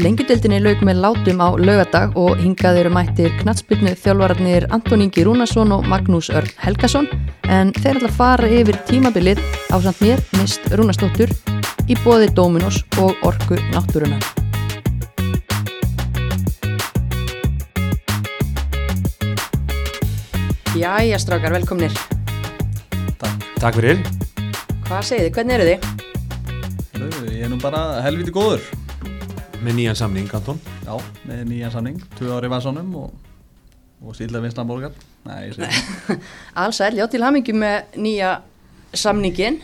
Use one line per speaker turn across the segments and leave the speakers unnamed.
Lengjudöldinni lauk með látum á laugadag og hingað eru mættir knatsbyrnu þjálfararnir Anton Ingi Rúnarsson og Magnús Örn Helgason en þeir ætla að fara yfir tímabilið á samt mér, mist Rúnarsdóttur, í bóði Dominos og Orku Náttúruna. Jæja strákar, velkomnir.
Takk.
Takk fyrir.
Hvað segið þið? Hvernig eru þið?
Ég er nú bara helviti góður.
Með nýjan samning, Anton.
Já, með nýjan samning, tvö ári vasanum og, og síðlega vinstan borgar. Nei, ég.
Alls ætl, já til hamingjum með nýja samningin.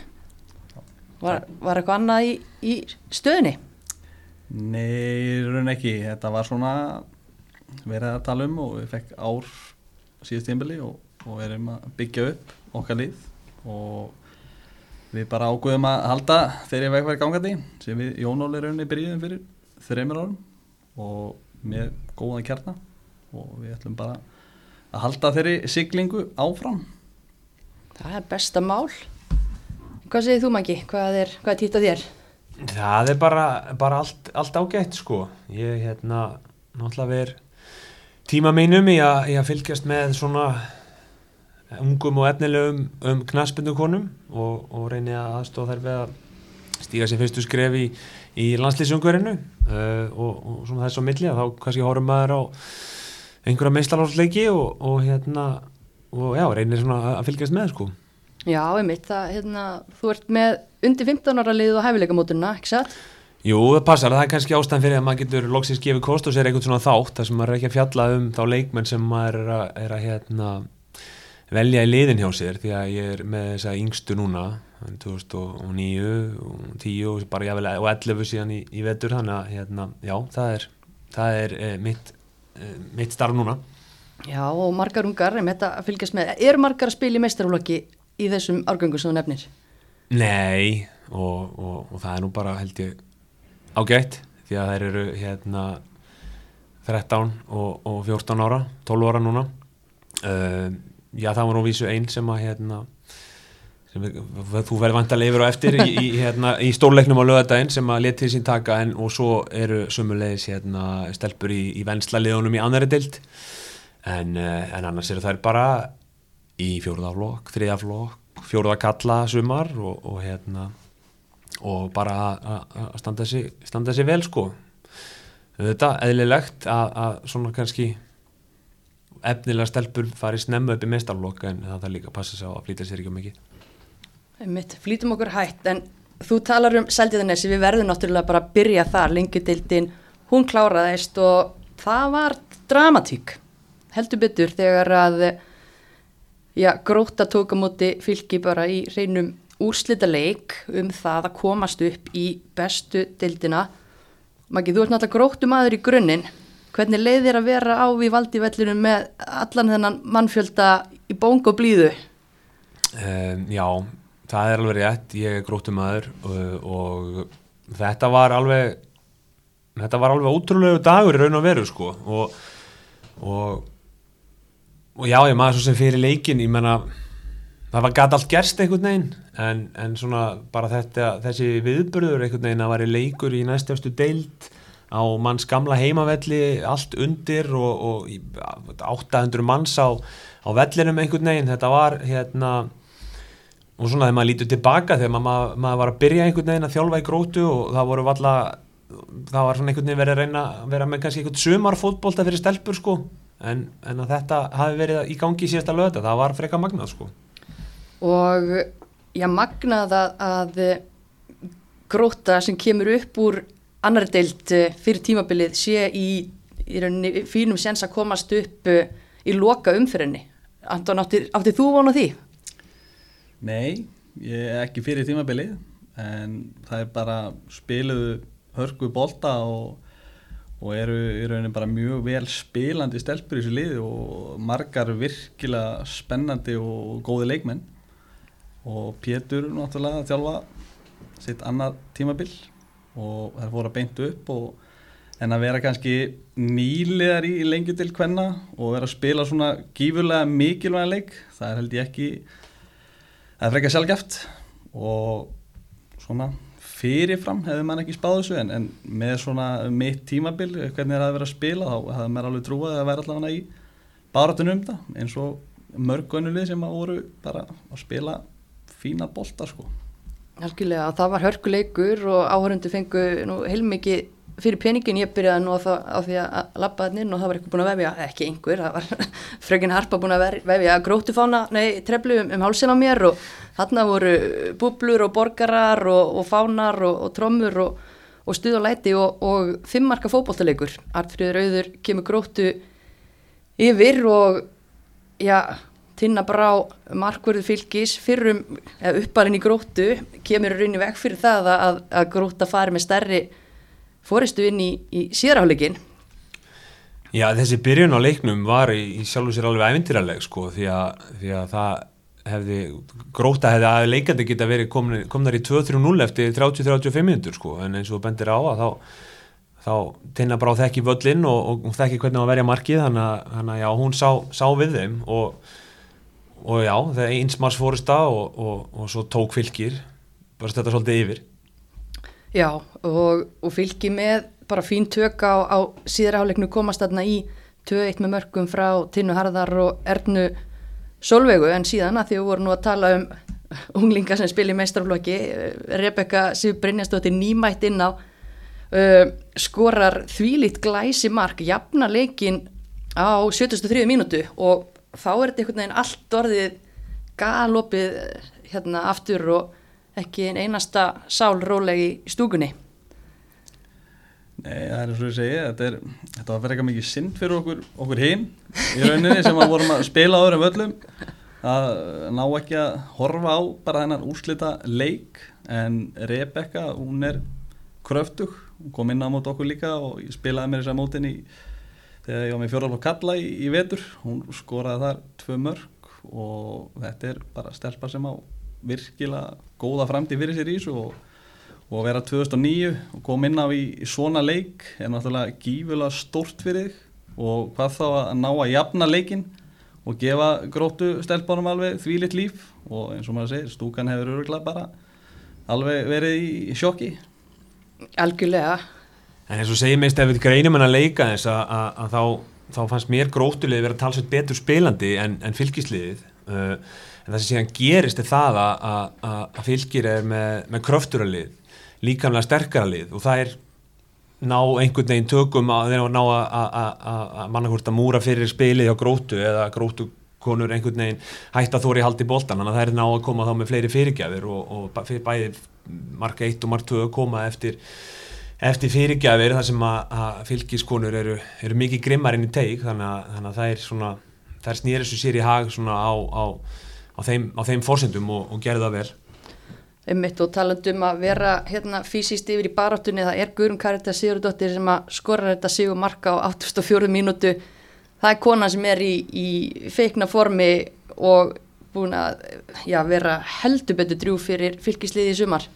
Var, var eitthvað annað í, í stöðinni?
Nei, raun ekki. Þetta var svona verið að tala um og við fekk ár síðust tímbili og, og við erum að byggja upp okkar lið og við bara ágöðum að halda þeirri vegverð gangandi sem við Jónóli rauninni byrjuðum fyrir þreymur árum og með góðan kjarna og við ætlum bara að halda þeirri siglingu áfram
Það er besta mál. Hvað segir þú Maggi? Hvað er, hvað er týtt á þér?
Það er bara, bara allt, allt ágætt, sko. Ég, hérna, náttúrulega verið tíma mínum í að, í að fylgjast með svona ungum og efnilegum um knaspindukonum og, og reyni að aðstofa þær við að stíga sér fyrstu skref í, í landslýsungverinu uh, og, og svona þess á milli að þá kannski horfum maður á einhverja meistarlásleiki og, og hérna og já, reynir svona að fylgjast með sko
Já, einmitt, það, hérna, þú ert með undir 15 ára lið og hæfileikamótuna, ekki satt?
Jú, það passar, það er kannski ástæðan fyrir að maður getur loksins gefið kost og sér eitthvað svona þátt þar sem maður er ekki að fjalla um þá leikmenn sem maður er að, er að hérna, velja í liðin hjá sér því að ég er með þessa yngstu núna 2009 og 10 og bara jável og 11 síðan í, í vetur þannig að hérna, já, það er, það er e, mitt, e, mitt starf núna
Já, og margar ungar, einmitt að fylgjast með. Er margar að spila í meistarúlokki í þessum árgöngum sem þú nefnir?
Nei, og, og, og það er nú bara held ég ágætt því að þær eru hérna 13 og, og 14 ára 12 ára núna uh, já það var nú vísu einn sem að hérna þú verður vantarlega yfir og eftir í, í, hérna, í stórleiknum á lögadaginn sem að letið sín taka en og svo eru sumulegis hérna, stelpur í, í venslaliðunum í annari dild en, uh, en annars eru þær bara í fjóruðaflokk, þriðaflokk fjóruða kalla sumar og, og hérna og bara að standa þessi vel sko. Þetta eðlilegt að, að svona kannski efnilega stelpur fari snemma upp í meistarlokk en það þarf líka að passa sig á að flýta sér ekki um mikið
Einmitt, flýtum okkur hætt, en þú talar um Seldiðanessi, við verðum náttúrulega bara að byrja þar, lengjudildin, hún kláraðist og það var dramatík, heldur betur þegar að já, gróta tók á móti fylgi bara í reynum úrslita leik um það að komast upp í bestu dildina. Maggi, þú ert náttúrulega gróttum aður í grunninn. Hvernig leið þér að vera á við valdivellinu með allan þennan mannfjölda í bóng og blíðu?
um, Já, það er alveg rétt, ég er gróttum aður og, og þetta var alveg þetta var alveg ótrúlegu dagur í raun og veru sko. Og, og, og já, ég maður svo sem fyrir leikin, ég menna það var gæt allt gerst einhvern veginn en, en svona bara þetta þessi viðbörður einhvern veginn að var í leikur í næstjástu deild á manns gamla heimavelli allt undir og, og í- 800 manns á, á vellinum einhvern veginn, þetta var hérna og svona þegar maður lítur tilbaka þegar maður, maður var að byrja einhvern veginn að þjálfa í grótu og það voru valla það var svona einhvern veginn verið að reyna að vera með kannski einhvern sumarfótbolta fyrir stelpur sko en, en að þetta hafi verið í gangi í síðasta lögða, það var freka magnað sko
og já, magnað að, gróta sem kemur upp úr annari deild eh, fyrir tímabilið sé í, í rauninni fínum sens að komast upp eh, í loka umfyrinni. Anton, átti, átti þú vona því?
Nei, ég er ekki fyrir tímabilið en það er bara spiluðu hörku bolta og, og eru í rauninni bara mjög vel spilandi stelpur í þessu liði og margar virkilega spennandi og góði leikmenn. Og Pétur náttúrulega þjálfa sitt annað tímabil og það fór að beintu upp og en að vera kannski nýlegar í lengju til hvenna og vera að spila svona gífurlega mikilvæga leik það er held ég ekki það frekar sjálfgeft og svona fyrirfram hefði mann ekki spáð þessu en, en með svona mitt tímabil hvernig það að vera að spila þá hefði maður alveg trúið að væri allavega í báratunum um það eins og mörg önnulið sem að voru bara að spila fína bolta sko.
Algjörlega, það var hörkuleikur og áhörundu fengu nú heilmikið fyrir peningin ég byrjaði nú á, það, á því að lappa þann inn og það var eitthvað búin að vefja, ekki einhver, það var frökin Harpa búin að vefja grótufána, nei, treflu um, um hálsin á mér og þarna voru bublur og borgarar og, og fánar og, og trommur og, og stuð og læti og fimmarka fókbóltaleikur. Artfríður auður kemur grótu yfir og já, tinna brá markverðu fylgis fyrrum, eða uppalinn í grótu, kemur raunni vekk fyrir það að, að gróta fari með stærri fóristu inn í, í síðarháleikin
Já, þessi byrjun á leiknum var í, í sjálf og sér alveg ævintýraleg sko því að, því að það hefði, gróta hefði að leikandi geta verið komin, komnar í 2-3-0 eftir 30-35 minnur sko en eins og bendir á að þá þá tinna bara á þekki völlin og, og þekki hvernig það verja markið þannig að já, hún sá, sá við þeim og, og já, það er einsmars fórista og, og svo tók fylgir bara þetta svolítið yfir
Já, og, og fylgi með bara fín tök á, á síðraháleiknu komast þarna í 2-1 með mörgum frá Tinnu Harðar og Ernu Solveigu en síðan að því við vorum nú að tala um unglinga sem spil í meistraflokki Rebecca Sif Brynjastóttir nýmætt inn á uh, skorar þvílitt glæsi mark jafna leikin á 73 mínútu og þá er þetta einhvern veginn allt orðið galopið hérna aftur og ekki einn einasta sál rólegi í stúkunni?
Nei, það er eins og ég segi þetta, er, þetta var verið eitthvað mikið synd fyrir okkur, okkur hinn í rauninni sem að vorum að spila á öðrum völlum. Að ná ekki að horfa á bara þennan úrslita leik en Rebecca, hún er kröftug, hún kom inn á mót okkur líka og ég spilaði mér þess að mótin í þegar ég var með fjóralf og kalla í, í vetur, hún skoraði þar tvö mörg og þetta er bara stelpa sem á virkilega góða framtíð fyrir sér í þessu og, og vera 2009 og koma inn á í, í svona leik er náttúrulega gífulega stort fyrir þig. Og hvað þá að ná að jafna leikin og gefa gróttu stelpunum alveg því lit líf. Og eins og maður segir, stúkan hefur öruglega bara alveg verið í sjokki.
Algjörlega.
En eins og segir meist ef við greinum hann að leika þess að, að, að þá, þá fannst mér gróttulegði verið að tala sér betur spilandi en, en fylgisliðið uh, en það sem síðan gerist er það að, að, að fylgir er með, með kröfturalið, líkamlega sterkaralið og það er ná einhvern veginn tökum að þeirra ná að mannakvort að múra fyrir spilið á grótu eða grótukonur einhvern veginn hætta þóri haldi bóltan þannig að það er ná að koma þá með fleiri fyrirgjafir og, og bæði marka 1 og marka 2 koma eftir eftir fyrirgjafir þar sem að, að fylgiskonur eru, eru mikið grimmar inn í teik þannig að, þannig að það er svona það er snýrið sem sér í hag svona á, á á þeim, þeim fórsendum og, og gerði það vel.
Ummitt og talandum að vera hérna fysiskt yfir í baráttunni það er Guðrum Karita Sigurdóttir sem að skora þetta sigur marka á 84 mínútu. Það er kona sem er í, í feikna formi og búin að já, vera heldur betur drjú fyrir fylgisliði í sumar.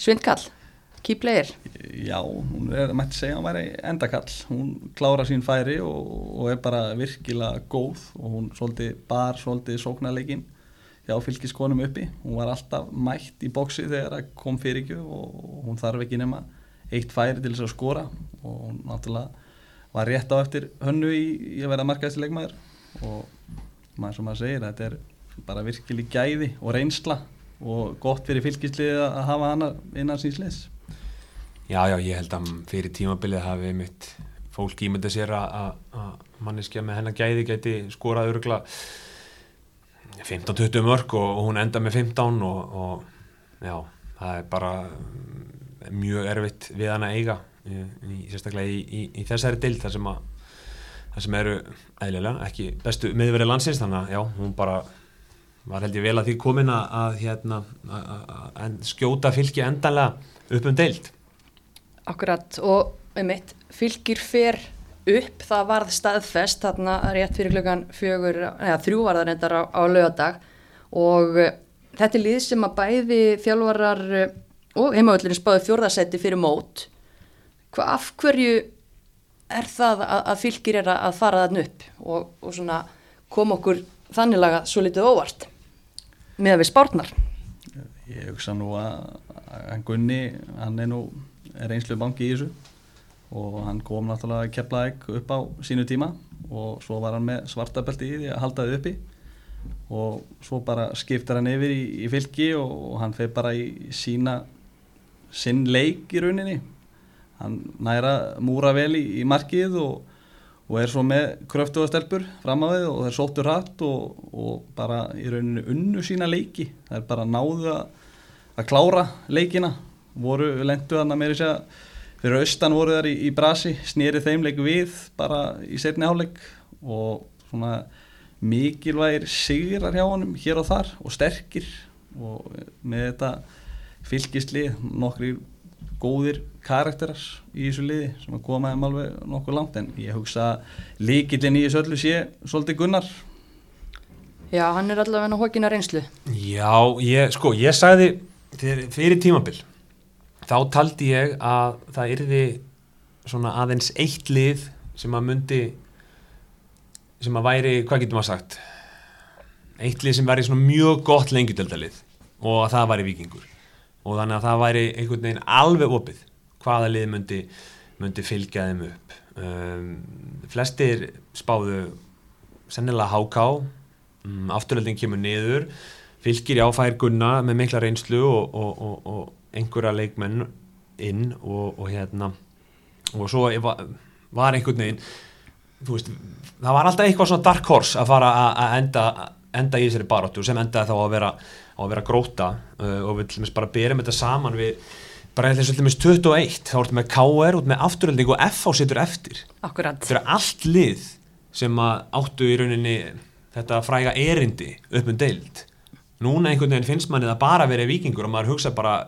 Svindkall player
Já, hún er, mætti segja, hún væri endakall. Hún klára sín færi og, og er bara virkilega góð og hún svolítið bar svolítið sóknarleikin hjá fylgiskonum uppi. Hún var alltaf mætt í bóksi þegar það kom fyrir ekki og hún þarf ekki nema eitt færi til þess að skora og hún náttúrulega var rétt á eftir hönnu í, í að vera markaðstilegmaður og maður sem maður segir, þetta er bara virkileg gæði og reynsla og gott fyrir fylgisliðið að hafa hana innan síns leis
Já, já, ég held að fyrir tímabilið hafi mitt fólk ímyndið sér að manneskja með hennar gæði geti skorað örugla 15-20 mörg og, og hún enda með 15 og, og já, það er bara mjög erfitt við hann að eiga í, í, sérstaklega í, í, þessari dild þar sem að sem eru eðlilega ekki bestu miðverið landsins þannig að já, hún bara var held ég vel að því komin að hérna, að skjóta fylki endanlega upp um deild
Akkurat og um mitt fylgir fer upp, það varð staðfest þarna rétt fyrir klukkan fjögur, eða þrjú var það reyndar á, á lögadag og uh, þetta er lið sem að bæði þjálfarar uh, og heimavöldurinn spáði fjórðasetti fyrir mót. Hvað af hverju er það að, að fylgir er að fara þarna upp og, og svona koma okkur þannig laga svo litið óvart með að við spárnar?
Ég hugsa nú að en Gunni, hann er nú einslu banki í þessu. Og hann kom náttúrulega að kepla ekki upp á sínu tíma og svo var hann með svartabelti í því að halda þið uppi. Og svo bara skiptar hann yfir í, í fylki og, og hann feir bara í sína sinn leik í rauninni. Hann næra múra vel í, í markið og, og er svo með kröftu og stelpur fram á við og þeir sóttur hratt og, og bara í rauninni unnu sína leiki. Það er bara náðu að, að klára leikina voru lendu hann að meira segja fyrir austan voru þar í, í brasi snýri þeim leik við bara í setni áleik og svona mikilvægir sigrar hjá honum hér og þar og sterkir og með þetta fylgisli nokkri góðir karakterar í þessu liði sem að koma þeim alveg nokkuð langt en ég hugsa líkillin í þessu öllu sé svolítið gunnar
Já, hann er allavega hókina reynslu.
Já, ég, sko, ég sagði fyrir, fyrir tímabil þá taldi ég að það yrði svona aðeins eitt lið sem að myndi sem að væri, hvað getur maður sagt? Eitt lið sem væri svona mjög gott lengjudöldalið og að það væri vikingur og þannig að það væri einhvern veginn alveg opið hvaða lið myndi, myndi fylgja þeim upp. Um, flestir spáðu sennilega háká um, afturöldin kemur niður fylgir jáfær gunna með mikla reynslu og, og, og, og einhverja leikmenn inn og hérna og svo var, var einhvern veginn veist, það var alltaf eitthvað svona dark horse að fara að enda, enda í þessari baróttu sem endaði þá að vera, að vera gróta uh, og við til dæmis bara byrjum þetta saman við bara þess að 21 þá ertum við KR út með afturölding og FH situr eftir
Akkurat.
þetta er allt lið sem áttu í rauninni þetta fræga erindi upp um deild núna einhvern veginn finnst manni það bara verið vikingur og maður hugsa bara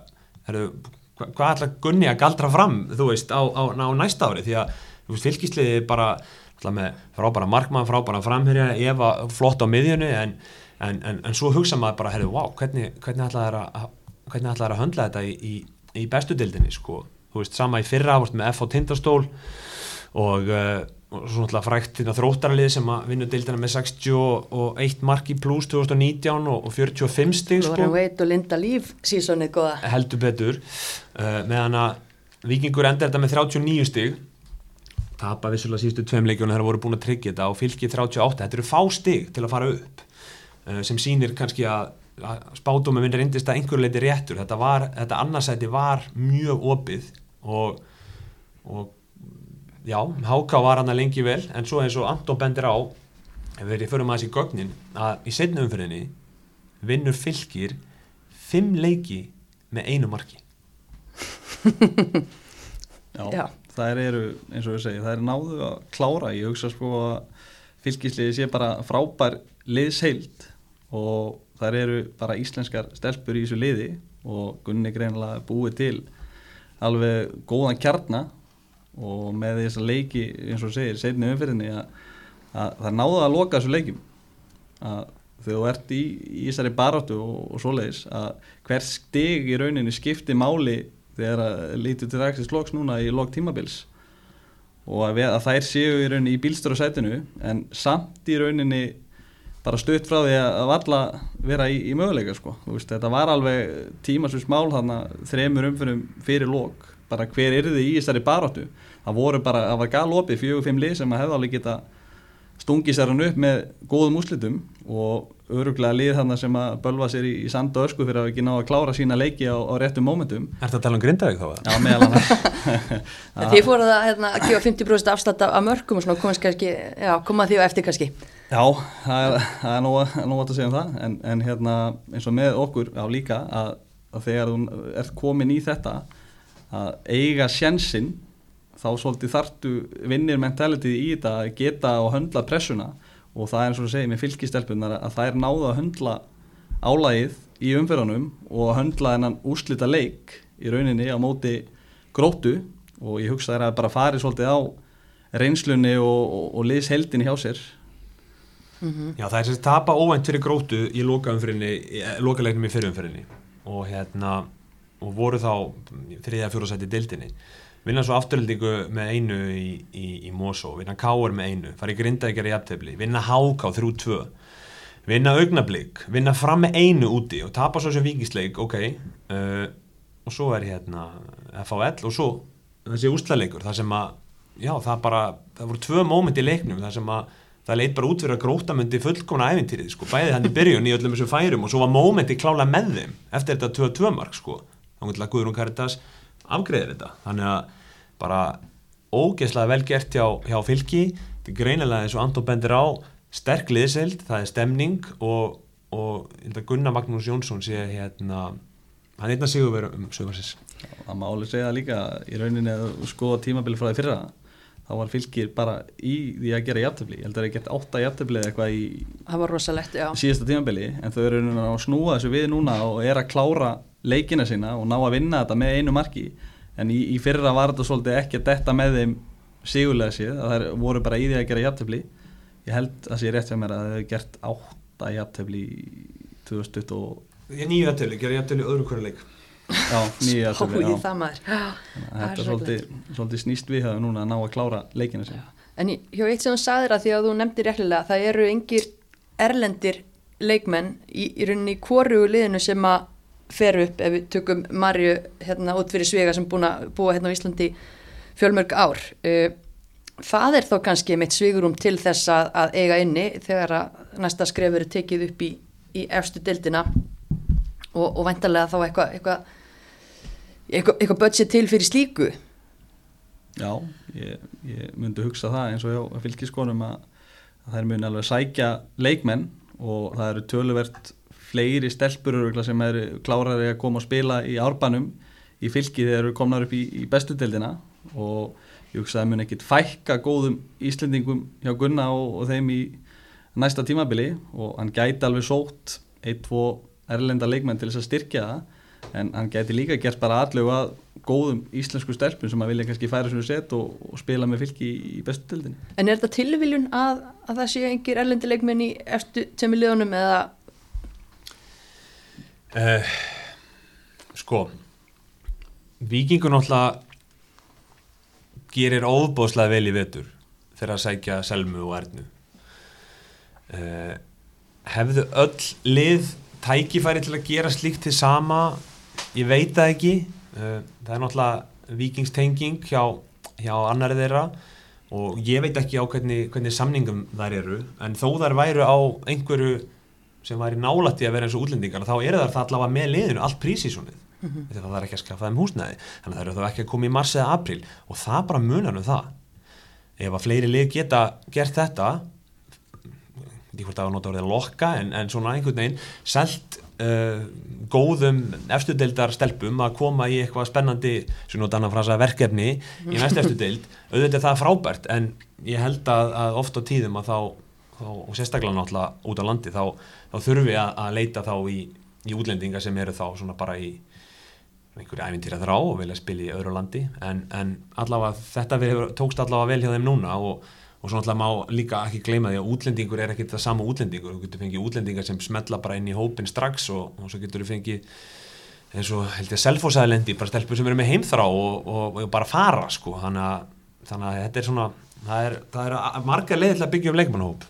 hva, hvað ætla Gunni að galdra fram þú veist á, á, á næsta ári því að fylgisliði bara með frábæra markmann, frábæra framherja Eva flott á miðjunni en, en, en, en svo hugsa maður bara, herru, wow hvernig, hvernig ætlaði að, hvernig ætlaði að höndla þetta í, í, í bestu dildinni sko. þú veist, sama í fyrra ást með F á tindastól og, uh, og svo náttúrulega frækt hérna þróttaralið sem að vinna dildina með 61 marki pluss 2019 og, og 45 stig
sko. og Linda Líf sísonið goða
heldur betur. Uh, meðan að Vikingur endur þetta með 39 stig. Tapa vissulega sístu tveim leikjónu þegar voru búin að tryggja þetta og fylgið 38, þetta eru fá stig til að fara upp uh, sem sýnir kannski að, að spátumum minn reyndist að einhverju leiti réttur, þetta, var, þetta annarsæti var mjög opið og, og já, Háká var hann að lengi vel en svo eins og Anton bendir á ef við fyrir maður þessi gögnin að í setna umfyrinni vinnur fylgir fimm leiki með einu marki.
Já, já. það eru, eins og ég segi, það eru náðu að klára, ég hugsa sko að fylgisliði sé bara frábær liðsheild og það eru bara íslenskar stelpur í þessu liði og Gunni greinlega búið til alveg góðan kjarnar og með þess að leiki, eins og segir, setni umfyrinni að, að það náðu að loka þessu leikim að þegar þú ert í, í þessari barátu og, og svoleiðis að hver stig í rauninni skipti máli þegar að lítið til ræksins loks núna í lok tímabils. Og að, að þær séu í rauninni í bílstur á sætinu en samt í rauninni bara stutt frá því að valla vera í, í möguleika sko. Veist, þetta var alveg tímasvís mál þannig að þremur umfyrum fyrir lok bara hver er þið í þessari baróttu það voru bara, það var galopið fjögur-fimm lið sem að hefða alveg geta stungið sér hann upp með góðum úslitum og öruglega lið þannig sem að bölva sér í, í sand og ösku fyrir að ekki ná að klára sína leiki á, á réttum mómentum.
Er þetta að tala um Grindavík þá?
Já, meðal annars.
Þið fóruð að, hérna, að gefa 50% afslætt af mörgum og svona komast kannski, já, koma því á eftir kannski.
Já, það er, það er nú að segja um það. En, en hérna eins og með okkur á líka að, að þegar þú ert komin í þetta að eiga sjensin þá svolítið þartu vinnir mentalitið í þetta að geta og höndla pressuna. Og það er eins og að segja með fylgistelpunar að það er náða að höndla álægið í umferðanum og að höndla þennan úslita leik í rauninni á móti grótu og ég hugsa það er að bara farið svolítið á reynslunni og, og, og liðsheldinni hjá sér.
Mm -hmm. Já það er sem að tapa óvænt fyrir grótu í lokalegnum í fyrirumferðinni og hérna og voru þá þriðja fjórasæti dildinni vinna svo afturhaldingu með einu í, í, í Mosó, vinna Káur með einu fara í Grindavíkjar í aftefli, vinna Háká 3-2, vinna Augnablík vinna fram með einu úti og tapa svo sem vikisleik ok, uh, og svo er hérna FHL og svo þessi úrslagleikur það sem að, já það bara það voru tvö móment í leiknum það sem að það leit bara út fyrir að gróta myndi fullkomna æfintýrið sko, bæði hann í byrjun í öllum þessum færum og svo var mómenti klála með þeim eftir þetta 2-2 mark sko að Guðrún Karitas afgreðir þetta. Þannig að bara ógeðslega vel gert hjá, hjá fylki. Þetta er greinilega eins og Anton bendir á sterk liðsild, það er stemning og, og Gunnar Magnús Jónsson sé hérna hann er einnig að sigur verið um sögursins
Það má alveg segja það líka. Í rauninni að skoða tímabili frá því fyrra þá var fylgir bara í því að gera jafntöfli, ég held að það er gett átta jafntöfli eða eitthvað í
það var rosalegt, já.
síðasta tímabili en þau eru rauninni að snúa þessu við núna og er að klára leikina sína og ná að vinna þetta með einu marki. En í, í fyrra var þetta svolítið ekki að detta með þeim sigurlega séð að það voru bara í því að gera jafntöfli ég held að sé rétt sem er að þau hefur gert átta jafntöfli í 2020 og
Nýju jafntöfli, gera jafntöfli öðru hverju leik.
Já, nýju
það maður
Þetta er svolítið, svolítið snýst við það núna að ná að klára leikina sína.
En hjá eitt sem þú sagðir að því að þú nefndir réttilega það eru engir erlendir leikmenn í, í rauninni í kórugu liðinu sem að fer upp ef við tökum Marju hérna út fyrir Svega sem búin að búa hérna á Íslandi fjölmörg ár. Uh, það er þó kannski mitt svigurum til þess að, að eiga inni þegar að næsta skref eru tekið upp í, í efstu deildina og, og væntalega þá eitthvað eitthvað eitthvað, eitthvað budget til fyrir slíku.
Já, ég, ég myndi hugsa það eins og hjá fylgiskonum að, að þær muni alveg sækja leikmenn og það eru töluvert fleiri stelpur sem eru klárari að koma og spila í árbanum í fylki þegar eru komnar upp í, í bestu deildina. Og ég hugsa að það muni ekkit fækka góðum Íslendingum hjá Gunna og, og þeim í næsta tímabili. Og hann gæti alveg sótt ein, tvo erlenda leikmenn til þess að styrkja það. En hann gæti líka gert bara allu að góðum íslensku stelpum sem að vilja kannski færa svona set og, og spila með fylki í, í bestu dildinni.
En er þetta tilviljun að, að það sé engir erlendi leikmenn í eftir temi liðunum eða
Uh, sko Víkingur náttúrulega gerir óbóðslega vel í vetur þegar að sækja Selmu og Ernu. Uh, hefðu öll lið tækifæri til að gera slíkt til sama? Ég veit það ekki. Uh, það er náttúrulega vikingstenging hjá, hjá annari þeirra og ég veit ekki á hvernig, hvernig samningum þær eru en þó þær væru á einhverju sem væri nálætti að vera eins og útlendingar þá eru það allavega með liðinu allt prísísonið. Mm -hmm. þegar það er ekki að skaffa þeim húsnæði. Þannig að það eru þá ekki að koma í mars eða april og það bara munar um það. Ef að fleiri lið geta gert þetta ég hvort að það nota orðið að lokka en, en svona einhvern veginn selt uh, góðum efstudeildar stelpum að koma í eitthvað spennandi sem nota annan frasa verkefni í næst efstudeild auðvitað er það frábært en ég held að, að oft á tíðum að þá, þá og sérstaklega náttúrulega út á landi þá, þá þurfum við að, að leita þá í, í útlendinga sem eru þá svona bara í einhverju æfintýra þrá og vilja spila í öðru landi. En, en allavega þetta við, tókst allavega vel hjá þeim núna og, og svo náttúrulega má líka ekki gleyma því að útlendingur er ekki það sama útlendingur. Þú getur fengið útlendingar sem smetla bara inn í hópin strax og, og svo getur þú fengið eins og held ég selfosæðilendi bara stelpur sem eru með heimþrá og, og, og bara fara sko. Þannig að, þannig að þetta er svona það er, er að- margar leið til að byggja um leikmannhóp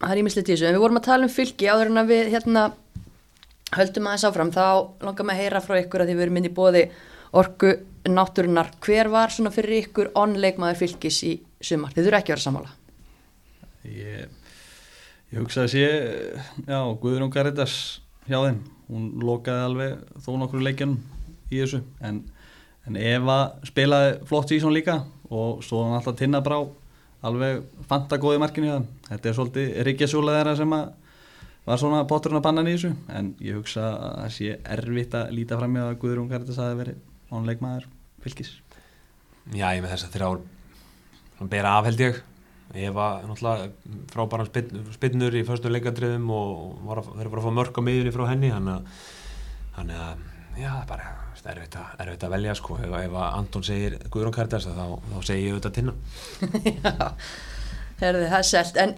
það er ímislegt í þessu, en við vorum að tala um fylki áður en að við hérna höldum aðeins áfram, þá langar maður að heyra frá ykkur að erum inn í bóði orku náttúrunar, hver var svona fyrir ykkur onleikmaður fylkis í sumar, þið þurfa ekki að vera sammála.
Ég, ég hugsa að sé, já, Guðrún Garitas hjá þeim, hún lokaði alveg þó nokkru leikjunum í þessu, en, en Eva spilaði flott sísón líka og hann alltaf tinna brá alveg fanta góði markinu hjá þeim. Þetta er svolítið ríkjasúla þeirra sem að var svona potturinn að bannan í þessu, en ég hugsa að það sé erfitt að líta fram með að Guðrún Garitas hafi verið ánleikmaður fylgis.
Já, ég með þess að hann bera af held ég ég var náttúrulega frábæran spinn, spinnur í förstu leikadriðum og að, þeir voru að fá mörg á miðjunni frá henni þannig að, að já, það er erfitt að, velja sko. Ef, ef Anton segir Guðrún Kardars þá, þá segir ég auðvitað tinna.
Já, herði, það er selt. En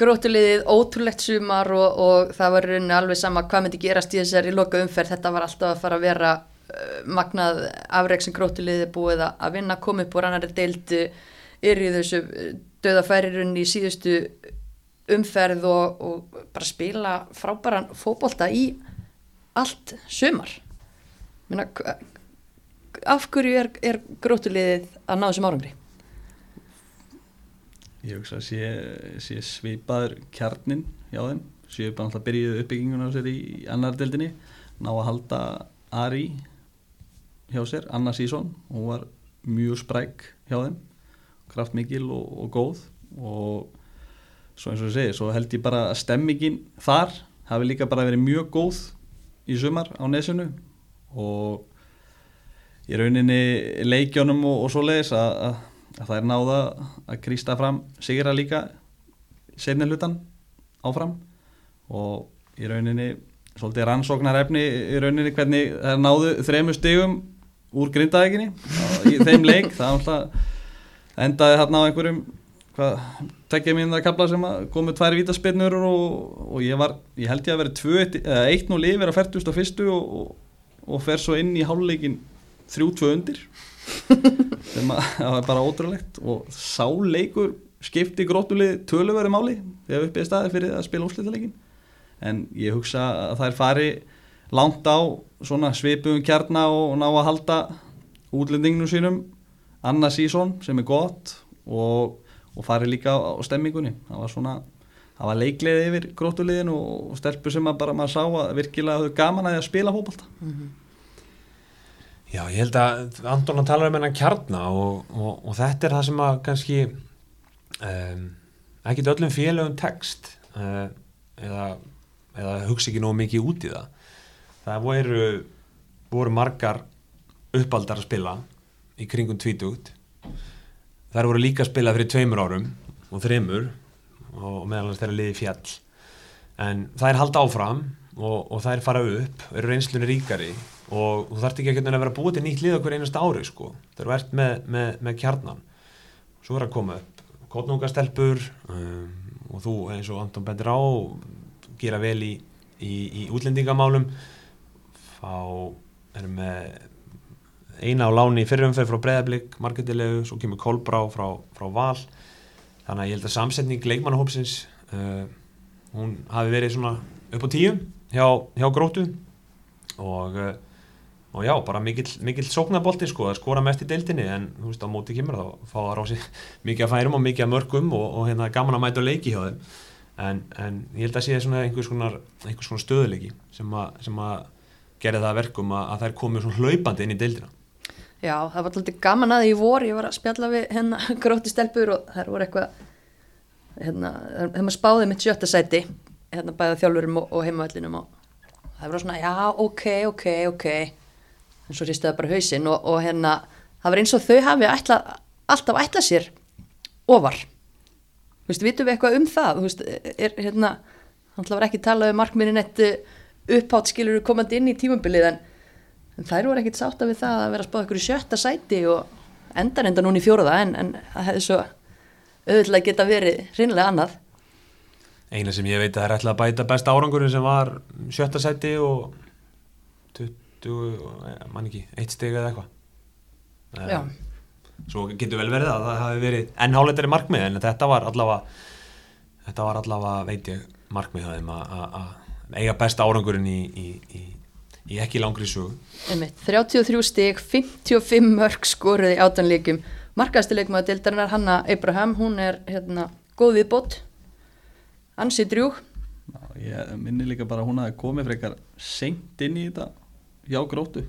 grótuliðið ótrúlegt sumar og, og það var rauninni alveg sama hvað myndi gerast í þessari loka umferð. Þetta var alltaf að fara að vera uh, magnað afreg sem grótuliðið er búið að- að vinna, upp úr annari deildu í þessu döðafærirunni í síðustu umferð og, og bara spila frábæran fótbolta í allt sumar Meina, af hverju er, er grótuliðið að ná þessum árangri?
Ég hugsa að sé, sé svipaður kjarnin hjá þeim. Bara alltaf byrjuð uppbygginguna á sér í annar deildinni. Ná að halda Ari hjá sér, Anna Sísson hún var mjög spræk hjá þeim. Kraftmikil og, og góð. Og svo eins og ég segi, svo held ég bara að stemmingin þar hafi líka bara verið mjög góð í sumar á nesunu og í rauninni leikjónum og, og svo leiðis að, að að það er náða að krýsta fram sigra líka sérni hlutan áfram og í rauninni svolítið rannsóknar efni í rauninni hvernig það er náðu þremu stigum úr grindaðeginni í þeim leik. Það endaði hérna á einhverjum tekja mín það kapla sem komið tvær vítaspinnur og, og ég var, ég held ég að vera 1-0 yfir að færtust á fyrstu og, og, og fer svo inn í háluleikin 3-2 undir. Það var bara ótrúlegt. Og sáleikur skipti grótulið töluveru máli þegar uppið staði fyrir að spila úrslitaleikin en ég hugsa að það er fari langt á svona svipum kjarna og ná að halda útlendinginu sínum. Anna Sísson sem er gott og, og fari líka á stemmingunni. Það var svona, það var leikleið yfir grótuliðin og stelpur sem að bara maður sá að virkilega höfðu gaman að að spila fókbalta mm -hmm.
Já, ég held að Anton að tala um hennar kjarna og, og, og þetta er það sem að kannski um, ekki öllum félögum text uh, eða, eða hugsa ekki nógu mikið út í það. Það voru, voru margar uppaldar að spila í kringum tvítugt. Þar voru líka að spila fyrir tveimur árum og þreymur og meðal þeirra liði fjall. En það er halda áfram og, og það er fara upp, eru reynslunni ríkari og þú þarfst ekki að vera búið til nýtt lið okkur einast ári sko. Það eru verðt með, með, með kjarnan svo er að koma upp kotnungastelpur um, og þú eins og Anton bendir á gera vel í, í, í útlendingamálum. Fá erum með eina á láni í fyrirumferð frá Breðablík marketilegu, svo kemur Kolbrá frá, frá Val þannig að ég held að samsetning leikmannahópsins uh, hún hafi verið svona upp á tíu hjá, hjá grótu og uh, og já, bara mikill, mikill sóknabolti sko, að skora mest í deildinni. En þú veist á móti kemur þá fá það rási mikið að færum og mikið að mörgum og, og hérna gaman að mæta og leiki hjá þeim. En, en ég held að sé svona einhvers konar, einhvers konar stöðuleiki sem að, sem að gera það verkum að, að þær komið svona hlaupandi inn í deildina
Já, það var alltaf gaman að í vor ég var að spjalla við hérna gróti stelpur og þær voru eitthvað hérna, þegar maður spáði mitt sjötta sæti hérna bæða þjálfurum og, og heimavallinum og það var svona, já, ok, ok, ok. En svo ristuði bara hausinn og, og hérna það var eins og þau hafi ætla, alltaf ætlað sér ofar. Þú veist, vitum við eitthvað um það? Þú veist, er hérna hann var ekki talað um markminni nettu upphátt skilur komandi inn í tímumbilið en, en þær voru ekkit sátta við það að vera að spáða ykkur í sjötta sæti og endar enda núna í fjóruða en, en það hefði svo auðvitað geta verið reynilega annað.
Eina sem ég veit að það er ætlað að bæta besta árangurin sem var sjötta sæti og 20, mann ekki, eitt steg eða eitthvað.
Já.
Svo getur vel verið að það hafi verið ennháleitari markmið en þetta var allavega þetta var allavega, veit ég markmið það að eiga besta árangurinn í, í, í, í ekki langri sugu
33 steg, 55 mörg skoruði átanleikum markastileikmaða dildarinnar Hanna Abraham hún er hérna góð við bót ansi drjúg.
Ég minni líka bara hún að komi frekar senkt inn í þetta hjá grótu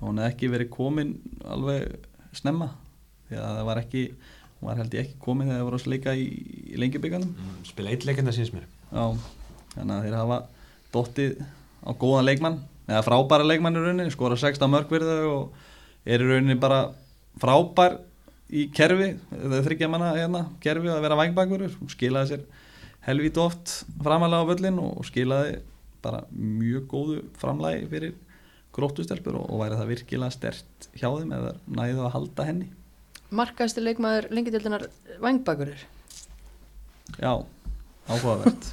hún hef ekki verið komin alveg snemma því að það var ekki hún var held ég ekki komin þegar það voru að leika í, í lengjubíkanum
mm, spila eitt leikenda síns mér.
Já, þannig að þeir hafa dottið á góðan leikmann eða frábæra leikmann í rauninni, skora 16 mörgverðu og er í rauninni bara frábær í kerfi það þryggja manna hérna, kerfi að vera vangbakur skilaði sér helvít oft framalega á völlin og skilaði bara mjög góðu framlægi fyrir gróttustelpur og, og væri það virkilega stert hjá þeim eða næðu að halda henni.
Markaðstu leikmaður lengildildinar vangbakurir
Já, áhugavert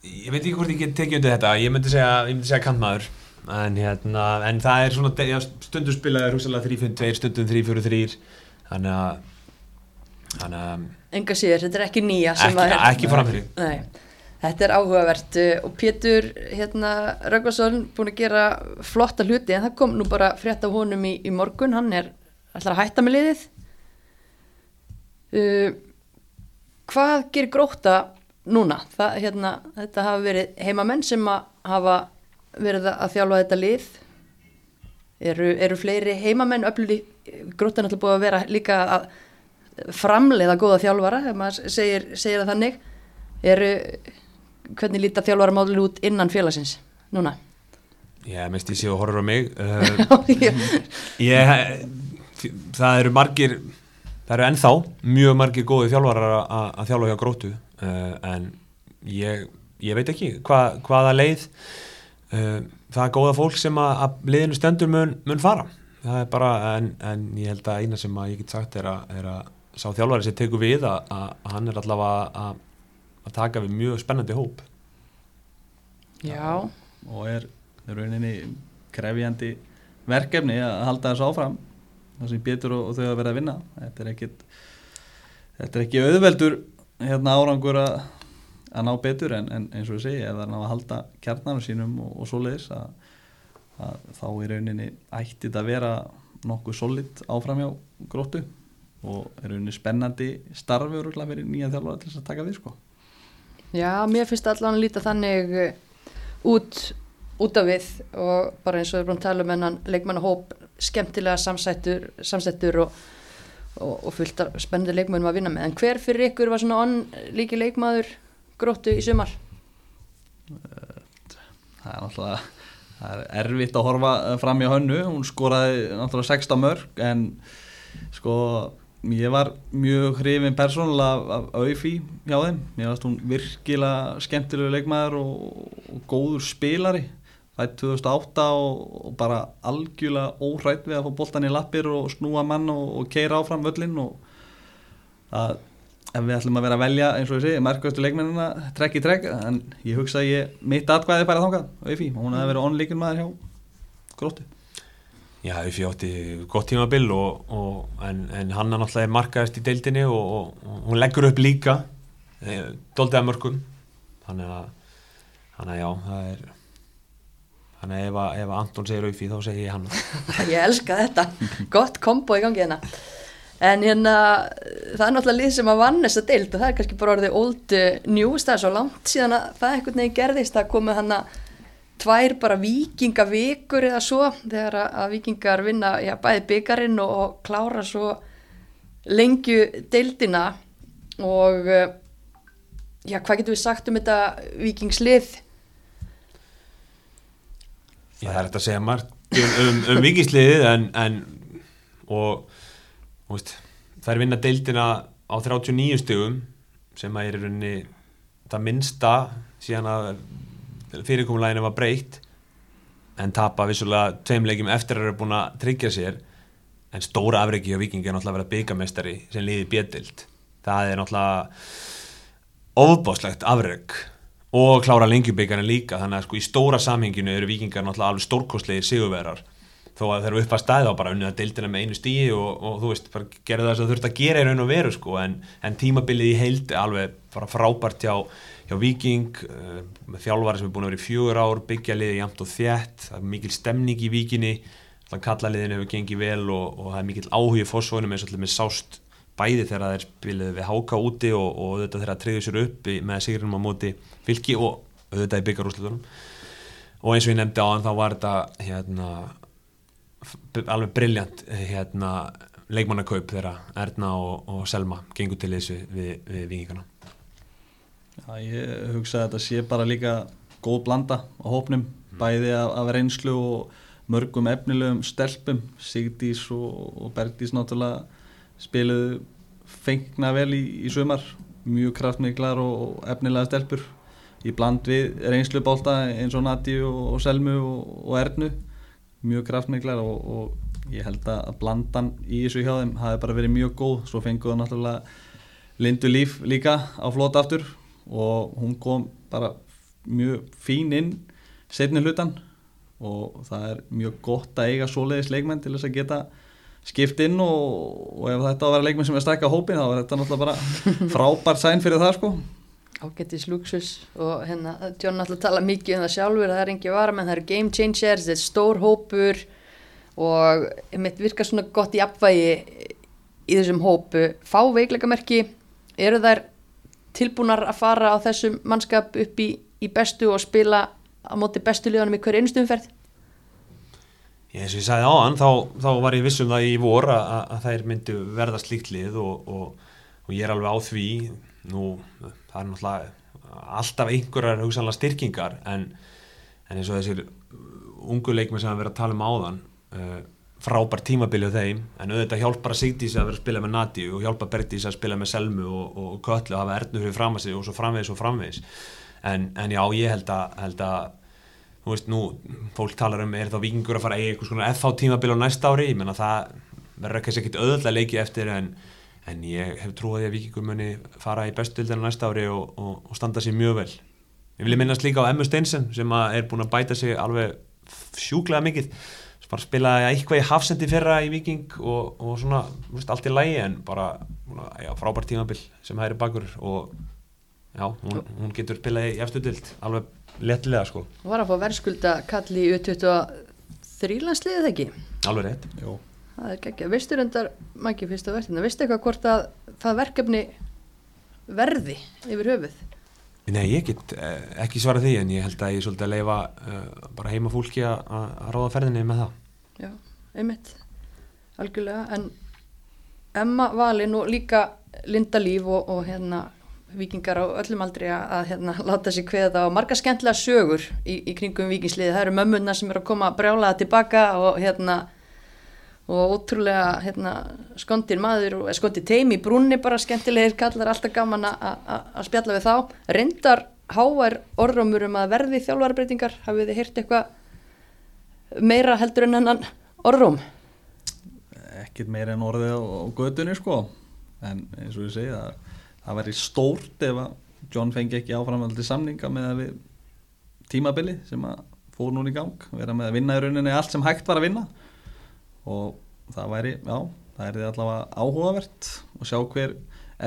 Ég veit ekki hvort ég get tekið undir þetta. Ég myndi segja, ég myndi segja kantmaður. En, hérna, en það er svona ja, stundur spilaður húsalega 3-5-2 stundum 3-4-3 þannig að
Enga síður, þetta er ekki nýja
Ekki, ekki framfyrir
Þetta er áhugavert uh, og Pétur hérna, Röggvarsson búin að gera flotta hluti en það kom nú bara frétt af honum í, í morgun, hann er alltaf að hætta með liðið. Uh, hvað gerir gróta núna? Það, hérna, þetta hafa verið heimamenn sem hafa verið að þjálfa þetta lið. Eru, eru fleiri heimamenn öfluli, gróta er náttúrulega búið að vera líka að framleiða góða þjálfara, ef maður segir, segir það þannig. Eru hvernig lítar þjálfara málur út innan félagsins núna?
Já, mest ég sé og horfur á mig uh, ég, það eru margir það eru ennþá mjög margir góði þjálfarar að þjálfa hjá grótu uh, en ég, ég veit ekki hva, hvaða leið uh, það er góða fólk sem að, að liðinu stendur mun, mun fara. Það er bara, en, en ég held að eina sem að ég get sagt er að, er að sá þjálfari sem tekur við að, að hann er allavega að að taka við mjög spennandi hóp.
Já.
Og er rauninni krefjandi verkefni að halda þessu áfram það sem betur og, og þau að vera að vinna. Þetta er ekki þetta er ekki auðveldur hérna árangur að, að ná betur en, en eins og ég segi er ná að halda kjarnanum sínum og, og svoleiðis að, að þá í rauninni ætti þetta að vera nokkuð solid áfram hjá gróttu og er rauninni spennandi starfi og verið nýja þjálfara til þess að taka við sko.
Já, mér finnst allan að líta þannig uh, út, út af við og bara eins og við erum að tala um hennan leikmannahóp skemmtilega samsættur, samsættur og, og, og fullt af spennandi leikmannum að vinna með. En hver fyrir ykkur var svona onn líki leikmaður gróttu í sumar?
Það er náttúrulega það er erfitt að horfa fram í hönnu, hún skoraði náttúrulega 16 mörg en sko ég var mjög hrifin persónulega af Auðví hjá þeim mér finnst hún virkilega skemmtilegu leikmaður og, og góður spilari fætt 2008 og, og bara algjörlega óhrætt við að fá boltan í lappir og snúa mann og, og keira áfram völlin og það ef við ætlum að vera að velja eins og ég segi merkvæmstu leikmennina trekk í trekk en ég hugsa að ég mitt atkvæði bara Auðví og hún hefði verið onleikin maður hjá gróttu.
Já, Ufi átti gott tímabill en, en hann er náttúrulega markaðist í deildinni og hún leggur upp líka eh, doldið að mörgum þannig að, þannig að já, það er þannig að ef, að, ef að Anton segir Ufi þá segir ég hann.
Ég elska þetta, gott kombo í gangi hérna. En hérna það er náttúrulega lið sem að vann þessa deild og það er kannski bara orðið old news það er svo langt síðan að það ekkert nefn gerðist. Að koma hann að tvær bara vikingavikur eða svo þegar að vikingar vinna já, bæði byggarinn og, og klára svo lengju deildina. Og eh, já, hvað getur við sagt um þetta vikingslið?
Það er þetta að segja margt um, um, um vikingsliðið en, en og, og það er vinna deildina á 39 stugum sem að er rauninni það minnsta síðan að fyrirkomuleginu var breytt en tapa vissulega tveimlegjum eftir að það eru búin að tryggja sér. En stóra afreiki á vikingi er náttúrulega að vera byggamestari sem liði bjettild það er náttúrulega ofbáslegt afreik og klára lengjubíkarinn líka þannig að sko í stóra samhenginu eru vikingar náttúrulega alveg stórkostlegir sigurverar þó að þeir eru upp að stæða og bara unnið að deildina með einu stíi og, og þú veist, gerðu það sem þú þurft að gera í raun og veru sko. En, en tímabilið í heildi alveg bara frábært hjá hjá Viking uh, með þjálfari sem er búin að vera í fjögur ár byggja liði jamt og þjætt það er mikil stemning í Vikinni kallaliðin hefur gengið vel og, og það er mikil áhugi fórsvögnum eins og allir með sást bæði þegar það er spilið við háka úti og, og þetta þegar það treyður sér upp með sigurinnum á móti fylki og þetta í byggarúslutunum og eins og ég nefndi á hann þá var þetta hérna, alveg brilljant hérna, leikmannakaup þegar Erna og, og Selma gengur til þessu við, við vikingana
Já, ég hugsa að þetta sé bara líka góð blanda á hópnum, mm. bæði af, af reynslu og mörgum efnilegum stelpum, Sigdís og, og Bergdís náttúrulega spiluðu fengna vel í, í sumar, mjög kraftmiklar og, og efnilega stelpur. Í bland við reynslu bólta eins og Nati og, og Selmu og Ernu, mjög kraftmiklar og ég held að blandan í þessu hjá þeim hafi bara verið mjög góð, svo fenguðu náttúrulega Lindu Líf líka á flót aftur og hún kom bara mjög fín inn setni hlutan og það er mjög gott að eiga svoleiðis leikmenn til þess að geta skipt inn og, og ef þetta á að vera leikmenn sem er stækka hópin þá er þetta náttúrulega bara frábært sæn fyrir það sko.
Ágættis luxus og hérna John náttúrulega tala mikið um það sjálfur það er engi varamenn, það eru game changers þetta er stór hópur og mitt virkar svona gott í apvægi í þessum hópu. Fá veikleikamerki eru þær tilbúnar að fara á þessum mannskap upp í, í bestu og spila á móti bestu liðanum í hverju einstumferð
eins og ég sagði á hann, þá, þá var ég vissum það í vor að, að þær myndu verða slíkt lið og, og, og ég er alveg á því. Nú, það er náttúrulega alltaf einhverjar hugsanlega styrkingar en, en eins og þessir ungu leikmenn sem að vera að tala um áðan uh, frábær tímabili á þeim en auðvitað hjálpar að Sigdís að vera að spila með Nati og hjálpar Bertís að spila með Selmu og, og Köllu að hafa erðnu fyrir fram að sig og svo framvegis og framvegis. En, en já, ég held að, held að þú veist, nú, fólk talar um er þá vikingur að fara eiga eitthvað svona FH tímabil á næsta ári, ég menna það verður kannski ekkit öðvöldlega leiki eftir en, en ég hef trúið að vikingur muni fara í bestildinu næsta ári og, og, og standa sér mjög vel. Ég vil minnast líka á Emmu Steinsen sem er búin að bæta sig alveg sjúklega mikið. Sem bara spilaði eitthvað í hafsendi fyrra í viking og, og svona, veist, allt í lægi en bara, já, frábært tímabil sem hægir bakur og já, hún, hún getur spilaði í alveg lettilega sko.
Hún var að fá verðskulda kalli í U23 landsliðið ekki?
Alveg rétt.
Jó.
það er geggja, veistu reyndar mæki fyrst á verðina, veistu eitthvað hvort að það verkefni verði yfir höfuð?
Nei, ég get eh, ekki svarað því en ég held að ég er svolítið að leifa uh, bara heima fólki að að ráða ferðinni með það.
Já, einmitt. Algjörlega, en Emma Valin og líka Linda Líf og, og hérna vikingar á öllum aldrei að, að hérna, láta sér kveða á marga skemmtilega sögur í, í kringum vikingsliði, það eru mömmunna sem eru að koma brjálaða tilbaka og hérna og ótrúlega hérna, skondir maður og skondir teimi brúnni bara skemmtilegir kallar alltaf gaman að- að að spjalla við þá. Reyndar háar orðrómur um að verði þjálfarbreytingar, hafið þið heyrt eitthvað meira heldur en hennan orðróm?
Ekkert meira en orðið á gödunni sko. En eins og ég segi það, það væri stórt ef að John fengi ekki áframvaldi samninga með að við tímabili sem að fór núna í gang vera með að vinna í rauninni allt sem hægt var að vinna. Og það væri, já, það er allavega áhugavert og sjá hver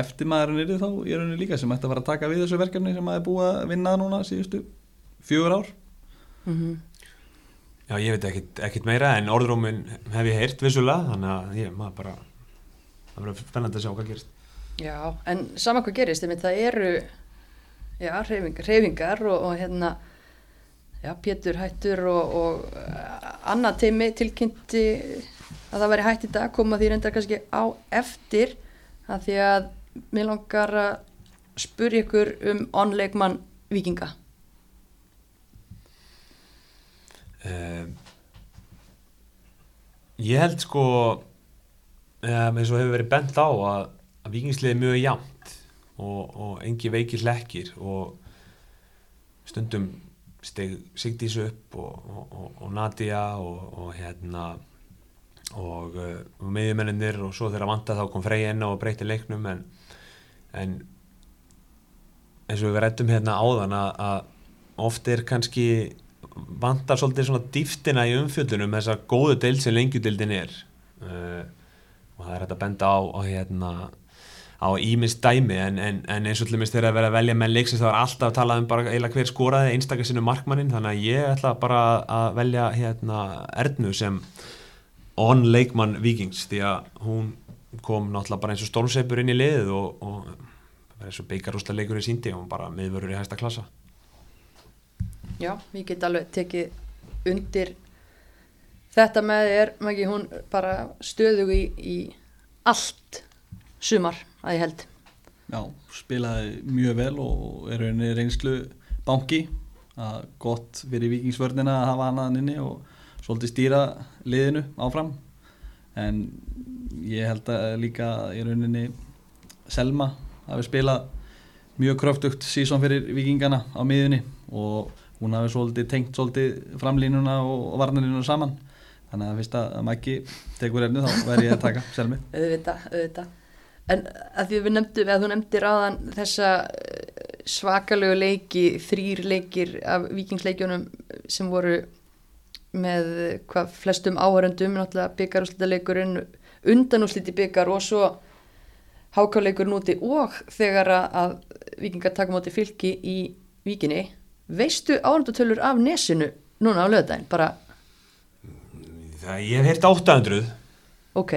eftir maðurinn er þá í rauninni líka sem ætti að fara að taka við þessu verkefni sem að er búið að vinna núna síðustu fjögur ár.
Mm
Já, ég veit ekkit, ekkit meira en orðrúmin hef ég heyrt vissulega þannig að ég, maður bara það verður spennandi að sjá hvað gerist
Já, en sama hvað gerist, það eru já, reyfingar, reyfingar og, og hérna já, Pétur hættur og, og uh, annað teimi tilkynnti að það væri hætt í dag koma því reyndar kannski á eftir að því að mér langar að spurja ykkur um onleikmann vikinga
um, Ég held sko um, eins og hefur verið bent á að vikingsliði mjög jafnt og, og engi veikir lekkir og stundum steg Sigdís upp og, og, og, Nadia og hérna og uh, meðjumenninir og svo þegar vanta þá kom Frey inn og breyti leiknum en, en eins og við rættum hérna áðan að, að oft er kannski vantar svolítið svona dýftina í umfjöldunum þessa góðu deild sem lengjudildin er. Uh, og það er hægt að benda á, á hérna á ímins dæmi en, en, en eins og til dæmis þegar að vera að velja menn leiksins þá er alltaf að tala um bara eiginlega hver skoraði einstakar sinu markmannin þannig að ég ætla bara að velja hérna Ernu sem on leikmann vikings því að hún kom náttúrulega bara eins og stórnseipur inn í liðið og, og eins og beigarúsla leikur í síndi og hún bara miðvörur í hæsta klassa.
Já, ég get alveg tekið undir þetta með þér, Maggi, hún bara stöðug í, í allt sumar að ég held.
Já, spilaði mjög vel og er rauninni reynslu banki að gott fyrir vikingsvörnina að hafa hana inni og svolítið stýra liðinu áfram en ég held að líka í rauninni Selma hafi spilað mjög kröftugt sísón fyrir vikingana á miðunni og hún hafi svolítið tengt svolítið framlínuna og varnalínuna saman þannig að fyrst að Maggi tekur ernu þá verði ég að taka Selmi
Auðvitað, auðvitað. En að því við nefndum, að þú nefndir áðan þessa eh, svakalegu leiki, þrýr leikir af vikingsleikjunum sem voru með hvað flestum áhöröndum, náttúrulega byggarúslita leikurinn, undanúsliti byggar og svo hákáleikur núti og þegar að- vikingar taka móti fylki í vikinni veistu ánundutölur af nesinu núna á löðdæn, bara
það, ég hef heyrt 800
ok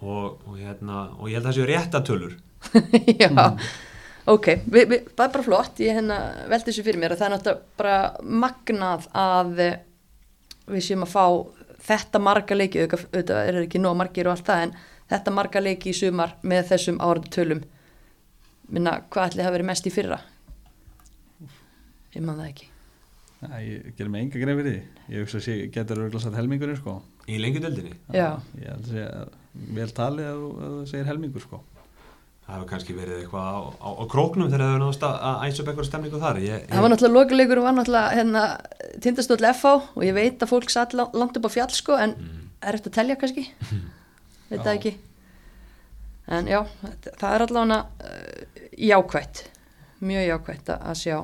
og, og, hérna, og ég held að það séu réttatölur
já, ok. Vi, vi, það er bara flott, ég hérna veldi þessu fyrir mér. Að það er náttúrulega bara magnað að eh, við séum að fá þetta marga leiki, auðvitað er ekki nóg margir og allt það en þetta marga leiki í sumar með þessum árandutölum minna, hvað ætli það verið mest í fyrra? Ég man það ekki
Æ, ég gerir mig enga greið fyrir því. Ég hugsa að sé getur örgulega satt helmingurinn sko.
Í lengjudöldinni
Já.
ég held að sé vel talið að þú- segir helmingur sko.
Það hefur kannski verið eitthvað á, á, á króknum þegar það hefur náðast að að æsa upp eitthvað stemningu þar. Ég,
Það var náttúrulega lokuleikur var náttúrulega hérna, tindastóll FH og ég veit að fólk satt la- langt upp á fjall sko en er eftir að telja kannski? Veit það ekki. En já, það er allavega uh, jákvætt. Mjög jákvætt að að sjá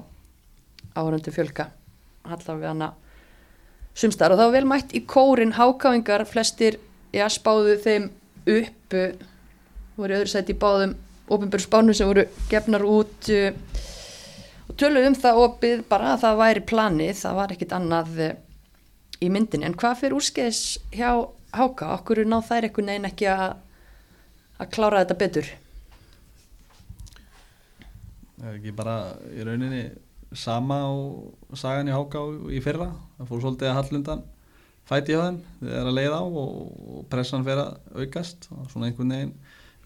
árundu fjölka allavega sumstar og þá var vel mætt í kórin hákáingar flestir, já, spáðu þeim upp voru öðru sæti í báðum opinbjörn spánu sem voru gefnar út uh, og töluðum um það opið bara að það væri planið, það var ekkit annað eh, í myndinni, en hvað fyrir úrskeiðis hjá Háka, okkur náð þær einhvern veginn ekki að að klára þetta betur?
Það er ekki bara í rauninni sama og sagan í Háká í fyrra. Það fór svolítið að hallundan fæti hjá þeim þegar að leið á og, pressan fer að aukast. Og svona einhvern veginn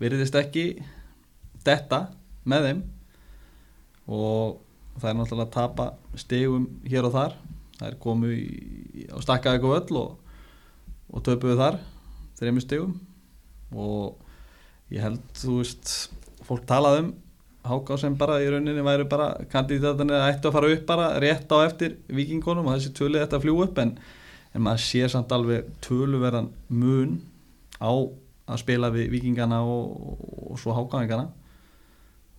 virðist ekki detta með þeim. Og það er náttúrulega að tapa stegum hér og þar. Það er komu í, á stakkaði eitthvað öll og, og töpuðu þar þreymur stegum og ég held þú veist fólk talað um Háká sem bara í rauninni væri bara kandidatanir að ættu að fara upp bara rétt á eftir vikingunum og þessi tölið þetta fljú upp en, en maður sér samt alveg töluverðan mun á að spila við vikingana og, og, og svo hákáðingana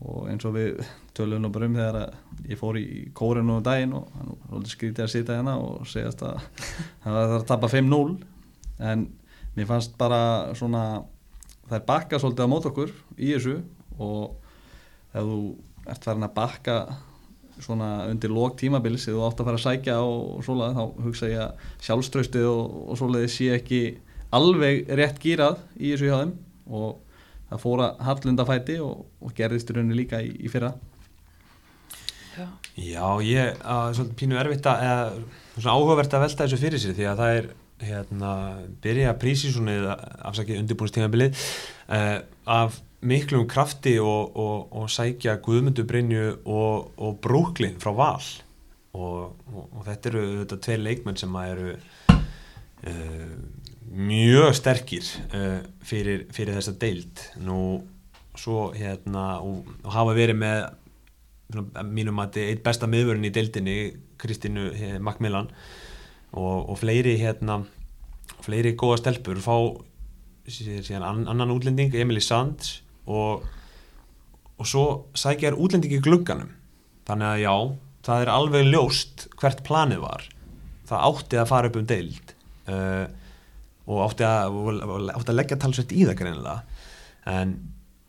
og eins og við töluðum nú bara um þegar ég fór í kórinu um daginn og hann skrítið að sitja hérna og segjast að það var að tapa 5-0 en mér fannst bara svona það er bakka svolítið á mót okkur í þessu og ef þú ert farin að bakka svona undir lók tímabilis eða þú átt að fara að sækja og, og svolega þá hugsa ég að sjálfströystið og, og svoleiði sé ekki alveg rétt gýrað í þessu hjá þeim. Og það fóra hallundafæti og, og gerðist í rauninni líka í, í fyrra.
Já,
Já, ég, að, svona pínu erfitt að, eða, svona áhugavert að velta þessu fyrir sér því að það er, hérna, byrja prísísunnið, afsakið undirbúinstímabilið, uh, af miklum krafti og, og, og sækja Guðmundu Brynju og, og Brooklyn frá Val. Og, þetta eru þetta tveir leikmenn sem eru uh, mjög sterkir uh, fyrir, fyrir þessa deild. Nú svo hérna og, hafa verið með mínum að þetta er eitt besta miðvörun í deildinni Kristínu eh, Macmillan og, og fleiri hérna fleiri góða stelpur fá síðan ann- annan útlending Emily Sands og, og svo sækjar útlending í glugganum. Þannig að já, það er alveg ljóst hvert planið var. Það átti að fara upp um deild uh, og átti að, átti að leggja talsveit í það greinilega. En,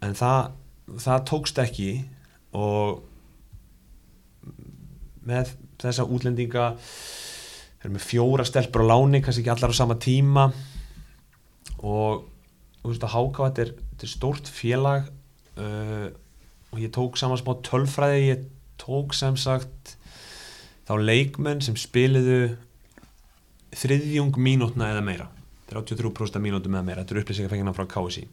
en það, það tókst ekki og með þessa útlendinga þeir eru með fjóra stelpur á láni kannski ekki allar á sama tíma. Og þú veist að háka þetta er, þetta er stórt félag uh, og ég tók saman smá tölfræði. Ég tók sem sagt þá leikmenn sem spiliðu þriðjung mínútna eða meira. 33% mínútum eða meira. Þetta eru upplýsingar fengina frá KSI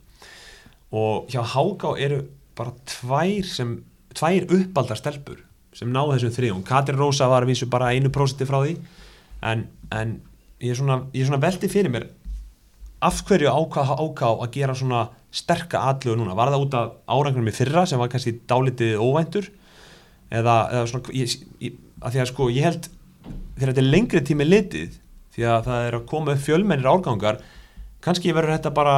og hjá Háká eru bara tvær sem tvær uppaldar stelpur sem náðu þessum þriðjung. Katrin Rósa var að vísu bara einu prósenti frá því en, en ég er svona, svona veldi fyrir mér af hverju ákvað Háká að gera svona sterka aðlögu núna? Var það út af árangunum í fyrra sem var kannski dálítið óvæntur? Eða, eða svona ég, ég, að því að sko ég held þegar þetta er lengri tími litið því að það er að koma upp fjölmennir árgangar kannski verður þetta bara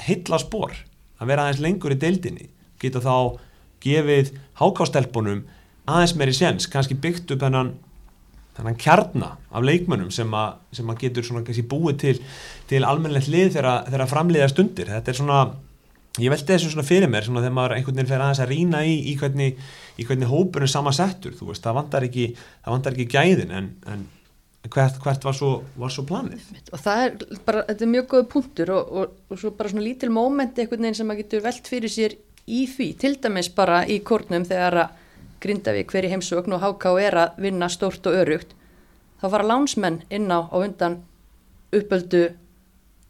heilla spór að vera aðeins lengur í deildinni. Geta þá gefið hákástelpunum aðeins meiri séns kannski byggt upp hennan þennan kjarna af leikmönnum sem að, sem að getur svona kannski búið til, til almennlegt lið þegar, þegar framliða stundir þetta er svona ég veldi þessu svona fyrir mér svona þegar maður einhvern veginn fer aðeins að rýna í, í hvernig, hvernig hópurinn samasettur þú veist, það vantar ekki, það vantar ekki gæðin en, en hvert, hvert var, svo, var svo planið?
Og það er bara, þetta er mjög góð punktur og, og, og svo bara svona lítil mómenti einhvern veginn sem maður getur velt fyrir sér í því, til dæmis bara í kórnum þegar að Grindavík í heimsókn og HK er að vinna stórt og örugt þá fara lánsmenn inn á og undan uppöldu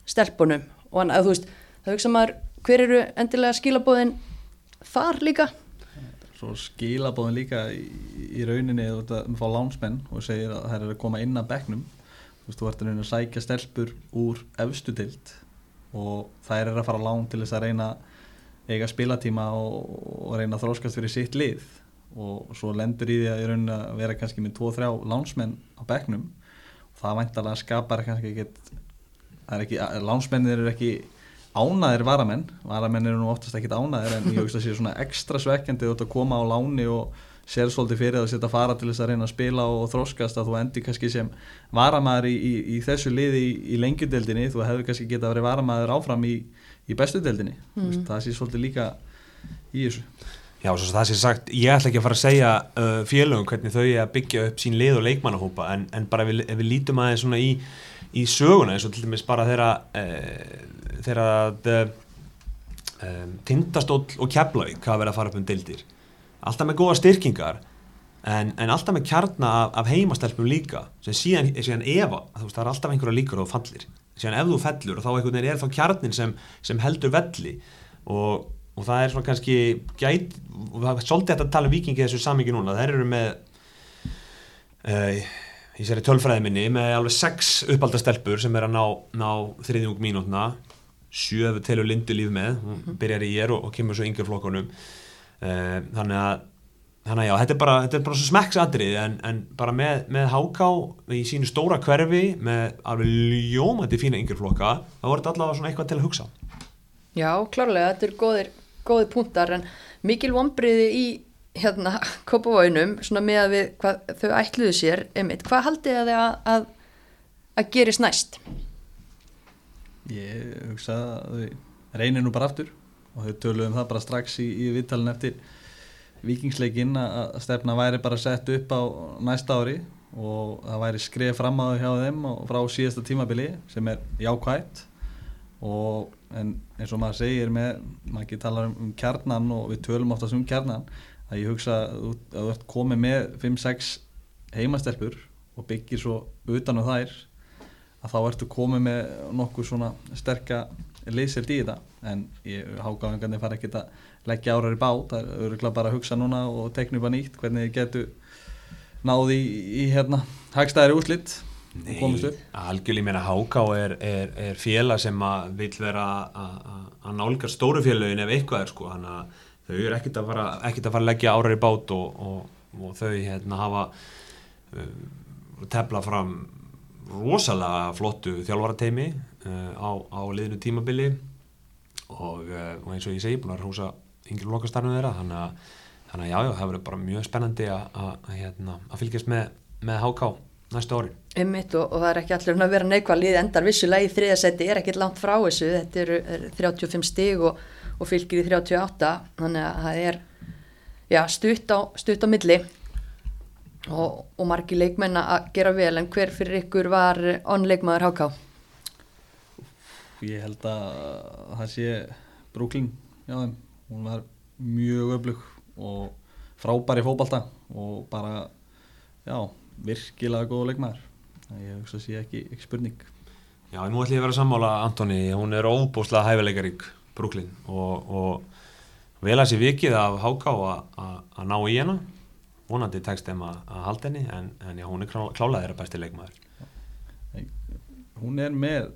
stelpunum. Og hann, að þú veist, það hugsa maður hver eru endilega skilabóðin þar líka?
Svo skilabóðin líka í, í rauninni þú ert að fá lánsmenn og segir að það er að koma inn að bekknum. Þú veist, þú ert að reyna að sækja stelpur úr efstu dild og það er að fara lán til þess að reyna eiga spilatíma og, og reyna að þróskast fyrir sitt lið og svo lendur í því að að vera kannski með 2-3 lánsmenn á bekknum. Og það væntalega skapar kannski er ekki, lánsmennir eru ekki ánaðir varamenn, varamenn eru nú oftast ekkit ánaðir en ég veist að það sé svona ekstra svekkjandi að koma á láni og sér svolítið fyrir að setja fara til þess að reyna að spila og þróskast að þú endur kannski sem varamæður í, í, í þessu liði í, í lengjudeldinni, þú hefur kannski getað að vera varamæður áfram í, í bestudeldinni mm. það sé svolítið líka í þessu
Já, svo það sé sagt, ég ætla ekki að fara að segja uh, félögum hvernig þau er að byggja upp sín lið og leikmannahópa en, en bara ef við, ef við lítum aðeins svona í, í söguna eins og til dæmis bara þeirra uh, þeirra uh, um, tindastóll og keflavík hafa verið að fara upp um deildir. Alltaf með góða styrkingar en, en alltaf með kjarna af, af heimastelpum líka sem síðan, síðan efa, veist, það er alltaf einhverja líkur og fallir. Síðan ef þú fellur og þá er þá kjarnin sem, sem heldur velli og og það er svona kannski gæt, svolítið að tala um vikingi þessu samingi núna, það eru með uh, í sér tölfræði minni með alveg sex uppaldastelpur sem er að ná, ná þriðjung mínútna. Sjöfu telur lindu líf með hún mhm. byrjar í ég og, og kemur svo yngur flokkonum uh, þannig að þannig að já, þetta er bara, þetta er bara svo smekksadrið en, en bara með, með háká í sínu stóra hverfi með alveg ljómandi fína yngur flokka þá voru þetta allavega svona eitthvað til að hugsa.
Já, klárlega, þetta er góðir góði punktar en mikil vonbriði í hérna kopavóinum svona með að við hvað, þau ætluðu sér einmitt, hvað haldið þið að, að, að gerist næst?
Ég hugsa að þau reynir nú bara aftur og þau töluðum það bara strax í, í vittalinn eftir vikingsleikinn að stefna væri bara sett upp á næsta ári og það væri skrið fram á þau hjá þeim og frá síðasta tímabili sem er jákvægt og en eins og maður segir með, maður ekki tala um, um kjarnan og við tölum oftast um kjarnan að ég hugsa að þú ert komið með 5-6 heimastelpur og byggir svo utan á þær að þá ertu komið með nokkuð svona sterka leysild í þetta. En ég hágáðingarnir fara ekki að leggja árar í bát, það eru bara að hugsa núna og tekna upp að nýtt hvernig þið getur náði í, í hérna hagstæðri úslitt
Nei, algjörlega, ég meina Háká er, er, er félag sem að vil vera að nálga stóru félagin ef eitthvað er sko, þannig að þau eru ekkert að fara, að fara að leggja árar í bát og, og, og þau hérna hafa uh, tefla fram rosalega flottu þjálfarateimi uh, á, á liðinu tímabili. Og, uh, og eins og ég segi, búin að húsa yngir lokastarnu þeirra, þannig að, þannig að já, já, það verður bara mjög spennandi að hérna, fylgjast með, með Háká næstu ári.
Einmitt, og, og það er ekki allir að vera neikvæð lið endar. Vissulega í þriðasetti er ekki langt frá þessu. Þetta eru er 35 stig og, og fylgir í 38 þannig að það er já, stutt, á, stutt á milli. Og, og margi leikmenn að gera vel. En hver fyrir ykkur var onleikmaður háká?
Ég held að það sé Brooklyn. Já, hún var mjög öflug og frábæri fókbalta og bara já, virkilega góð leikmaður. Ég hugsa að sé ekki, ekki spurning.
Já, nú ætlum ég að vera að sammála Antoni, hún er óbúslega hæfileikarík Brooklyn. Og, og vel að sé vikið af Háká að ná í hennu vonandi tekst þeim að halda henni en, en já, hún er klálega þeirra besti leikmaður.
Hún er með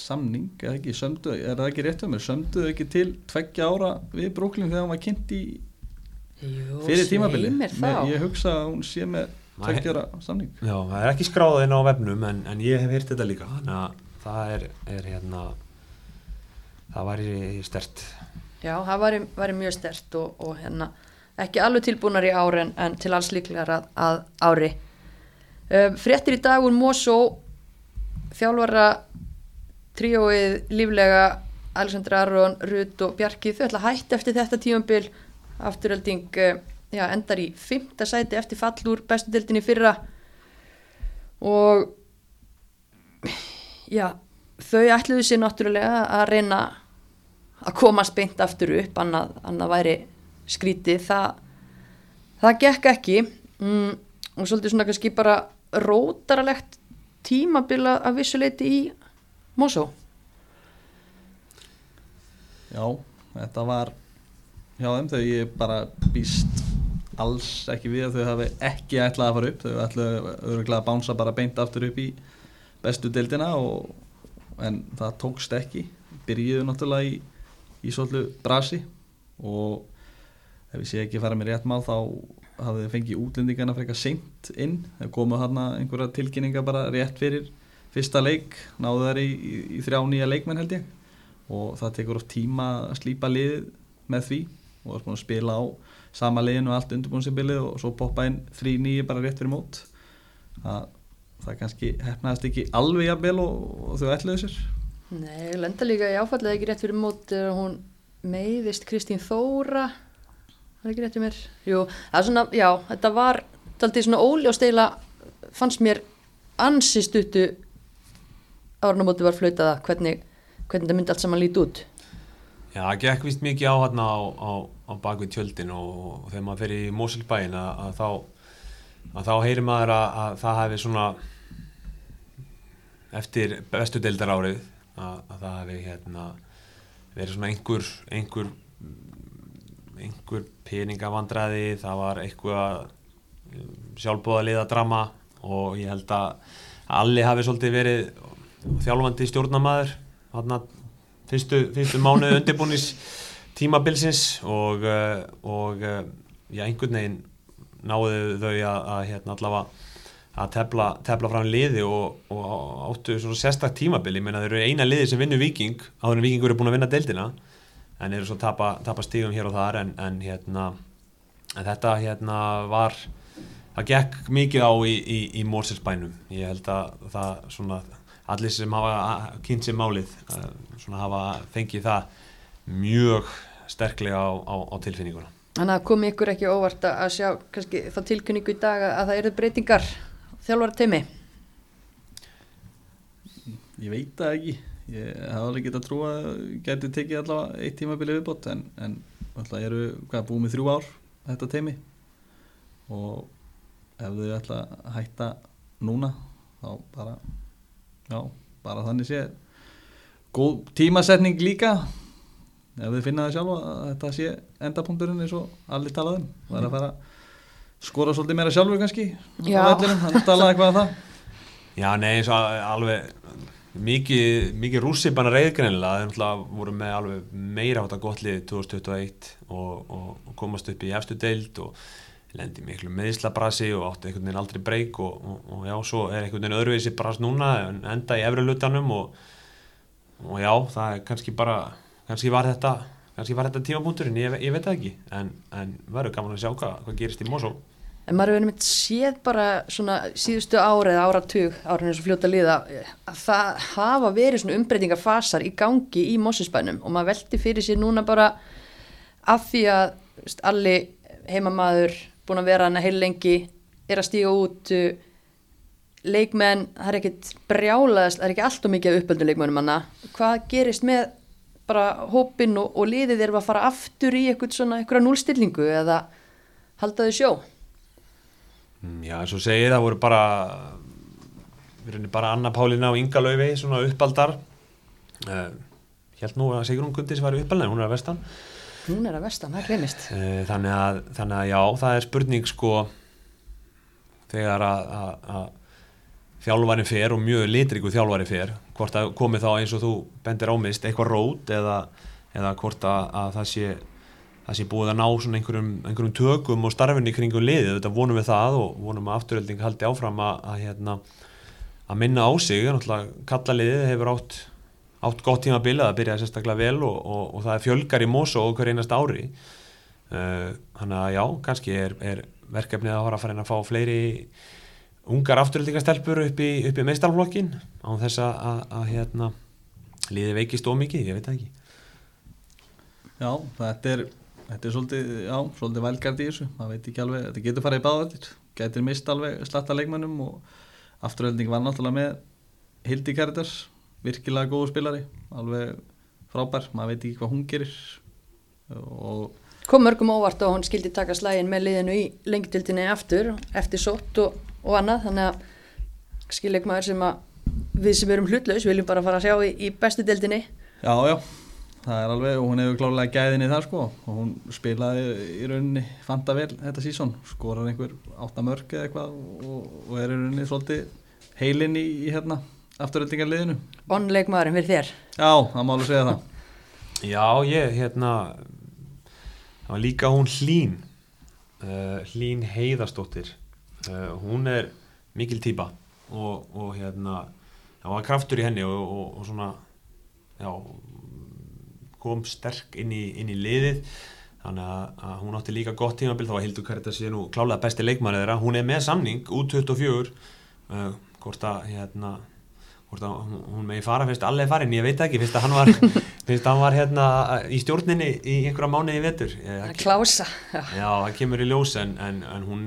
samning, eða ekki, sömdu, er það ekki rétt um mér, sömduðu ekki til tveggja ára við Brooklyn þegar hún var kynnt í Jú, fyrir tímabili? ég hugsa að hún sé með tveggjara samning.
Já, það er ekki skráðið inn á vefnum en, en ég hef hýrt þetta líka. Þannig að það er, er hérna það var í stert
Já, það var, var mjög stert og, og hérna ekki alveg tilbúinar í ári en, en til alls líklegar að, að ári. Um, Frettir í dag úr Mosó. Þjálfara tríóið líflega Alexander Aron, Rut og Bjarki þau ætla að hætta eftir þetta tímambil afturölding uh, já, endar í fymta sæti eftir fall úr bestu deildinni fyrra. Og já, þau ætluðu sér náttúrulega að reyna að komast beint aftur upp annað, annað væri skrítið. Það, það gekk ekki. Mm, og svolítið svona kannski bara rótaralegt tímabila að vissuleiti í Mosó.
Já, þetta var hjá þeim þau ég bara býst alls ekki við að þau hafi ekki ætlað að fara upp. Þau ætlaðu öruglega að bánsa bara beint aftur upp í bestu deildina og, en það tókst ekki. Byrjuðu náttúrulega í, í svolítið brasi og ef ég sé ekki fara með rétt mál þá hafði þau fengið útlendingarna frekar seint inn. Þau komu hérna einhverja tilkynninga bara rétt fyrir fyrsta leik náðu þær í, í, í þrjá nýja leikmenn held ég. Og það tekur oft tíma að slípa lið með því og er búin að spila á sama liðinu og allt undirbúinsibilið og svo poppa inn þrý nýju bara rétt fyrir mót. Það, það kannski hefnaðist ekki alveg jafnvel og, og þau ætluðu sér.
Nei, lenda líka í áfallið ekki rétt fyrir mót er hún meiðist Kristín Þóra. Það er ekki rétt fyrir mér? Jú, það er svona, já, þetta var alltaf svona óli og steila fannst mér ansi stuttu árnumóti var flautaða hvernig, hvernig það myndi allt saman líti út.
Já, það gekk vist mikið á hérna á, á, á bakvið tjöldin og, þegar maður fer í Mosulbæin að, að þá að þá heyrir maður að, að það hefði svona eftir bestu deildar árið að, að það hefði hérna verið svona einhver einhver, einhver peningavandræði það var eitthvað sjálfbóðaliða drama og ég held að allir hafi svolítið verið þjálfandi stjórnamaður hérna fyrstu, fyrstu mánuðu undirbúnis tímabilsins og, eh, og eh, já, einhvern veginn náðu þau að, að hérna allavega að tefla, tefla fram liði og, og áttu svona sérstak tímabil. Ég meina þeir eru eina liði sem vinnur viking áður en vikingur eru búin að vinna deildina en eru svo að tapa, tapa stígum hér og þar en, en hérna en þetta hérna var það gekk mikið á í, í, í Mórselsbænum ég held að það svona allir sem hafa kynnt sér málið eh, svona hafa fengið það mjög sterklega á, á, á tilfinninguna.
Þannig að komi ykkur ekki óvart að sjá kannski þá tilkynningu í dag að það eru breytingar þjálfara teimi?
Ég veit það ekki ég hef alveg getað trú að getur tekið allavega eitt tímabili viðbót en, en alltaf eru hvað búið með þrjú ár þetta teimi og ef þau ætla að hætta núna þá bara já, bara þannig sé góð tímasetning líka ef þið finna það sjálfa að þetta sé endapunkturinn eins og allir talaðum það er að fara að skora svolítið meira sjálfur kannski hann talaði eitthvað að það.
Já, nei, eins og alveg mikið, mikið rússi bara reyðgrænilega, þeir náttúrulega voru með alveg meira átt að gott lið 2021 og, og, og komast upp í efstu deild og lendi miklu meðislabrasi og átti einhvern veginn aldrei breyk og, og, og já, svo er einhvern veginn öðruvísi bras núna en enda í efri lutanum og, og já, það er kannski bara kannski var þetta, kannski var þetta tímapunkturinn, ég, ég veit það ekki en, en verður gaman að sjá hvað, hvað gerist í Mosó
En maður hefur einmitt séð bara svona síðustu árið, áratug, árið eins og fljóta liða, að það hafa verið svona umbreytingarfasar í gangi í Mossinsbænum og maður veldi fyrir sér núna bara af því að veist, allir heimamaður búin að vera hana heil lengi, er að stíga út leikmenn, það er ekkit brjálaðast, það er ekki alltaf mikið af uppöldu leikmennum hana. Hvað gerist með bara hópin og, og liðið er að fara aftur í eitthvað svona, eitthvað núlstillingu eða halda þau sjó?
Mm, Já, eins og segið, það voru bara við erum bara Anna Pálina og Inga Lauvi svona uppaldar uh, Hjælt nú að Sigrun Gundis var uppaldar, hún er að vestan
Hún er að vestan, það glemist.
uh, þannig, að, þannig að já, það er spurning sko þegar að, að, að þjálfari fer og mjög litriku þjálfari fer hvort að komi þá eins og þú bendir ámist eitthvað rót eða, eða hvort að, að það sé það sé búið að ná einhverjum, einhverjum tökum og starfinni kringum liðið, þetta vonum við það og vonum að afturölding haldi áfram að, að, hérna, að minna á sig. Náttúrulega kalla liðið hefur átt átt gott tíma að bila, það byrjaði sérstaklega vel og, og, og það er fjölgar í Mosó hver einast ári. Uh, þannig að já, kannski er, er verkefnið að fara að fara inn að fá fleiri ungar afturöldingastelpur upp í, í meistarflokkin á þess að, hérna, liðið veikist ómikið, ég veit það ekki.
Já, þetta er, þetta er svolítið, já, svolítið vælgard í þessu, maður veit ekki alveg, þetta getur farið í báðaldir, getur mist alveg slatta leikmannum og afturölding var náttúrulega með Hildi Kerdars, virkilega góðu spilari, alveg frábær, maður veit ekki hvað hún gerir. Og
kom mörgum óvart og hún skildi taka slægin með liðinu í lengdildinni aftur, eftir sótt og, og annað, þannig að skilleikmaður sem að við sem erum hlutlaus viljum bara fara að sjá í, í bestu dildinni.
Já, já, það er alveg, og hún hefur klálega gæðinni þar sko og hún spilaði í rauninni fanta vel þetta sísón, skorar einhver áttamörk eða eitthvað og, og er í rauninni svolítið heilinn í, í hérna afturöldingarliðinu.
Onleikmaðurinn fyrir þér.
Já, það má alveg segja það.
Já, ég, hérna það var líka hún Hlín uh, Hlín Heiðarsdóttir uh, hún er mikil týpa og, og hérna það var kraftur í henni og, og, og svona já, kom sterk inn í, inn í liðið. Þannig að, að hún átti líka gott tímabild þá var Hildur Kærita síðan og klálega besti leikmannið þeirra. Hún er með samning út 24 uh, hvort að hérna hvort að hún, hún megi fara fyrst alveg farin, ég veit ekki, fyrst að hann var að hann var hérna í stjórninni í einhverja mánuði í vetur.
Að klása
já það kemur í ljós en, en, en hún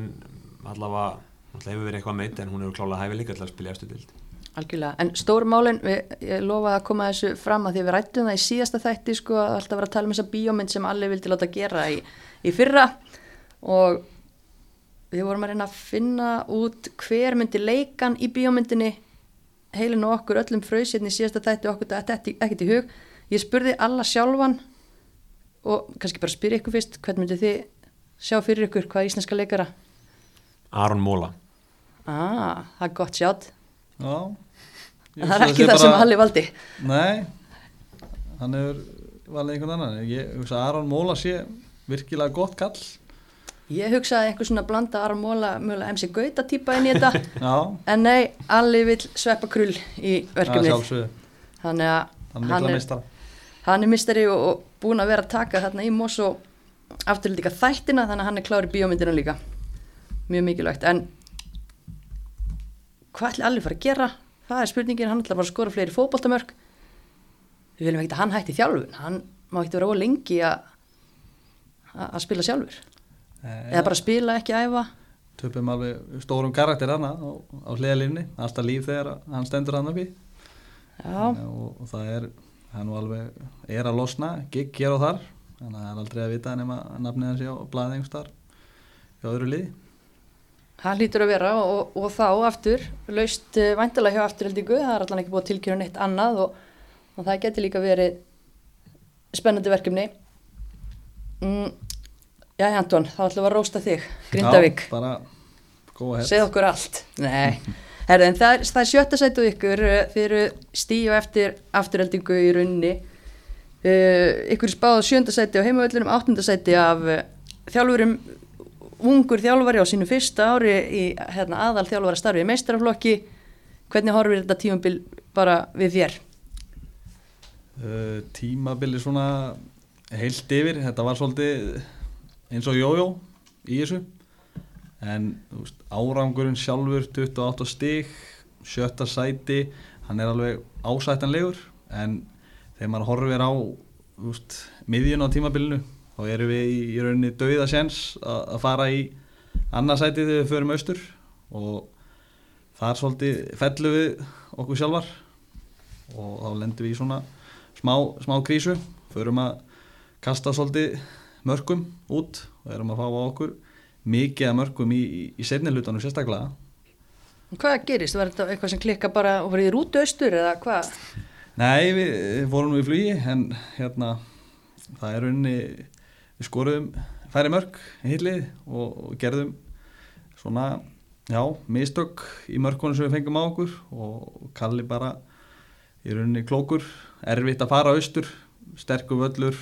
allavega, allavega hefur verið eitthvað meitt en hún hefur klálega hæfið líka til að spilja eftir dild
Algjörlega, en stórmálinn, ég lofaði að koma þessu fram að því við rættum það í síðasta þætti sko að alltaf vera að tala um þessa bíómynd sem allir vildi láta gera í, í fyrra. Og við vorum að reyna að finna út hver myndi leikan í bíómyndinni. Heilin og okkur öllum fröysirni í síðasta þætti og okkur þetta ekkert í hug. Ég spurði alla sjálfan og kannski bara spyrja ykkur fyrst hvernig myndi þið sjá fyrir ykkur hvað íslenska leikara
Aron Móla
ah, það er gott sjátt
Já.
Það er ekki það sem Halli valdi.
Nei, hann hefur valið einhvern annan. Ég hugsa að Aron Móla sé virkilega gott kall.
Ég hugsaði einhver svona blanda Aron Móla mjögulega MC Gauta típa inn í þetta.
Já.
en nei, Alli vil sveppa krull í verkefnið.
Þannig
að
hann,
hann er, hann er mistari og, og búin að vera að taka þarna í mós og afturlega líka þættina þannig að hann er klári bíómyndina líka mjög mikilvægt. En hvað ætli Alli fara að gera? Það er spurningin, hann ætla bara að skora fleiri fókbóltamörk við viljum ekki að hann hætti þjálfun. Hann má ekki vera ólengi að að spila sjálfur.
Nei,
eða bara spila ekki að æfa.
Töpum alveg stórum karakter hana á, á hliðalínni, alltaf líf þegar hann stendur hann uppi. Og, og það er hann alveg er að losna, gigg hér og þar. Þannig að það er aldrei að vita nema nafnið hans á blæði einhverstar hjá öðru liði
hann lítur að vera og, og þá aftur laust uh, væntalega hjá afturheldingu það er allan ekki búið að tilkjöra neitt annað og, og það getur líka verið spennandi verkefni mm, Já, Anton, þá ætlum við að rósta þig, Grindavík. Segð okkur allt. En það er, það er sjötta sætu ykkur fyrir stíu eftir afturheldingu í runni. Uh, ykkur spáð sjönda sæti á heimavöldunum, áttunda sæti af uh, þjálfurum, ungur þjálfari á sínu fyrsta ári í hérna, aðal þjálfara starfi í meistaraflokki. Hvernig horfir þetta tímabil bara við þér?
Uh, tímabili svona heilt yfir, þetta var svolítið eins og jójó í þessu en veist, árangurinn sjálfur 28 stík sjötta sæti, hann er alveg ásættanlegur en þegar maður horfir á veist, miðjun á tímabilinu þá erum við í, í rauninni dauðasjens að fara í annarsæti þegar við förum austur og þar svolítið fellum við okkur sjálfar og þá lendum við í svona smá, smá krísu förum að kasta svolítið mörgum út og erum að fá á okkur mikið að mörgum í, í, í setnilutanum sérstaklega
Hvað gerist? Var þetta eitthvað sem klikka bara og í rútu austur eða hvað?
Nei, við, við fórum við flugi en hérna það er unni við skoruðum færi mörg í hillið og, gerðum svona, já, mistök í mörgunum sem við fengum á okkur og kalli bara í rauninni klókur, erfitt að fara austur sterkur völlur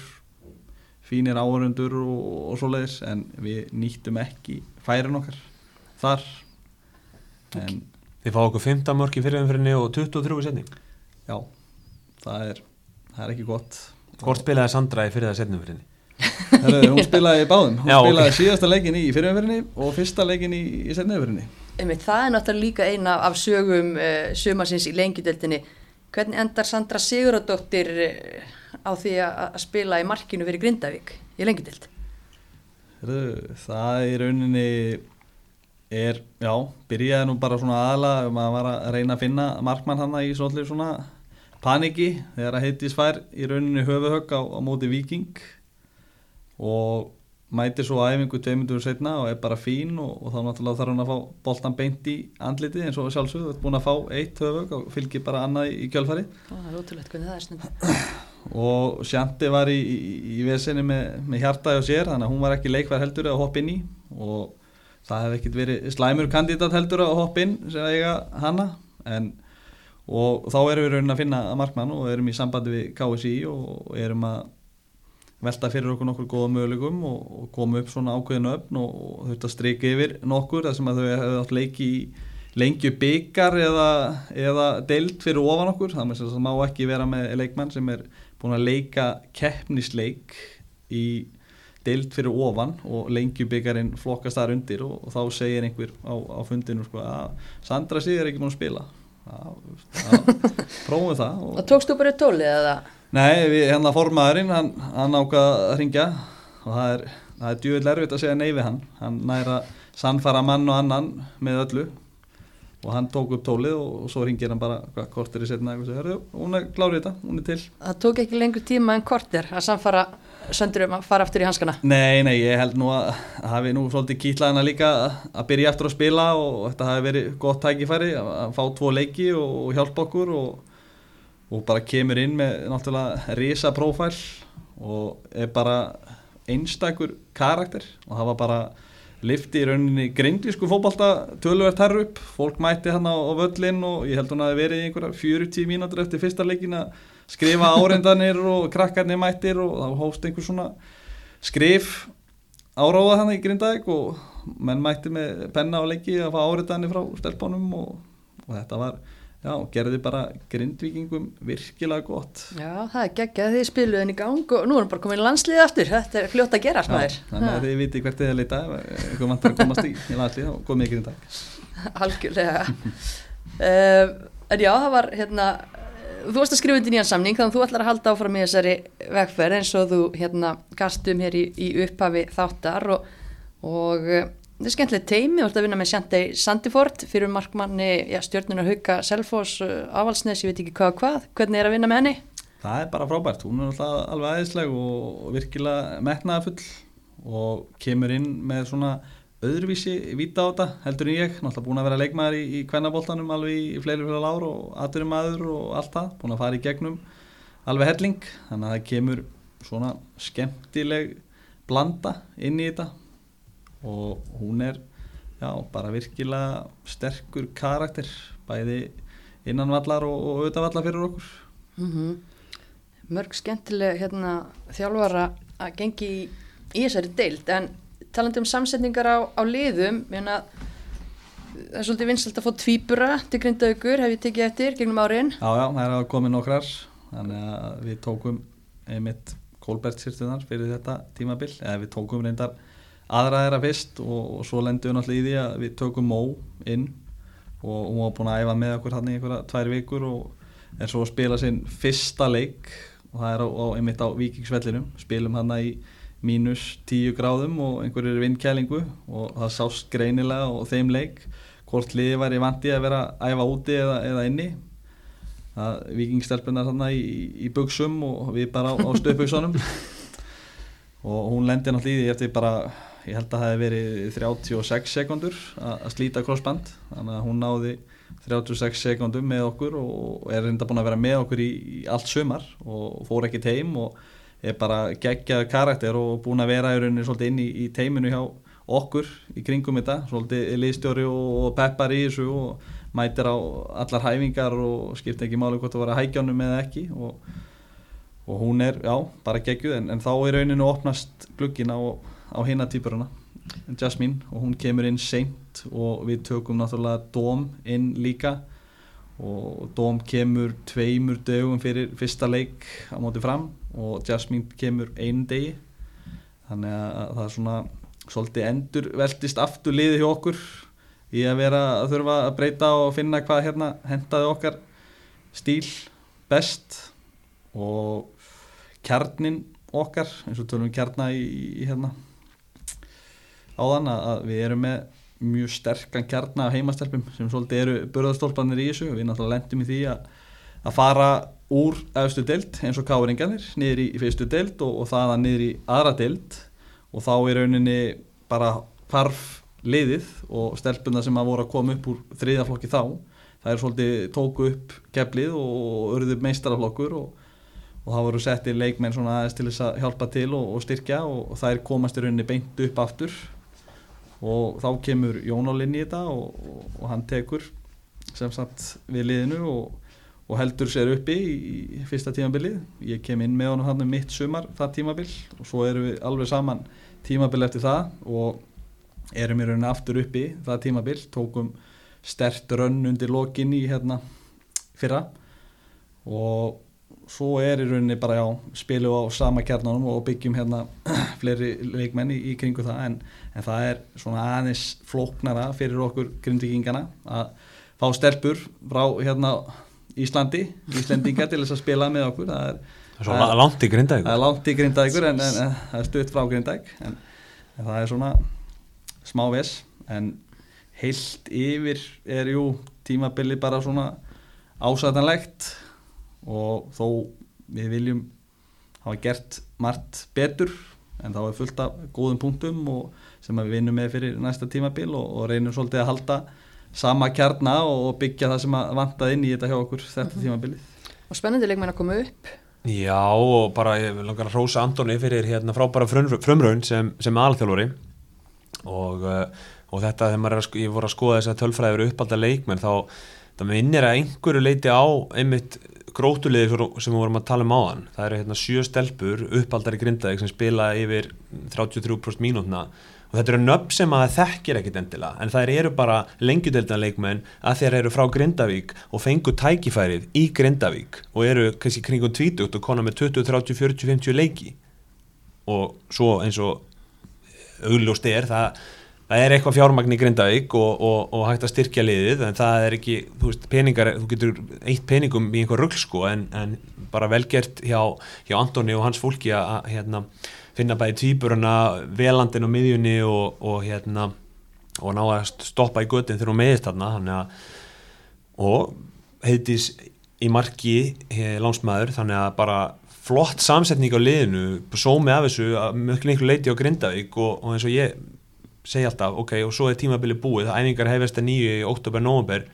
fínir áhörundur og, og svo leiðis en við nýttum ekki færin okkar þar. En
Þið fá okkur 15 mörg í fyrirumfyrinni og 23 í setning
Já, það er, það er ekki gott.
Hvort spilaði Sandra í fyrir það setnumfyrinni?
Hún spilaði í báðum Hún
Já,
spilaði
okay.
síðasta leikin í fyrirumfyrinni og fyrsta leikin í, í setnumfyrinni
Einmitt, það er náttúrulega líka eina af sögum uh, sumarsins í lengjudeldinni hvernig endar Sandra Siguradóttir uh, á því að að spila í markinu fyrir Grindavík í lengjutild?
Heyrðu, það í rauninni er, já, byrjaði nú bara svona aðla maður var að reyna að finna markmann hann í svolítið svona paniki þegar að heiti svær í rauninni höfuhögg á, á móti viking og mætir svo æfingu tveimundur setna og er bara fín og, og þá náttúrulega þarf hann að fá boltan beint í andliti eins og sjálfsögðu, þú ert búin að fá eitt höfuhögg og fylgir bara annað í, kjölfari
það er ótrúlegt hvernig það er snönd.
og Sjanti var í, í, í vesinni með, með hjartaði og sér þannig að hún var ekki leikvar heldur að hoppa inn í. Og það hefði ekkert verið slæmur kandidat heldur að hoppa inn sem að eiga hana. En, og þá erum við raunin að finna markmann og erum í sambandi við KSI og erum að velta fyrir okkur nokkur góða möguleikum og, og koma upp svona ákveðinu öfn og, og þurft að streika yfir nokkur þar sem að þau hefði átt leiki í lengju byggar eða, eða deild fyrir ofan okkur þannig að það má ekki vera með leikmann sem er búin að leika keppnisleik í deild fyrir ofan og lengju byggarinn flokkast þar undir og, og þá segir einhver á, á fundinu sko, að Sandra Sýður er ekki búin að spila prófum það og
Og tókst þú bara tólið eða?
Nei, við, hérna formaðurinn, hann, hann ákvað að ringja og það er, það er djúvill erfitt að segja nei við hann. Hann næra sannfara mann og annan með öllu og hann tók upp tólið og, og svo ringir hann bara hvað kortir í setna og segir, hún er klárið þetta, hún er til.
Það tók ekki lengur tíma en kortir að samfara söndur um að fara aftur í hanskana.
Nei, nei, ég held nú að hafi nú svolítið kýtlað hana líka að byrja aftur að spila og þetta hafi verið gott tækifæri að, fá tvo leiki og, og hjálpa okkur og, og bara kemur inn með náttúrulega risa prófæl og er bara einstakur karakter og það var bara lifti í rauninni grindvísku fótbalta töluvert herru upp, fólk mætti hann á, á völlin og ég held hún að það verið einhverja 40 mínútur eftir fyrsta leikin að skrifa áreindanir og krakkarnir mættir og þá hófst einhver svona skrif áráða hann í Grindavík og menn mætti með penna og leiki að fá áreindanir frá stelpunum og, og þetta var, já, gerði bara grindvíkingum virkilega gott
Já, það er geggjað því spiluðin í gang og nú erum bara komin í landsliði aftur. Þetta er fljótt að gera maður.
þannig að þið viti hvert þið er leita einhver vantar að komast í, í landslið og komið í Grindavík
Algjörlega. uh, en já, það var hérna, þú varst að skrifa undir nýjan samning þannig að þú ætlar að halda áfram í þessari vegferð eins og þú hérna gastum hér í, í upphafi þáttar og, og uh, þetta er skemmtilegt teimi, þú ert að vinna með Sjantei Sandifort fyrir markmanni já, stjórnunar Hauka Selfos, uh, Avalsnes, ég veit ekki hvað og hvað, hvernig er að vinna með henni?
Það er bara frábært, hún er alltaf alveg aðeinsleg og virkilega metnaðafull og kemur inn með svona öðruvísi vita á þetta heldur en ég, náttúrulega búin að vera leikmaður í, í kvennaboltanum alveg í, fleiri fyrir ár og aturum aður og allt það, búin að fara í gegnum alveg helling, þannig að það kemur svona skemmtileg blanda inn í þetta og hún er já, bara virkilega sterkur karakter, bæði innanvallar og, og auðvitaðvallar fyrir okkur.
Mm Mörg skemmtileg hérna, þjálfara að gengi í, í þessari deild en talandi um samsetningar á, á liðum mérna, það er svolítið vinsalt að fá tvíbura til grindaugur, hef ég tekið eftir gegnum árin.
Já, já, það er að komið nokkrar þannig að við tókum einmitt Kolbert sýrtunar fyrir þetta tímabil eða við tókum reyndar aðra þeirra fyrst og, og svo lendum við náttúrulega í því að við tókum Mó inn og hún var búin að æfa með okkur hann í einhverja tvær vikur og er svo að spila sinn fyrsta leik og það er á, á, einmitt á vikingsvellinum spilum hann í mínus 10 gráðum og einhverjir vindkælingu og það sást greinilega og þeim leik hvort liði væri vandi að vera að æfa úti eða, eða inni. Að vikingstelpunar hann í, í buksum og við bara á, á stöðbuksunum og hún lendi náttúrulega í því eftir bara ég held að það hefði verið 36 sekundur að slíta crossband. Þannig að hún náði 36 sekundum með okkur og er reynda búin að vera með okkur í, í allt sumar og fór ekki teim og er bara geggjað karakter og búin að vera í rauninni svolítið inn í, í teiminu hjá okkur í kringum þetta, svolítið liðstjóri og peppar í þessu og mætir á allar hæfingar og skiptir ekki máli hvort að hækjanum eða ekki. Og, og hún er, já, bara geggjuð en, en þá er rauninu opnast glugginn á, á hinna týpuruna Jasmine og hún kemur inn seint og við tökum náttúrulega Dóm inn líka. Og Dóm kemur tveimur dögum fyrir fyrsta leik á móti fram og Jasmine kemur einu degi. Þannig að það er svona svolítið endur veltist aftur liði hjá okkur í að vera að þurfa að breyta og finna hvað hérna hentaði okkar stíl best. Og kjarnin okkar eins og tölum við kjarna í, í hérna áðan að, að við erum með mjög sterkan kjarna af heimastelpum sem svolítið eru börðarstólpanir í þessu. Við náttúrulega lendum í því að, að fara úr efstu deild eins og káringarnir niður í fyrstu deild og, og það að niður í aðra deild. Og þá er rauninni bara hvarf liðið og stelpuna sem að voru að koma upp úr þriðaflokki þá það er svolítið tóku upp keflið og örðu meistaraflokkur og, og það voru settið leikmenn svona aðeins til þess að hjálpa til og, og styrkja og það er komast í rauninni beint upp aftur og þá kemur Jónálinn í þetta og hann tekur sem sagt við liðinu og heldur sér uppi í, í fyrsta tímabilið. Ég kem inn með hann hann um mitt sumar það tímabil og svo erum við alveg saman tímabil eftir það og erum í rauninni aftur uppi það tímabil, tókum stert rönn undir lokin í hérna fyrra. Og svo er í rauninni bara já, spilu á sama kjarnanum og byggjum hérna fleiri leikmenn í, í kringu það en, en það er svona aðeins flóknara fyrir okkur grindvikingana að fá stelpur frá hérna Íslandi, Íslendinga til þess að spila með okkur. Það er,
það er langt í grindaðíkur
það er langt í grindaðíkur en, en, en það er stutt frá grindaðík en það er svona smá ves en heilt yfir er jú tímabili bara svona ásætanlegt og þó við viljum hafa gert margt betur en þá er fullt af góðum punktum sem við vinnum með fyrir næsta tímabil og, og reynum svolítið að halda sama kjarna og byggja það sem vantað inn í þetta hjá okkur þetta mm -hmm. tímabilið.
Og spennandi leikmenn að koma upp
Já og bara ég vil langar að rósa Antoni fyrir hérna frábæra frumraun sem, sem alþjálfari og, uh, og þetta þegar maður er að, ég voru að skoða þess að tölfræður uppalda leikmenn þá það minnir að einhverju leiti á einmitt grótulegir sem við vorum að tala um áðan það eru hérna sjö stelpur uppaldari grindaðið sem spila yfir 33% mínútna og þetta eru nöpp sem að þekkir ekkit endilega en það eru bara lengjudeldanleikmenn að þeir eru frá Grindavík og fengu tækifærið í Grindavík og eru kannski kringum 20 og konar með 20, 30, 40, 50 leiki. Og svo eins og augljóst er það, það er eitthvað fjármagn í Grindavík og, og, og hægt að styrkja liðið en það er ekki, þú veist, peningar þú getur eitt peningum í einhver rugg sko en, en bara velgert hjá, hjá Antoni og hans fólki að hérna finna bæði týpuruna velandin og miðjunni og, og hérna og ná að stoppa í göttin þegar hún meðist þarna og heitis í marki lánsmaður þannig að bara flott samsetning á liðinu sómi af þessu mjög lengur leiti á Grindavík og, og eins og ég segja alltaf ok og svo er tímabili búið æfingar hefist að nýju í oktober-nóvember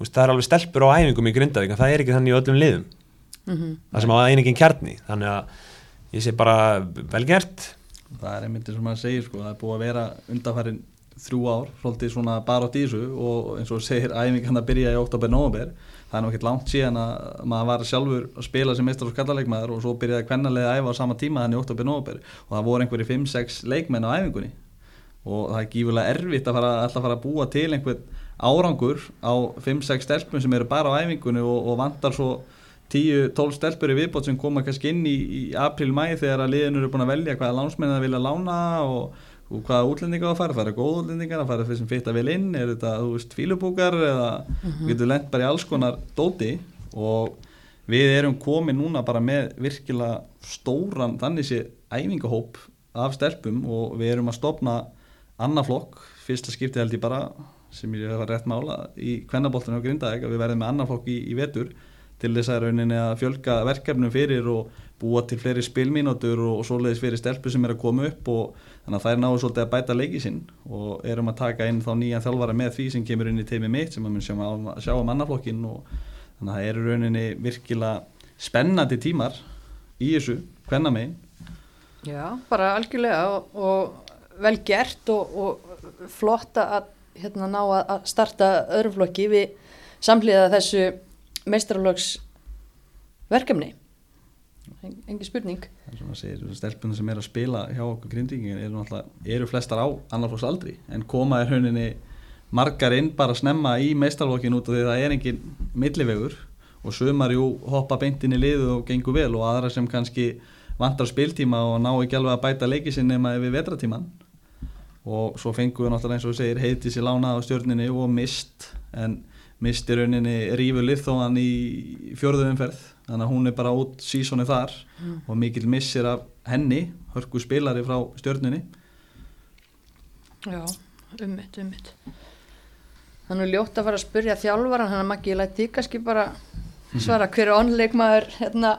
það er alveg stelpur á æfingum í Grindavík en það er ekki þannig í öllum liðum mm -hmm. það sem á einingin kjarni þannig að ég sé bara velgert
það er einmitt sem maður segir sko, það er búið að vera undanfærin þrjú ár, svolítið svona bara á dísu og eins og segir æfingan að byrja í oktober-nóvember, það er náttúrulega langt síðan að maður var sjálfur að spila sem meistar og skallalegmaður og svo byrjaði kvennalega að æfa á sama tíma þannig í oktober-nóvember og það voru einhverju 5-6 leikmenn á æfingunni. Og það er gífurlega erfitt að fara, alltaf fara að búa til einhvern árangur á 5-6 stelpum sem eru bara á æfingunni og, og vandar svo 10-12 stelpur í viðbót sem koma kannski inn í, í april-mæ þegar að liðinu eru búin að velja hvaða lánsmenn það vilja lána og, og hvaða útlendinga það fara, það fara góð útlendingar, það fara fyrir sem fitta vel inn, er þetta, þú veist, fílubúkar eða mm -hmm. getur lent bara í alls konar dóti. Og við erum komið núna bara með virkilega stóran, þannig sé æfingahóp af stelpum og við erum að stopna annaflokk, fyrsta skipti held ég bara sem ég var rétt mála í kvennaboltunum og grindaðeg að við verðum með annaflokk í, í vetur til þess að rauninni að fjölga verkefnum fyrir og búa til fleiri spilmínútur og, og svoleiðis fyrir stelpu sem er að koma upp og þannig að það er náðu svolítið að bæta leikið sinn og erum að taka inn þá nýja þjálfara með því sem kemur inn í teimi mitt sem við mun sjá, sjá á mannaflokkin og þannig að það eru rauninni virkilega spennandi tímar í þessu, hvenna megin.
Já, bara algjörlega og, og vel gert og, og flott að hérna ná að starta öðruflokki við samhliða þessu meistralögs verkefni? Engi spurning.
Stelpunum sem er að spila hjá okkur grindingin eru, eru flestar á annarflóks aldri en koma er hauninni margar inn bara að snemma í meistarlokkin út af því það er engin millivegur og sömar jú hoppa beintin í liðu og gengur vel og aðra sem kannski vantar spiltíma og ná ekki alveg að bæta leikisinn nema við vetratíman og svo fengum við náttúrulega eins og segir heitis í lána á stjórninni og mist en misti rauninni Rífu Lithóan í fjörðu umferð. Þannig að hún er bara út sísoni þar og mikil missir af henni hörku spilari frá stjörnunni.
Já, ummitt, ummitt. Þannig er ljótt að fara að spurja þjálfaran, hann að Maggi, ég læti þig kannski bara svara. Hver er onleikmaður hérna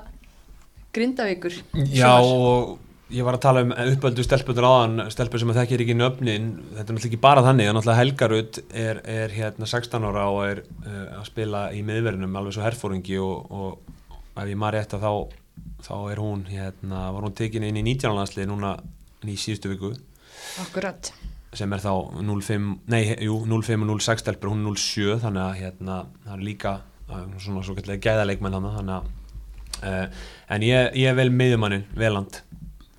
Grindavíkur.
Já og ég var að tala um uppöldu stelputur áðan, stelpur sem að þekkir ekki nöfnin, þetta er náttúrulega ekki bara þannig, er náttúrulega Helgarud er, er hérna 16 ára og er uh, að spila í miðverðinum alveg svo herfóringi og, og ef ég maður rétt að þá, þá er hún, hérna, var hún tekin inn í 19. landslið núna í síðustu viku
Akkurat.
sem er þá 05, nei, jú, 05 og 06 stelpur, hún er 07 þannig að hérna, það er líka svona svo kallega gæðaleikmenn hann þannig að uh, en ég, ég er vel miðjumannin, veland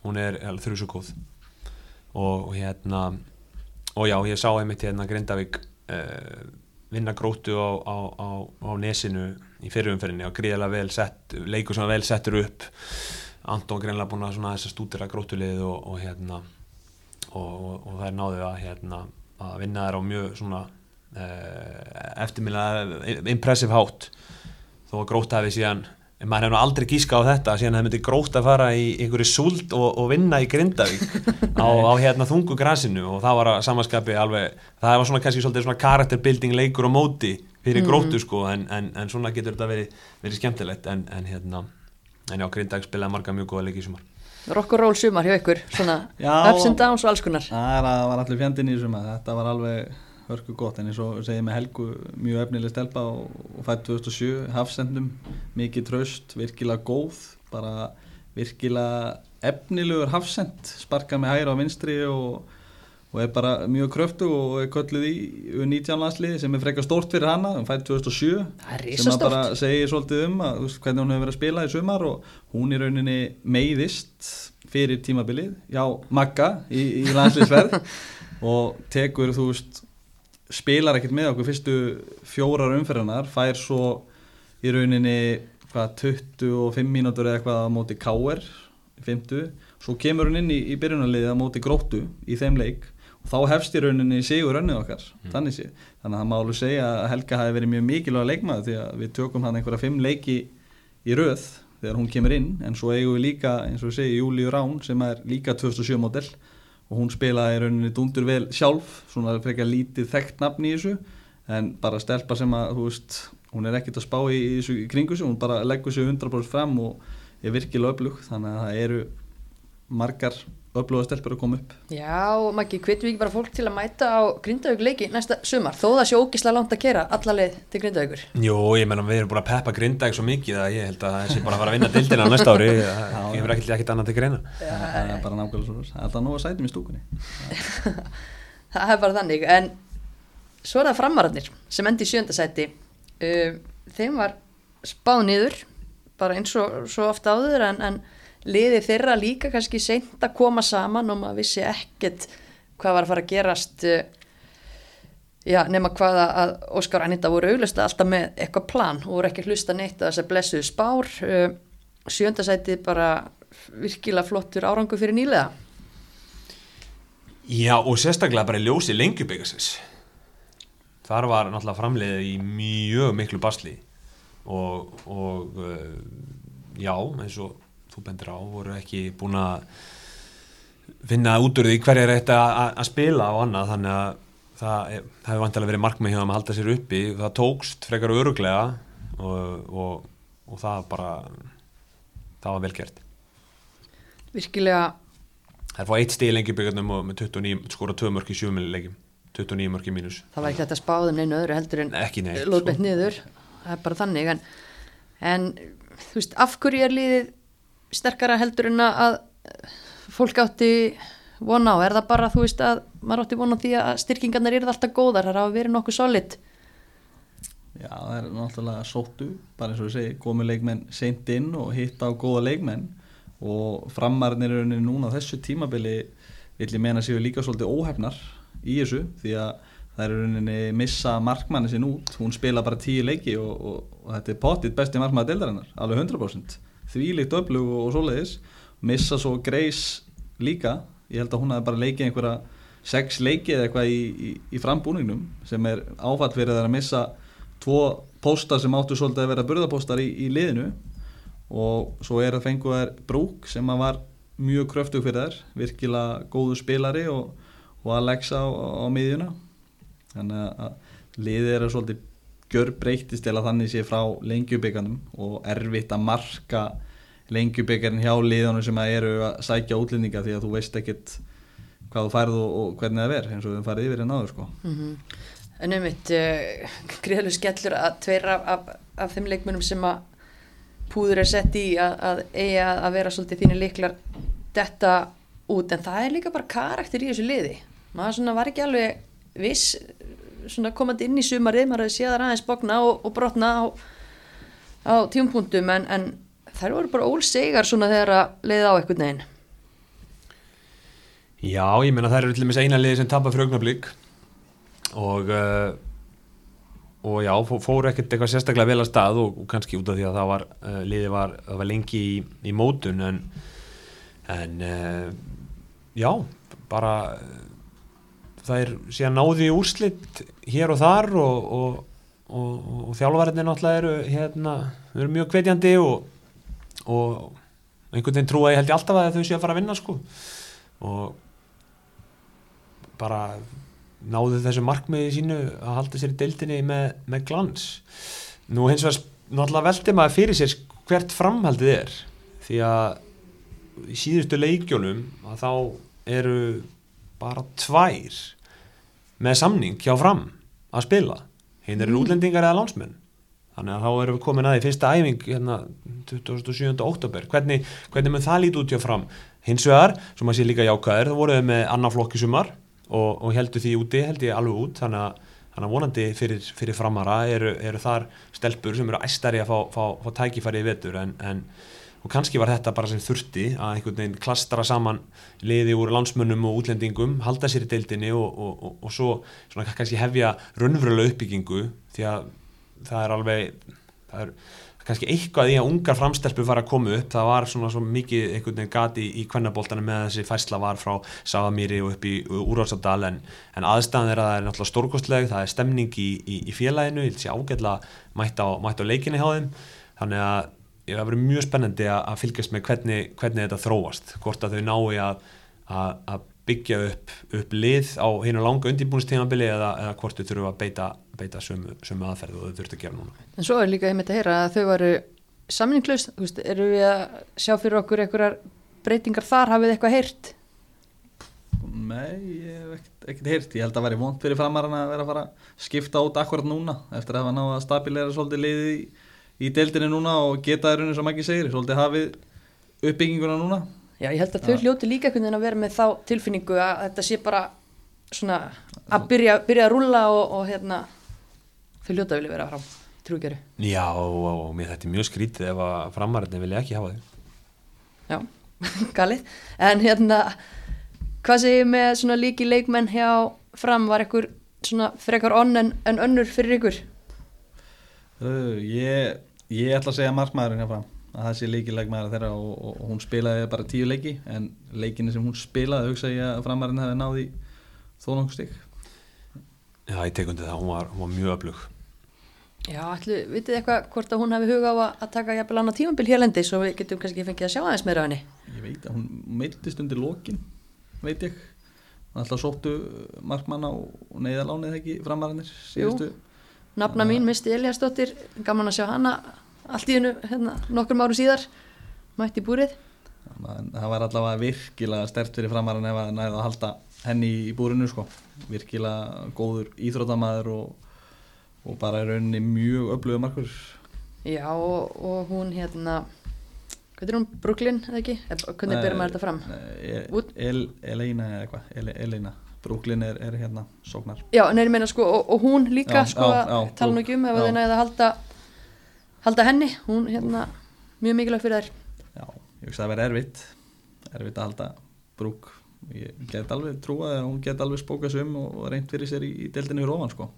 hún er þrjusugóð og, og hérna og já, ég sá einmitt hérna Grindavík uh, vinna grótu á, á, á, á nesinu í fyrirumferðinni og gríðilega vel sett leikur sem vel settur upp. Anton greinlega búin að svona þess að stúdira grótulið og, og hérna og, og, þær náðu að, hérna, að vinna þær á mjög svona uh, eftirmillega impressive hátt. Þó að gróta hefði síðan en maður hefði nú aldrei gíska á þetta síðan það myndi gróta að fara í einhverju súld og, og vinna í Grindavík á, á hérna þungu grasinu. Og það var að samanskapi alveg, það var svona kannski svona karakterbuilding leikur og móti fyrir grótu sko en, en, en svona getur þetta verið, verið skemmtilegt. En, en hérna en já, Grindavík spilaði marga mjög góða leiki í sumar.
Roll sumar hjá ykkur, svona
Já.
ups and downs og alls konar.
það var allir fjandinn í þessum að þetta var alveg hörku gott en eins og segið með Helgu mjög efnileg stelpa og, og fætt 2007 hafsendum, mikið tröst virkilega góð, bara virkilega efnilegur hafsend sparkað með hæra á vinstri og, og er bara mjög kröftu og er kölluð í U19 landsliði sem er frekar stórt fyrir hana, hún fætt 2007
Það er
sem að bara segir svolítið um að, hvernig hún hefur verið að spila í sumar og hún í rauninni meiðist fyrir tímabilið, já, Magga í, í landsliðsverð og tekur, þú veist spilar ekkert með okkur. Fyrstu fjórar umferðanar, fær svo í rauninni hvað, 25 mínútur eða eitthvað á móti í 50, svo kemur hún inn í, í byrjunarliðið á móti Gróttu í þeim leik. Og þá hefst í rauninni sigur önnið okkar, þannig sé. Þannig að það má alveg segja að Helga hafi verið mjög mikilvæg leikmaður því að við tökum hann einhverja fimm leiki í röð þegar hún kemur inn. En svo eigum við líka, eins og við segja, Júliu Rán sem er líka 2007 model og hún spilaði í rauninni dundur vel sjálf svona frekar lítið þekkt nafn í þessu. En bara stelpa sem að þú veist, hún er ekkert að spá í, í, þessu, kringu sig, hún bara leggur sig 100% fram og er virkilega öflug. Þannig að það eru margar öfluga stelpur að koma upp.
Já, Maggi, hvetjum við ekki bara fólk til að mæta á Grindavík leiki næsta sumar, þó það sé ógislega langt að kera alla leið til Grindavíkur.
Jú, ég menna við erum búin að peppa Grindavík svo mikið að ég held að það sé bara að fara að vinna dildina á næsta ári, það gefur ekkert ekkert annað til greina.
Það er bara nákvæmlega svo það er alltaf nóg að sætum í stúkunni.
Það er bara þannig, en svo er það framararnir sem endi í sjöndasæti. Uh, þeim var spáð niður, bara eins og svo ofta áður, en, en liði þeirra líka kannski seint að koma saman og maður vissi ekkert hvað var að fara að gerast uh, já, nema hvað að Óskar Anita voru auglust alltaf með eitthvað plan og voru ekki hlusta neitt að þess að blessuðu spár uh, sjöndasæti bara virkilega flottur árangu fyrir nýlega.
Já, og sérstaklega bara ljósi lengjubikarsins Þar var náttúrulega framleiðið í mjög miklu basli og, og uh, já, eins og þú bendur á, voru ekki búin að finna út úr því hverja er þetta að spila og annað þannig að það, það hefur vantilega verið markmið hjá þeim að halda sér uppi. Það tókst frekar öruglega og, og, og það bara það var vel gert.
Virkilega.
Það er fá eitt stíð lengi byggarnum og með 29, skora 2 mörk í sjömililegjum 29 mörk í mínus.
Það var ekki þetta spáðum neinu öðru heldur en lóðbent
sko.
niður. Það er bara þannig en, en þú veist, af hverju er liðið sterkara heldur en að fólk átti vona á, er það bara þú veist að maður átti vona á því að styrkingarnir eru alltaf góðar, það hafa verið nokkuð solid?
Já, það er náttúrulega sóttu, bara eins og við segi, komið leikmenn seint inn og hitta á góða leikmenn. Og framarnir eru núna þessu tímabili vill ég meina séu líka svolítið óhefnar í þessu því að það er rauninni missa markmanni sinn út, hún spila bara tíu leiki og, og, og þetta er pottitt besti markmanni deildarinnar, alveg 100% þvílíkt öflug og, og svoleiðis. Missa svo Greis líka. Ég held að hún hafi bara leikið einhverja sex leiki eða eitthvað í, í, í frambúningnum sem er áfall það að missa tvo póstar sem áttu svolítið að vera burðapóstar í, í liðinu. Og svo er að fengu þær Brúk sem að var mjög kröftug fyrir þær, virkilega góðu spilari og, og Alexa á, á miðjuna. Þannig að liðið er að svolítið gjör breytist að þannig sé frá lengjubíkanum og erfitt að marka lengjubíkarinn hjá liðunum sem að eru að sækja útlendinga því að þú veist ekkit hvað þú færð og, og hvernig það verð eins og við farið yfir en áður sko.
Mm -hmm. En einmitt, uh, gríðalegu skellur að tveir af, af, af þeim leikmunum sem að púður er sett í að, að eiga að vera svolítið þínir liklar detta út. En það er líka bara karakter í þessu liði. Maður svona var ekki alveg viss svona komandi inn í sumarið maður hefði séð það aðeins bókna og, og brotna á, á tímpunktum en, en þær voru bara ólsegar svona þegar að leiða á eitthvað neginn
Já, ég menna það eru til og meins eina liði sem tapar fyrir augnablík og uh, og já, fóru ekkert eitthvað sérstaklega vel að stað og, og kannski út af því að það var uh, liði var, var lengi í, í mótun en, en uh, já, bara það er síðan náði úrslitt hér og þar og, og, og þjálfvarðinni náttúrulega eru hérna, eru mjög kveitjandi og einhvern veginn trúa ég held ég alltaf að þau séu að fara að vinna sko. Og bara náðu þessu markmiði sínu að halda sér í deildinni með, með glans. Nú hins vegar náttúrulega veldi maður fyrir sér hvert framhaldið er. Því að í síðustu leikjónum að þá eru bara tvær með samning hjá fram að spila hinn eru mm. útlendingar eða landsmenn þannig að þá erum við komin að því fyrsta æfing hérna 27. oktober hvernig, hvernig mun það líti út hjá fram hins vegar, sem að sé líka jákaður þá voruð við með annaflokki sumar og, og heldur því úti, held ég alveg út þannig að, þannig að vonandi fyrir, fyrir framara eru, eru þar stelpur sem eru æstari að fá, fá, fá tækifæri í vetur en, en og kannski var þetta bara sem þurfti að einhvern veginn klastra saman liði úr landsmönnum og útlendingum halda sér í deildinni og, og, og, og svo svona, kannski hefja raunverulega uppbyggingu því að það er alveg það er kannski eitthvað í að ungar framstelpur fara að koma upp, það var svona svo mikið einhvern veginn gati í kvennabóltana með þessi fæsla var frá Savamíri og upp í Úrváðsabdal en, en aðstæðan er að það er náttúrulega stórkostleg, það er stemning í, í, í félaginu, ég held sér ágætla mætt á, á leikinni hjá þeim. Þannig að það verður mjög spennandi að, að fylgjast með hvernig, hvernig þetta þróast hvort að þau nái að, að, að byggja upp, upp lið á hérna langa undirbúinistímanbili eða, eða hvort þau þurfu að beita, beita sömu, sömu aðferð og þau þurftu að gera núna.
En svo er líka einmitt að heyra að þau varu samninglust, eru við að sjá fyrir okkur einhverjar breytingar þar, hafið eitthvað heyrt?
Nei, ég hef ekkert, ekkert heyrt, ég held að það væri vond fyrir framarinn að vera að fara að skipta út akkurat núna eftir að hafa náða að stabilera svolítið liðið í, í deildinni núna og geta það raunir sem ekki segir, svolítið hafið uppbygginguna núna
Já, ég held að þau hljóti líka einhvern veginn að vera með þá tilfinningu að þetta sé bara svona að byrja, byrja að rulla og, og hérna þau hljóta vilja vera fram í trúgeru.
Já, og, og mér þetta er mjög skrítið ef að framarinn vilja ekki hafa þau.
Já, galið. En hérna, hvað segir með svona líki leikmenn hjá fram var ekkur svona frekar onn en, en önnur fyrir ykkur?
Uh, ég, ég ætla að segja margmæðurinn hjá fram að það sé leikilegmaður þeirra og, og, og hún spilaði bara tíu leiki en leikinni sem hún spilaði hugsa ég að framarinn hefði náði þó nokkuð stygg
Já, ég tekundi það, hún var, hún var mjög öflug.
Já, ætlu, vitið eitthvað hvort að hún hefði huga á að, taka jæfnvel annað tífambil hérlendi svo við getum kannski fengið að sjá aðeins meira á henni?
Ég veit að hún meiltist undir lokin veit ég. Alltaf sóttu markmann á neyðalánið ekki framarinnir
Jú, nafna mín misti Eliasdóttir gaman að sjá hana allt í hennu hérna, nokkrum árum síðar mætti búrið
það var allavega virkilega stert fyrir framarinn ef að næða að halda henni í búrinu sko. virkilega góður íþrótamaður og, og bara er rauninni mjög öflögu markur
Já og, og hún hérna hvað er hún, Brooklyn eða ekki? hvernig byrjum maður þetta fram?
El, El, Elena eða eitthvað El, Brooklyn er, er hérna sóknar.
Já, neður meina sko og, og hún líka já, sko tala nú ekki um ef það næði að halda halda henni, hún hérna mjög mikilvægt fyrir þær.
Já, ég veist að það verði erfitt erfitt að halda brúk ég get alveg trúa að hún get alveg spókast um og reynd fyrir sér í, í deildinu í róman sko.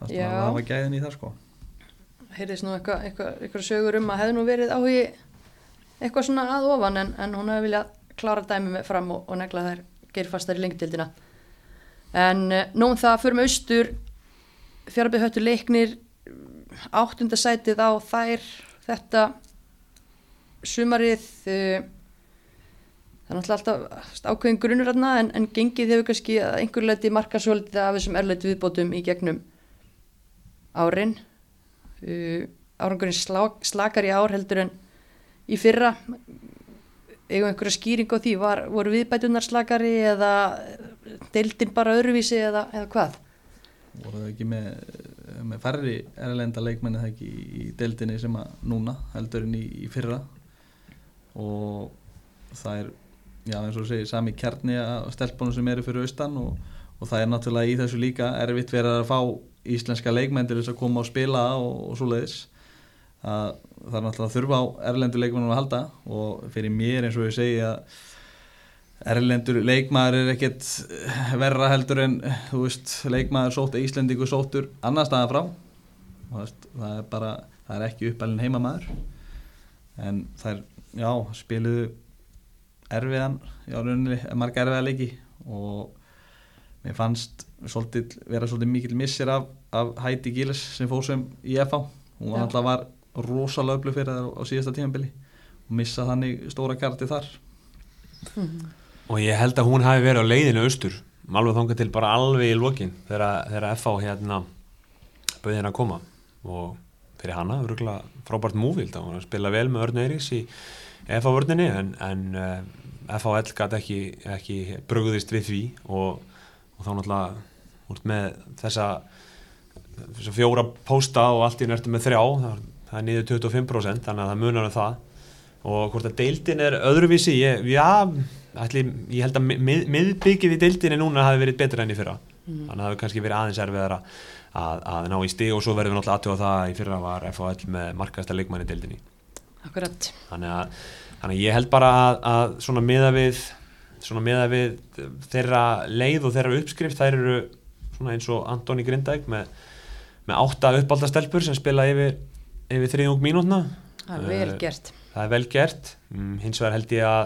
Það er að hafa gæðin í það sko.
Heyrðis nú eitthvað eitthva, eitthva sögur um að hefði nú verið áhugi eitthvað svona að ofan en, en hún hefði viljað klára dæmi með fram og, og negla þær gerfastar í lengdildina en uh, nú það fyrir með austur. Fjarbið höttu leiknir áttundasætið á þær þetta sumarið uh, það er náttúrulega alltaf ákveðin grunnur aðna en, en gengið hefur kannski að einhver leiti marka svolítið af þessum erleitt viðbótum í gegnum árin. Árangurinn slakar í ár heldur en í fyrra eigum einhverja skýring á því? Var, voru viðbætunar slakari eða deildin bara öðruvísi eða, eða hvað?
Voru það ekki með, með færri erlenda leikmenni það ekki í, deildinni sem að núna heldur en í, í fyrra? Og það er já eins og segir sami kjarni að stelpunum sem eru fyrir austan og, og það er náttúrulega í þessu líka erfitt verið að fá íslenska leikmenn til þess að koma og spila og, og svo leiðis að það er náttúrulega að þurfa á erlendu leikmennum að halda og fyrir mér eins og ég segi að erlendur leikmaður er ekkert verra heldur en þú veist leikmaður sótt Íslendingu sóttur annar staða frá. Veist, það er bara, það er ekki uppalinn heimamaður. En það er, já, spiluðu erfiðan, já, rauninni marga erfiða leiki og mér fannst svolítið, vera svolítið mikil missir af, af Heidi Gíles sem fóð sem í FH, hún var alltaf var rosalega öflug fyrir það á, síðasta tímanbili og missa þannig stóra karti þar.
Mm
og ég held að hún hafi verið á leiðinu austur alveg þonga til bara alveg í lokin þegar, FH hérna bauði henn að koma. Og fyrir hana, frábært múvild hún spila vel með Örn Eiríks í FH-vörninni en, en uh, eh, FH-L gæti ekki, ekki brugðist við því. Og, og þá náttúrulega úr með þessa, þessa fjóra pósta og allt í nörtu með þrjá það, það er niður 25% þannig að það munar um það. Og hvort að deildin er öðruvísi, ég, já ætli, ég held að mið, miðbyggið í deildinni núna hafi verið betra enn í fyrra. Mm. þannig að það hefur kannski verið aðeins erfiðara að, að ná í stig og svo verður við náttúrulega aðtöða það að í fyrra var FHL með markaðasta leikmann í deildinni.
Akkurat.
Þannig að, þannig að ég held bara að, að svona miða við svona miða við þeirra leið og þeirra uppskrift, þær eru svona eins og Antoni Grindæk með, með átta uppaldastelpur sem spila yfir, yfir þriðjung mínútna.
Það er vel gert.
Það er vel gert, mm, hins vegar held ég að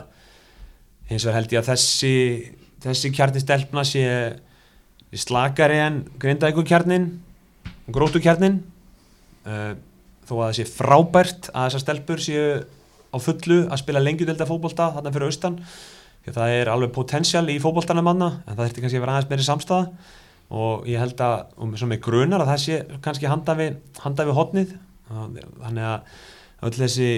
hins vegar held ég að þessi þessi kjarnistelpna sé slakari en Grindækukjarnin grótukjarnin uh, þó að það sé frábært að þessar stelpur séu á fullu að spila lengjudelda fókbólta þarna fyrir austan það er alveg potensial í fókbóltana manna en það þurfti kannski að vera aðeins meiri samstæða og ég held að, og svo með grunar að það sé kannski handa við, handa við hotnið þannig að öll þessi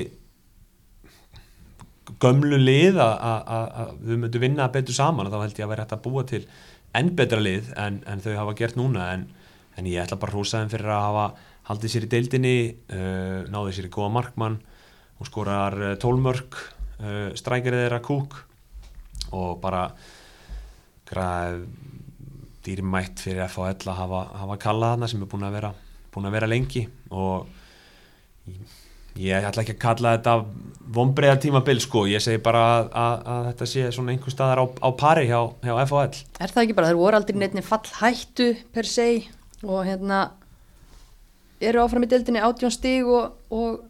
gömlu lið að við möndum vinna betur saman og þá held ég að vera hægt að búa til enn betra lið en, en þau hafa gert núna. En, en ég ætla bara að húsa þeim fyrir að hafa haldið sér í deildinni uh, náðið sér í góða markmann og skorar uh, tólmörk uh, strækjarið þeirra kúk og bara græð dýrimætt fyrir FHL að hafa, hafa kallað hana sem er búin að vera, búin að vera lengi. Og ég ætla ekki að kalla þetta vonbreiðar tímabil sko, ég segi bara að, að, að þetta sé svona einhver staðar á, á pari hjá, hjá FHL.
Er það ekki bara, þeir voru aldrei nefnir fall hættu per se og hérna eru áfram í deildinni átjón stíg og, og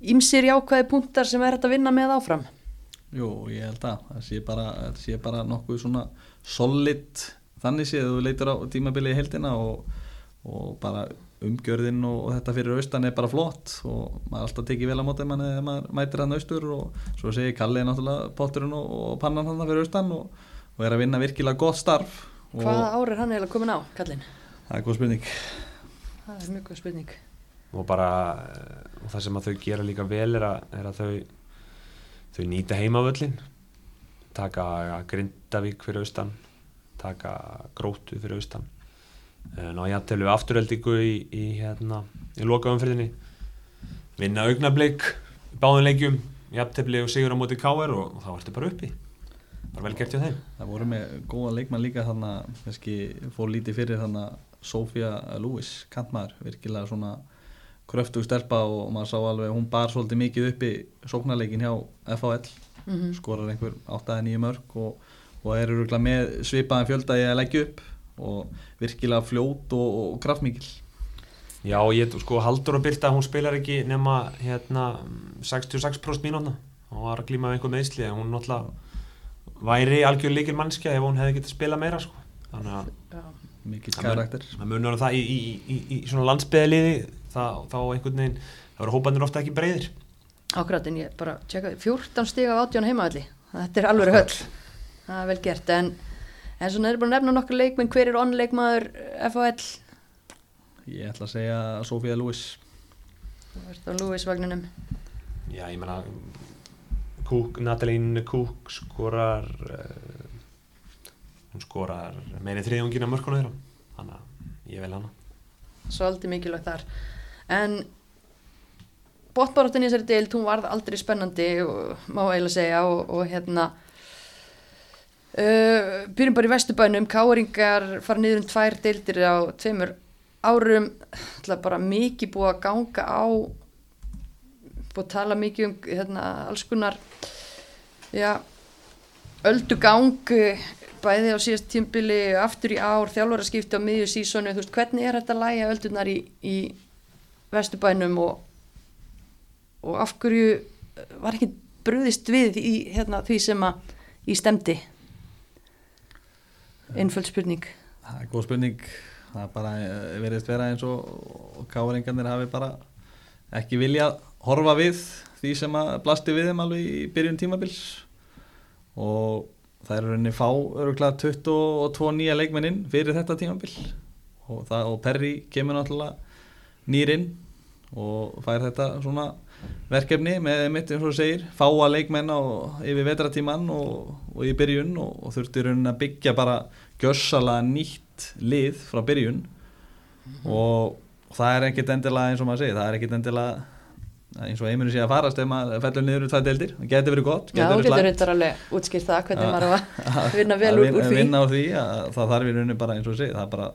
ímsir jákvæði punktar sem er hægt að vinna með áfram?
Jú, ég held að það sé bara, það sé bara nokkuð svona solid. Þannig séð þú leitur á tímabilið í heldina og, og bara umgjörðin og, og þetta fyrir austan er bara flott og maður alltaf tekið vel á mótið manni þegar maður mætir hann austur og svo segir Kallið náttúrulega potturinn og pannan hann fyrir austan og er að vinna virkilega gott starf.
Hvaða ár er hann eiginlega komin á, Kallin?
Það er góð spurning.
Það er mjög góð spurning.
Og bara og það sem að þau gera líka vel er að, er að þau þau nýta heimavöllin taka Grindavík fyrir austan taka Grótu fyrir austan ná ég aðtölu afturöldingu í, í hérna í lokaumfyrðinni vinna augnablík báðunleikjum jafntefni og sigur á móti káer og, og þá ertu bara uppi. Bara vel gert hjá þeim.
Það voru með góða leikmann líka þannig að fór lítið fyrir þannig að Sofía Lewis, kantmaður, virkilega svona kröftug stelpa og maður sá alveg, hún bar svolítið mikið upp í sóknarleikin hjá FHL mm -hmm. skorar einhver 8-9 mörg og, og er öruglega með svipaðan fjölda í að leggja upp og virkilega fljót og, og kraftmikil
Já, ég sko haldur og byrta, hún spilar ekki nema hérna 66% mínúna og var að glíma með einhver meðsli en hún náttúrulega væri algjör líkil mannskja ef hún hefði getið spila meira sko. Þannig að
mikið karakter.
það munur það í, í, í, í svona landsbyðaliði þá einhvern veginn þá eru hópanir ofta ekki breyðir
Akkurat, en ég bara tjekka 14 stig af 18 heimavalli þetta er alveg höll. Það er vel gert, en, en svona er bara að nefna nokkur leikminn, hver er onleikmaður FHL,
Ég ætla að segja Sofía Lewis.
Þú veist á Lewis vagninum.
Já, ég menna Cook, Natalie Cook skorar uh, hún skorar meirið þriðjungina mörkuna þeirra. Þannig að ég vel hana.
Svolítið mikilvægt þar. En botbaráttin í þessari deild, hún varð aldrei spennandi og má eiginlega segja og, og hérna uh, byrjum bara í vesturbænum. Káringar fara niður um tvær deildir á tveimur árum. Bara mikið búið að ganga á búið að tala mikið um hérna, alls konar já öldugang bæði á síðast tímbili aftur í ár, þjálfaraskipti á miðju sísonu, þú veist, hvernig er þetta að læja öldunar í, í vesturbænum og, og af hverju var ekki brúðist við í hérna, því sem að í stemdi einföld spurning.
Það er góð spurning. Það bara eh, veriðist vera eins og, káringarnir hafi bara ekki viljað horfa við því sem að blasti við þeim alveg í byrjun tímabils. Og það er rauninni fá öruglega 22 nýja leikmennin fyrir þetta tímabil. Og, og Perry kemur náttúrulega nýrinn og fær þetta svona verkefni með mitt eins og þú segir fáa leikmenn á yfir vetratíman og, og í byrjun og, og þurfti rauninni að byggja bara gjössalega nýtt lið frá byrjun. Og það er ekkit endilega eins og maður segir, það er ekkit endilega eins og einminu sé að farast ef maður fellur niður úr það deildir, það getur verið gott
Já, þú getur reyndar alveg útskýrt það hvernig maður að vinna vel úr, úr því.
vinna því að það þarf í rauninni bara eins og segið, það er bara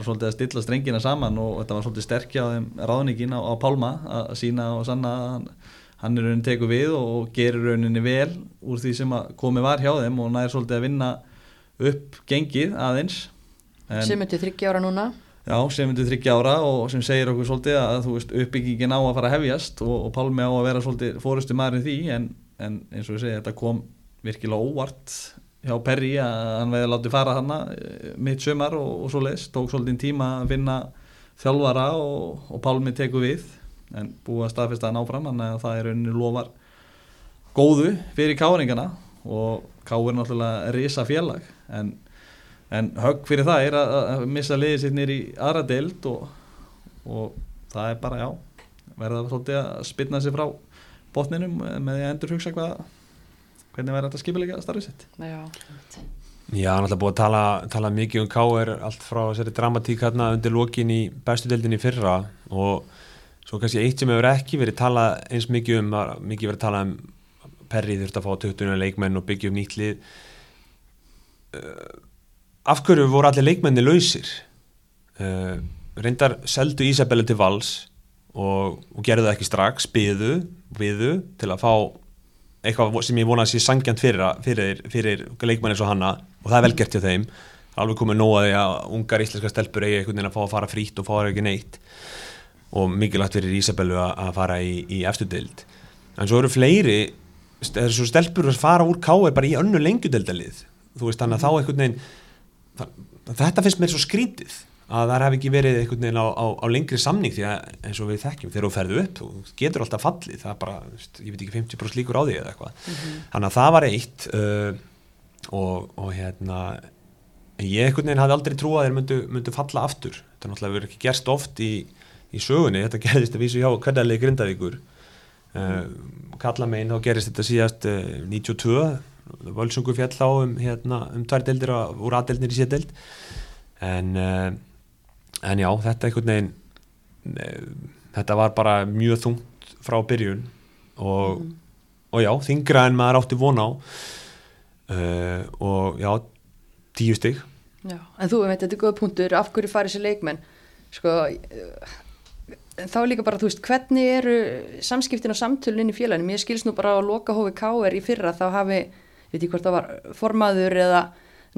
er svolítið að stilla strengina saman og þetta var svolítið sterkja á þeim ráðningin á, á Pálma að sína og sanna að hann, hann er rauninni teku við og, gerir rauninni vel úr því sem að komið var hjá þeim og nær svolítið að vinna upp gengið aðeins. En,
sem myndi þryggja ára núna.
Já, sem myndir þryggja ára og sem segir okkur svolítið að veist uppbyggingin á að fara að hefjast og, og Pálmi á að vera svolítið fórustu maðurinn því en, en eins og ég segi þetta kom virkilega óvart hjá Perry að hann veði látið fara hana eh, mitt sömar og, og svo leiðis tók svolítið tíma að finna þjálfara og, og Pálmi tekur við en búið að staðfesta hann áfram þannig að það er rauninni lofar góðu fyrir káringana og káir náttúrulega risa félag en en högg fyrir það er að, að missa liðið sitt nýr í aðra deild og, og það er bara já verða svolítið að spilna sig frá botninum með því að endur hugsa hvað hvernig verður þetta skipilega starfið sitt?
Já,
Já, hann er alltaf búið að tala, tala mikið um K.R. allt frá þessari dramatík hérna undir lokin í bestu deildinni í fyrra og svo kannski eitt sem hefur ekki verið talað eins mikið um mikið verið talað um Perri þurft að fá 20 leikmenn og byggja um nýtt lið. Uh, af hverju voru allir leikmenni lausir? Uh, reyndar seldu Ísabellu til vals og, og gerðu það ekki strax byðu, byðu til að fá eitthvað sem ég vona að sé sangjant fyrir, fyrir, fyrir leikmann eins og hanna og það er vel gert hjá þeim. Alveg komið nóg að að ungar íslenska stelpur eigi einhvern veginn að fá að fara frýtt og fá það ekki neitt. Og mikilvægt fyrir Ísabellu að, að fara í, í eftirdild en svo eru fleiri þessu stelpur að fara úr káir bara í önnu lengjudeldalið þú veist þannig að þá einhvern veginn þetta finnst mér svo skrítið að það hef ekki verið einhvern veginn á, á, á lengri samning því að eins og við þekkjum þegar þú ferðu upp, þú getur alltaf fallið það er bara, ég veit ekki 50% líkur á því eða eitthvað, þannig að það var eitt uh, og, og hérna ég einhvern veginn hafði aldrei trúað að þeir myndu, myndu falla aftur. Þetta er náttúrulega verið ekki gerst oft í, í sögunni, þetta gerðist að vísu hjá hverdarlegi Grindavíkur uh, kalla megin þá gerist þetta síðast uh, 92 völsungu fjall á um, hérna, um tvær deildir úr aðdeildnir í sér deild en uh, en já, þetta einhvern veginn uh, þetta var bara mjög þungt frá byrjun og, og já, þingra en maður átti von á uh, og já tíu stygg
Já, en þú veit, þetta er góða punktur, af hverju farið sér leikmenn, sko, eh, þá líka bara, þú veist, hvernig eru samskiptin og samtölun í félaginu, mér skilst nú bara á loka hófi K.R. í fyrra, þá hafi, veit ég hvort það var formaður eða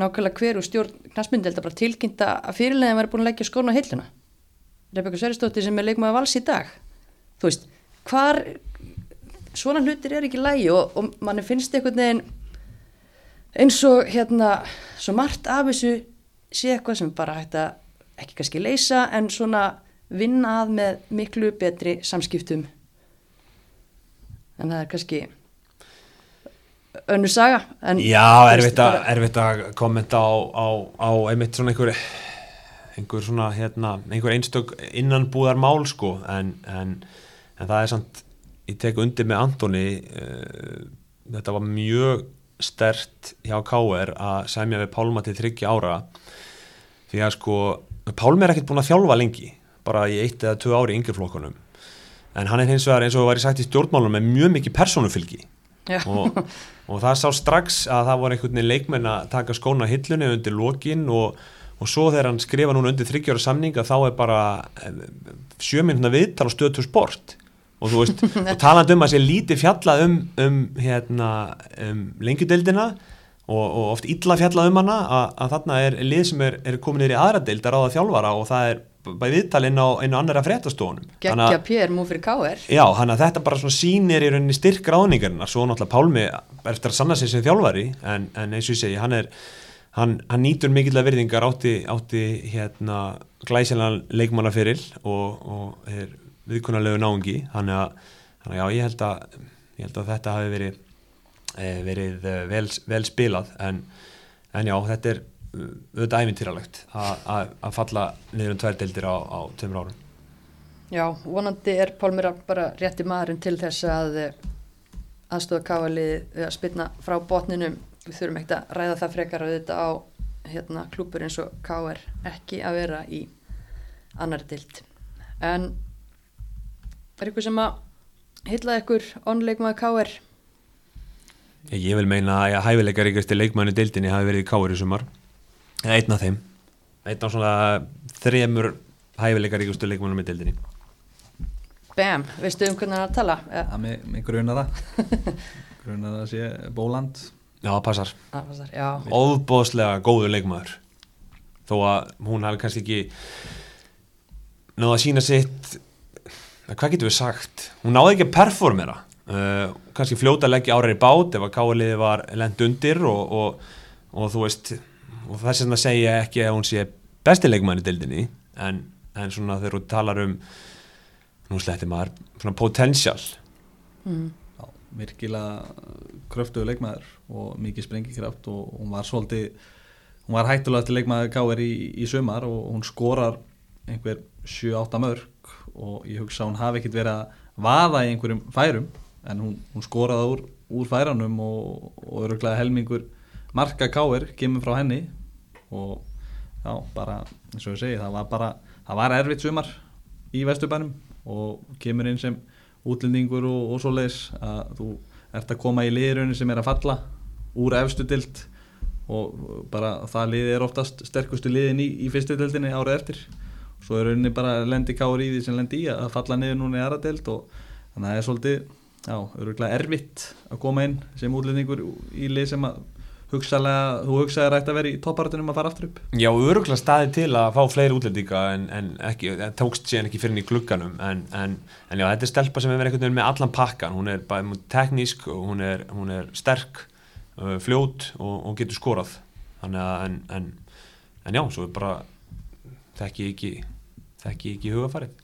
nákvæmlega hver og stjórn knastmyndeld að bara tilkynnta að fyrirlegin væri búin að leggja skóna á hilluna. Rebeka Sveristóttir sem er leikmaður vals í dag, þú veist, hvar, svona hlutir er ekki lægi og, og manni finnst einhvern veginn eins og hérna, svo margt af þessu sé eitthvað sem bara hægt að ekki kannski leysa en svona vinna að með miklu betri samskiptum en það er kannski önnu saga en
Já, erfitt að, erfitt að kommenta á, á, á einmitt svona einhver einhver svona hérna, einhver einstök innanbúðar mál sko en, en, en það er samt ég tek undir með Antoni uh, þetta var mjög stert hjá KR að semja við Pálma til þryggja ára því að sko Pálmi er ekkert búin að þjálfa lengi bara í eitt eða tvö ári í yngjurflokkunum en hann er hins vegar eins og væri sagt í stjórnmálunum með mjög mikið persónufylgi
Já.
og, og það sá strax að það voru einhvern veginn leikmenn að taka skóna á hillunni undir lokin og, og svo þegar hann skrifa núna undir þryggjára samninga þá er bara sjömyndna viðtal og stöðtur sport. Og þú veist, og talandi um að sé lítið fjallað um, um, hérna, um lengjudeildina og, og oft illa fjallað um hana að, að þarna er lið sem er, er komin yfir í aðra deild að ráða þjálfara og það er bæði viðtal inn á, á annara fréttastofunum.
Geggja pér mú fyrir KR
Já, hann að þetta bara svona sýnir í rauninni styrk ráðningarinnar, svo náttúrulega Pálmi eftir að sanna sig sem þjálfari en, en eins og ég segi, hann er hann, hann nýtur mikill að virðingar átti, átti hérna glæsilegan leikmannafyril og, og er viðkunnarlegu náungi. Hann að, hann að já, ég held að ég held að þetta hafi verið e, verið eh, vel, vel spilað. En, en já, þetta er auðvitað æmintýralegt að falla niður um tvær deildir á, á tveimur árum
Já, vonandi er Pálmir bara rétti maðurinn til þess að aðstofa káaliði að spilna frá botninum. Við þurfum ekkert að ræða það frekar að þetta á hérna, klúpur eins og KR ekki að vera í annar dild. En er ykkur sem að hitla ykkur onleikmaði KR?
Ég, ég vil meina að hæfileikar ykkursti leikmanni deildinni hafi verið í káir í sumar einn af þeim. Einn af svona þremur hæfileikar ykkurstu leikmannum í deildinni.
Bam, veistu um hvernig það er að tala? Ja,
með, með grunara grunara að sé Bóland
Já, passar.
Var þar, já.
Óbóðslega góður leikmaður. Þó að hún hafi kannski ekki náða að sína sitt hvað getur við sagt? Hún náði ekki að performera. Uh, kannski fljóta að leggja árar í bát ef að káliði var lend undir og, og, og þú veist og þess vegna segja ég ekki að hún sé besti leikmaður í deildinni en, en svona þegar þú talar um nú sletti maður svona potential
Mm.
Já, virkilega kröftuðu leikmaður og mikið sprengikraft og hún var svolítið hún var hættulega til leikmaður K.R. í, í sumar og hún skorar einhver 7-8 mörg og ég hugsa hún hafi ekkert verið að vaða í einhverjum færum en hún, hún skoraði úr, úr færanum og, og öruglega helmingur marka K.R. kemur frá henni og já, bara eins og ég segi, það var bara það var erfitt sumar í Vesturbænum og kemur inn sem útlendingur og, og svo leiðis að þú ert að koma í liðraunin sem er að falla úr efstu dild og bara það liði er oftast sterkustu liðin í, í fyrstu dildinni árið eftir svo er rauninni bara lendi káur í því sem lendi í að falla niður núna í aðra dild og þannig að það er svolítið já, öruglega erfitt að koma inn sem útlendingur í lið sem að hugsalega, þú hugsaði rætt að vera í toppartunum að fara aftur upp?
Já, öruglega staði til að fá fleiri útlendinga en, en ekki, það tókst síðan ekki fyrir í glugganum. En, en, en já, þetta er stelpa sem er verið einhvern veginn með allan pakkan, hún er bara teknísk og hún er, hún er sterk uh, fljót og, og getur skorað. Þannig að en, en, en já, svo er bara þekki ekki þekki ekki hugafarið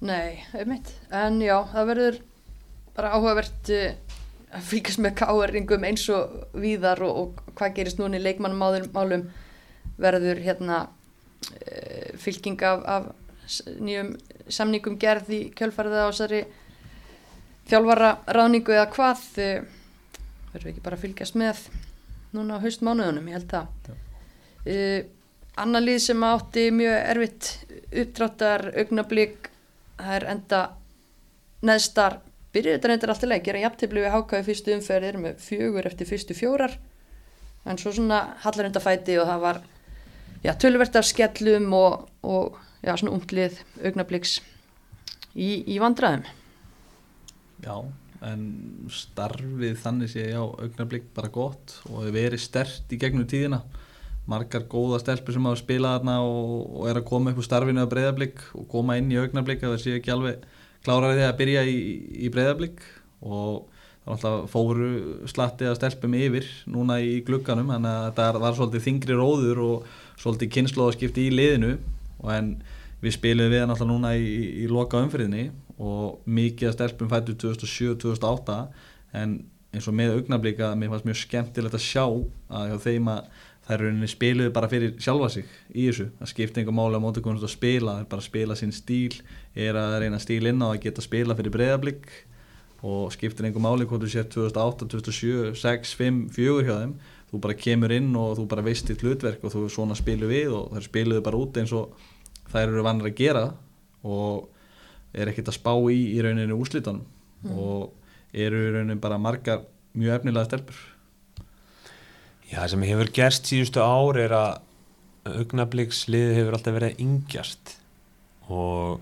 Nei, einmitt. En já, það verður bara áhugavert uh, að fylgjast með káeringum eins og víðar og, og hvað gerist núna í leikmannmálum verður hérna uh, fylgjing af, af nýjum samningum gerð í kjölfarið á þessari þjálfara ráðningu eða hvað uh, verður við ekki bara að fylgjast með núna á haustmánuðunum, ég held það. Uh, annar lið sem átti mjög erfitt uppdráttar augnablík það er enda neðstar byrjuð þetta reyndir alltaf leik gera jafntefli við hákaði fyrstu umferð erum með fjögur eftir fyrstu fjórar. En svo svona hallar enda fæti og það var já, tölvert af skellum og, og já, svona umtlið augnablíks í, í vandræðum.
Já, en starfið þannig sé já, augnablik bara gott og hefur verið stert í gegnum tíðina. Margar góða stelpur sem hafa spilað þarna og, og er að koma upp úr starfinu að breyðablík og koma inn í augnablik að það sé ekki alveg kláraði að byrja í, í breyðablík og það var alltaf fóru slatti að stelpum yfir núna í glugganum þannig að þetta var svolítið þingri róður og svolítið kynnslóðaskipti í liðinu. Og en við spilum við hann alltaf núna í, í, loka umfriðinni og mikið að stelpum fættu 2007-2008 en eins og með augnablíka mér fannst mjög skemmtilegt að sjá að þeim að þær rauninni spiluðu bara fyrir sjálfa sig í þessu, það skipti einhver máli á móti komast að spila, það er bara að spila sinn stíl er að reyna stíl inn á að geta spila fyrir breyðablík og skiptir einhver máli hvort þú sér 2008, 2007, 6, 5, 4 hjá þeim. Þú bara kemur inn og þú bara veist þitt hlutverk og þú svona spilu við og þær spiluðu bara út eins og þær eru vannar að gera og er ekkert að spá í í rauninu úslitunum mm. og eru í rauninu bara margar mjög efnilega stelpur
Já, sem hefur gerst síðustu ár er að augnabliksliði hefur alltaf verið yngjast. Og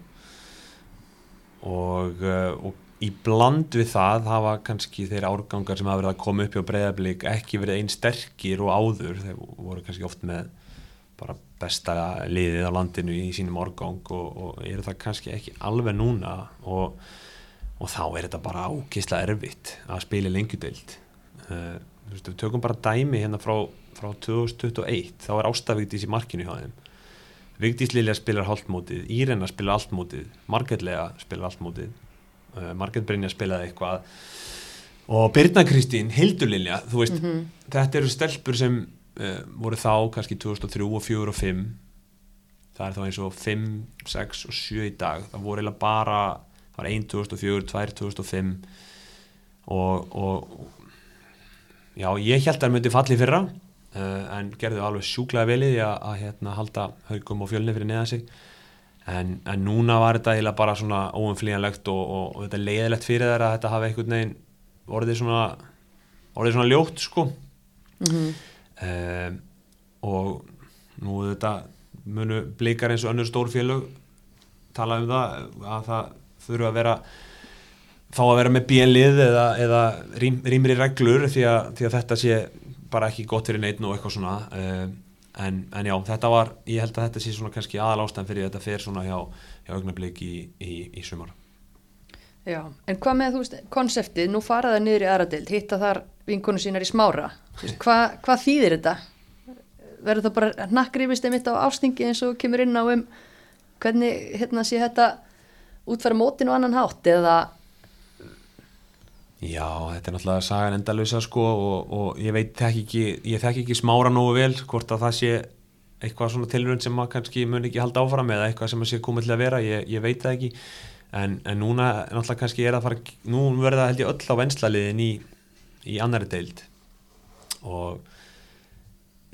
og, uh, og í bland við það hafa kannski þeir árgangar sem hafa verið að koma upp hjá breyðablík ekki verið einn sterkir og áður. Þeir voru kannski oft með bara besta liðið á landinu í sínum árgang og, og eru það kannski ekki alveg núna. Og, og þá er þetta bara ákysla erfitt að spila lengjudeld uh, við tökum bara dæmi hérna frá, frá 2021 þá er ástafvíktis í markinu hjá þeim. Vigdís Lilja spilar hálfmótið, Írena spilar alltmótið, Margetlega spilar alltmótið uh, Marget Brynja spilaði eitthvað. Og Birna Kristín, Hildur Lilja þú veist, mm -hmm. þetta eru stelpur sem uh, voru þá kannski 2003 og 2004 og 2005 það er þá eins og 5, 6 og 7 í dag. Það voru eiginlega bara það var 1 2004, 2 2005 og, og já, ég held að það myndi falli fyrra uh, en gerðu alveg sjúklaði velið að, að hérna, halda haugum og fjölni fyrir neða sig en, en núna var þetta eiginlega bara svona óumflíjanlegt og, og, og þetta leiðilegt fyrir þeirra að þetta hafi einhvern veginn orðið svona orðið svona ljótt sko mm -hmm. um, og nú þetta munu blikar eins og önnur stórfélög tala um það að það þurfa að vera þá að vera með bíenlið eða, eða rým, rýmri reglur því að, því að þetta sé bara ekki gott fyrir neitt og eitthvað svona um, en, en já, þetta var, ég held að þetta sé svona kannski aðal ástæðan fyrir þetta fer svona hjá, hjá augnablík í, í, í sumar
Já, en hvað með þú veist, konseptið, nú faraða niður í aðradeild, hitta þar vinkonu sínar í smára, Hva, hvað þýðir þetta? Verður það bara nakkrifist einmitt á ástingi eins og kemur inn á um hvernig hérna sé þetta útfæra mótin og annan hátt eða
Já, þetta er náttúrulega sagan endalösa sko og, og ég veit þekk ekki, ég þekk ekki smára nógu vel hvort að það sé eitthvað svona tilrönd sem maður kannski mun ekki halda áfram eða eitthvað sem maður sé komið til að vera, ég, ég veit það ekki. En, en núna náttúrulega kannski er að fara, nú verður það held ég öll á venslaliðin í, í annari deild. Og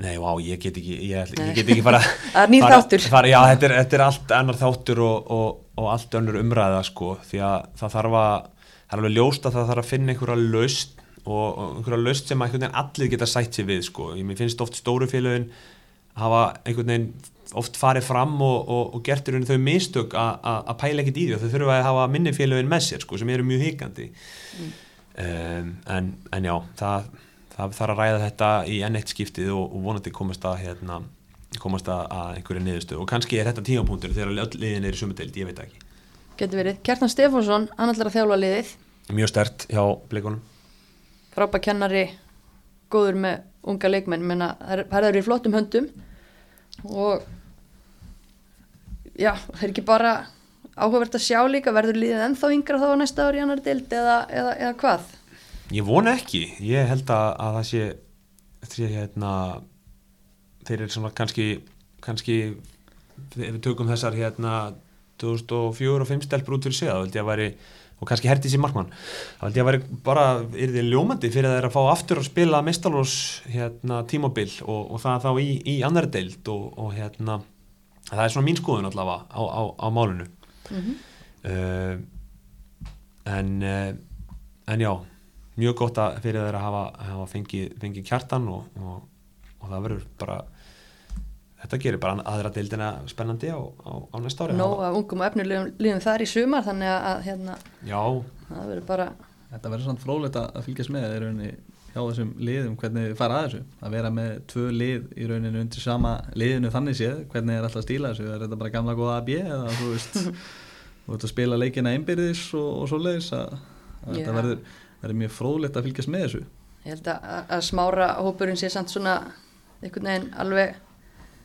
nei, vá, ég get ekki ég, ég get ekki fara
að nýð þáttur.
fara, já, þetta er, þetta er allt annar þáttur og, og, og allt önnur umræða sko, því að það þarf að það er alveg ljóst að það þarf að finna einhverja laust og einhverja laust sem að allir geta sætt sér við sko. ég finnst oft stóru félagin hafa einhvern veginn oft farið fram og, og, og gert í rauninu þau mistök að pæla ekkert í því og þau þurfa að hafa minni félagin með sér sko, sem eru mjög híkandi mm. um, en, en já það, það þarf að ræða þetta í enneitt skiptið og, og vonandi komast að hérna, komast að, að einhverju niðurstöð og kannski er þetta tímapunktur þegar öll liðin er í sumudeld, ég veit ekki
Getur verið. Kjartan Stefánsson, hann ætlar að þjála liðið
mjög stert hjá blikunum
frábæk kennari góður með unga leikmenn menna það er í flottum höndum og já, það er ekki bara áhugavert að sjá líka verður líðið ennþá yngra þá næsta ári annar dild eða, eða, eða hvað?
Ég vona ekki, ég held að, að það sé, sé hérna, þeir eru svona kannski kannski ef við tökum þessar hérna 2004 og 2005 stelpur út fyrir sig þá held ég að væri og kannski herti sér markmann þá held ég að vera bara, er þið ljómandi fyrir að þeirra að fá aftur að spila mestalós hérna, tímobil og, og það þá í, í annar deild og, og hérna það er svona mín skoðun allavega á, á, á málunu mm -hmm. uh, en uh, en já, mjög gott að fyrir þeirra að hafa, hafa fengið fengi kjartan og, og það verður bara þetta gerir bara aðra deildina spennandi á, á, á næsta ári.
Nó að ungum og efnilegum þar í sumar þannig að hérna
Já.
það verður bara
Þetta verður svona frólægt að fylgjast með í rauninni hjá þessum liðum hvernig þið fara að þessu. Að vera með tvö lið í rauninni undir sama liðinu þannig séð hvernig er alltaf stíla þessu? Er þetta bara gamla góða AB eða þú veist þú veist að spila leikina einbyrðis og, og svo leiðis að, að þetta verður, verður mjög frólægt að fylgjast með þessu.
Ég held að, að smára hópurinn sé samt svona einhvern veginn alveg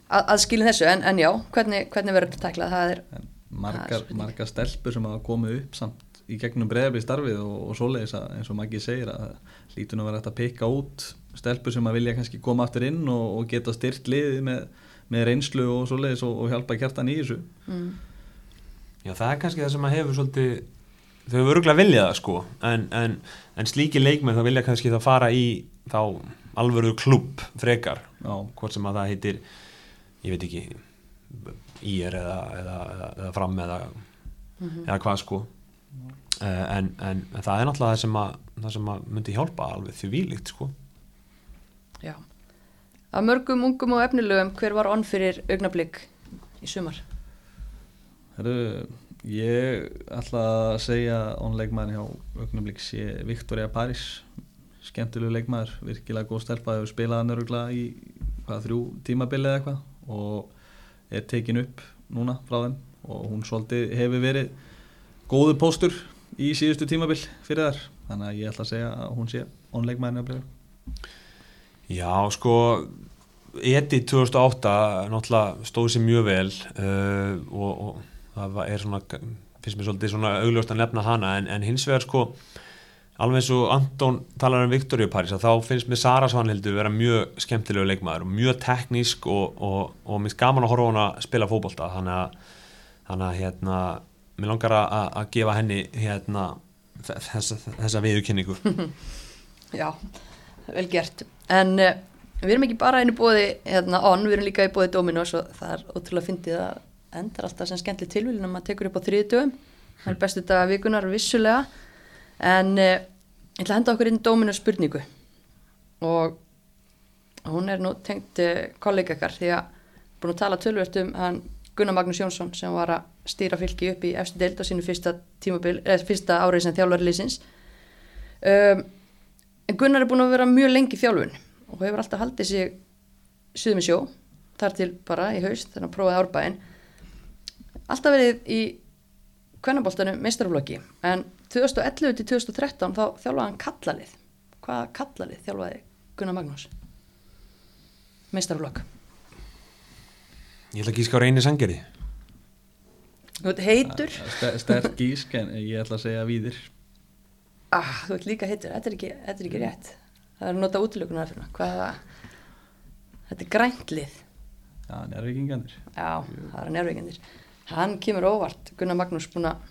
að, að skilin þessu, en, en já, hvernig, hvernig verður þetta tæklað, það er,
En
Það
margar,
er
margar stelpur sem hafa komið upp samt í gegnum breyðabli starfið og, og svoleiðis að eins og Maggi segir að lítur nú að vera hægt að pikka út stelpur sem að vilja kannski koma aftur inn og, og geta styrt liðið með, með reynslu og svoleiðis og, og hjálpa kjartan í þessu.
Mm,
Já, það er kannski það sem að hefur svolítið þau hefur örgulega viljað það sko. En, en, en slíki leikmenn þá vilja kannski þá fara í þá alvöru klubb frekar
Já,
hvort sem að það heitir ég veit ekki ír eða, eða, eða, eða fram eða, eða hvað sko. Uh, en, en, en það er náttúrulega það sem að, það sem að myndi hjálpa alveg því vílíkt sko.
Já. Af mörgum ungum og efnilegum, hver var onn fyrir augnablík í sumar?
Herru, ég ætla að segja ónleikmaðin hjá Ögnumlík sé Viktoria Paris skemmtilegu leikmaður, virkilega góð stelpa hefur spilað hann öruglega í hvað, þrjú tímabili eða eitthvað og er tekin upp núna frá þeim og hún svolítið hefur verið góðu póstur í síðustu tímabil fyrir þar þannig að ég ætla að segja að hún sé ónleikmaðin hjá Breiðablik.
Já, sko Edi 2008 náttúrulega stóð sér mjög vel uh, og, og það er svona finnst mér svolítið svona augljóst að nefna hana en, en hins vegar sko alveg eins og Anton talar um Viktoríu París að þá finnst mér Sara Svanhildur vera mjög skemmtilegu leikmaður og mjög teknísk og, og, og mér finnst gaman að horfa hana að spila fótbolta þannig að, að hérna, mér langar að, að gefa henni hérna, þessa, þessa viðurkynningu
Já, vel gert. En uh, við erum ekki bara einu bóði hérna onn, við erum líka í bóði Dominos og það er ótrúlega fyndið að endar alltaf sem skemmtileg tilvílin að maður tekur upp á þriði dögum. Það er bestu daga vikunar vissulega. En uh, ég ætla að henda okkur inn Dominos spurningu og hún er nú tengt uh, kollega ykkar því að búin að tala tölvört um hann Gunnar Magnús Jónsson sem var að stýra fylki upp í eftir deild á sínu fyrsta, eða, fyrsta árið sem þjálfari liðsins. Um, En Gunnar er búin að vera mjög lengi þjálfun og hefur alltaf haldið sig suðum í sjó, þar til bara í haust, þannig að prófaði árbæðin. Alltaf verið í kvennaboltanum meistarflokki, en 2011 til 2013 þá þjálfaði hann kallalið. Hvaða kallalið þjálfaði Gunnar Magnús? Meistarflokk.
Ég ætla að gíska á reyni sangeri
Þú veit heitur,
Ster- Sterk gísk en ég ætla að segja víðir
ah, þú veit líka heitur, þetta er ekki, þetta er ekki rétt. Það er að nota útlökunar fyrir hvaða, þetta er græntlið.
Já, nærvíkingandir
Já, það er njárvíkjandir. Hann kemur óvart, Gunnar Magnús búin að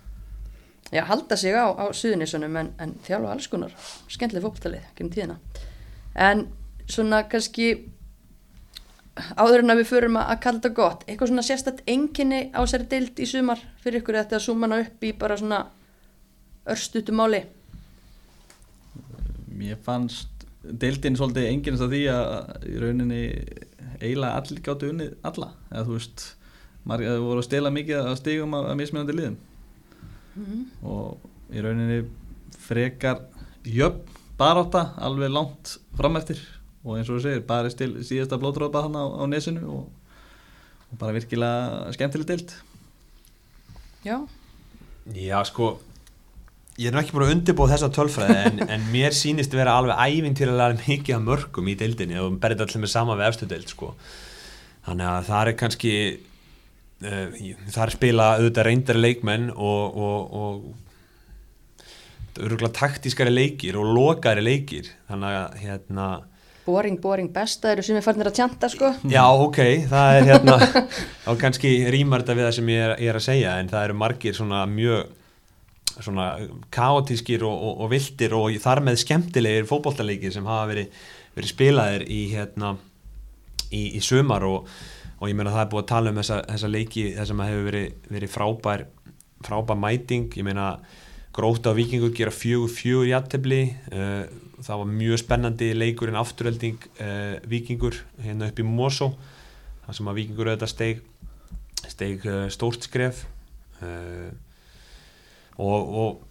já, halda sig á, á suðunissunum en, en þjálfa alls konar skemmtileg fókbaltalið, genið tíðina. En svona kannski áður en að við förum að, að kalla þetta gott, eitthvað svona sérstætt enginni á sér deild í sumar fyrir ykkur þetta að súma hana upp í bara svona örstutu máli.
Mér fannst deildin svolítið enginnast af því að í rauninni eiginlega allir gáttu unnið alla eða þú veist, margir það voru að stela mikið að stigum af mismunandi liðum og í rauninni frekar jöfn barátta alveg langt fram eftir. Og eins og þú segir, bara til síðasta blótrópa hann á, á nesinu og, og bara virkilega skemmtileg deild.
Já,
Já, sko ég er nú ekki búin að undirbúa þessa tölfræði en, en mér sýnist vera alveg ævintýralega mikið af mörgum í deildinni og berið allir með sama við efstu deild sko. þannig að það er kannski það er spila auðvitað reyndari leikmenn og, og, og taktískari leikir og lokaðari leikir þannig að hérna
boring, boring, besta eru sem er farnir að tjanta sko.
Já, ok, það er hérna þá kannski rýmar þetta við það sem ég er, ég er að segja en það eru margir svona mjög svona kaotískir og, og, og viltir og þar með skemmtilegir fótboltaleikir sem hafa verið, verið spilaðir í hérna í, í sumar og, og ég meina það er búið að tala um þessa, þessa leiki þess að hefur verið, verið frábær frábær mæting, ég meina gróta á vikingur gera fjögur fjögur jættefli uh, það var mjög spennandi leikurinn afturhelding uh, vikingur hérna upp í Mosó þar sem að vikingur auðvitað steig steig uh, stórt skref. Og, og,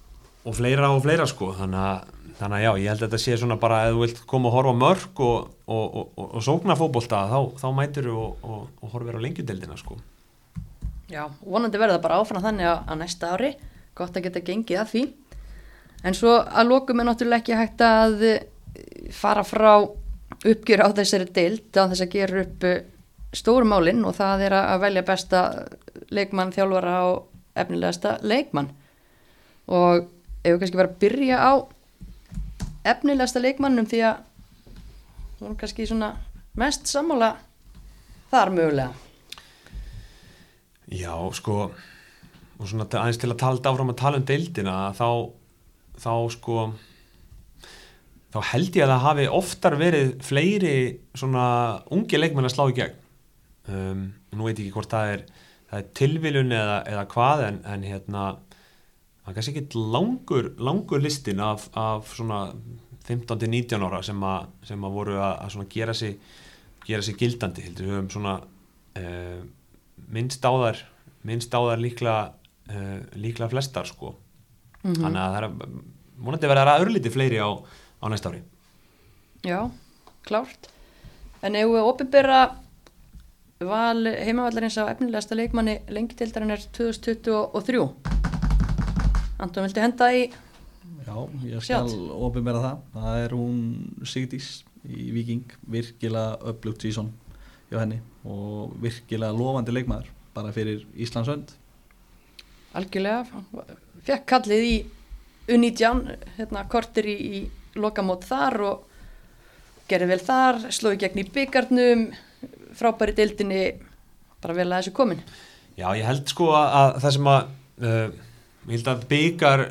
og fleira og fleira sko. Þannig að, þannig að já, ég held að þetta sé svona bara ef þú vilt koma og horfa mörg og, og, og, og sókna fótbolta þá, þá mætir þú og horfir á lengjudeldina sko.
Já, vonandi verða bara áfram þannig að, að næsta ári, gott að geta gengið að því. En svo að lokum er náttúrulega ekki hægt að eh, fara frá uppgjör á þessari deild á þess að gera upp eh, stóru málinn og það er að velja besta leikmann, þjálfara og efnilegasta leikmann. Og ef við kannski vera að byrja á efnilegasta leikmannum því að þú erum kannski svona mest sammála þar mögulega.
Já, sko og svona aðeins til að tala áfram að tala um deildina þá, þá sko þá held ég að það hafi oftar verið fleiri svona ungi leikmenn að slá í gegn. Um, nú veit ég ekki hvort það er, það er tilviljun eða, eða hvað en, en hérna það er kannski ekki langur, langur listin af, af svona 15-19 ára sem að, sem að voru að, að gera sig gera sig gildandi heldur. Við höfum svona uh, minnst á þær minnst á þær líklega uh, líklega flestar sko. Þannig að það er vonandi verða að örlítið fleiri á, á næsta ári.
Já, klárt. En ef við opinbera val heimavallarins á efnilegasta leikmanni lengi deildarinn er 2023 Anton, viltu henda í
Já, ég skal
Sjálft.
ofinbera það. Það er hún Sigdís í Viking, virkilega upplugt sísón hjá henni og virkilega lofandi leikmaður bara fyrir Íslandsönd.
algjörlega fekk kallið í U19 hérna kortir í, í lokamót þar og gerði vel þar slóði gegn í byggarnum frábæri deildinni bara vel að þessu komin
Já, ég held sko að, að það sem að uh, ég held að byggar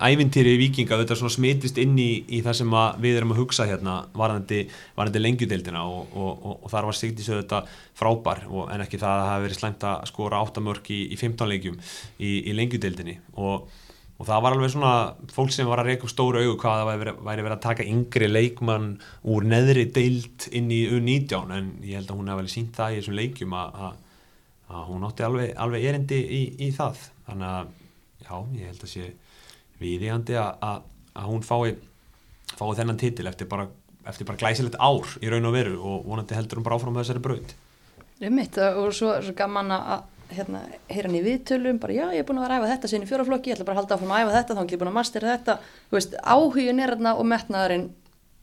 ævintýri vikinga þetta svona smitist inn í, í það sem við erum að hugsa hérna varðandi, varðandi lengjudeildina og, og, og, og þar var Sigdís auðvitað frábær en ekki það að það hafi verið slæmt að skora áttamörk í, í 15 leikjum í, í lengjudeildinni. Og, og það var alveg svona fólk sem var að reyka upp stóru augu hvað það væri, væri verið að taka yngri leikmann úr neðri deild inn í U19 en ég held að hún hefði vel sínt það í þessum leikjum að hún átti alveg, alveg erindi í, í það. Þannig að já, ég held að sé viðíandi að, að, að hún fái, fái þennan titil eftir bara, eftir bara glæsilegt ár í raun og veru og vonandi heldur hún bara áfram með þessari braut
Einmitt, og svo, svo gaman að hérna, heyra hann í viðtölum, bara já, ég er búin að vera að æfa þetta sinni í fjóraflokki, ég ætla bara að halda áfram að æfa þetta, þá er ég búin að mastera þetta, þú veist, áhugin er hérna og metnaðurinn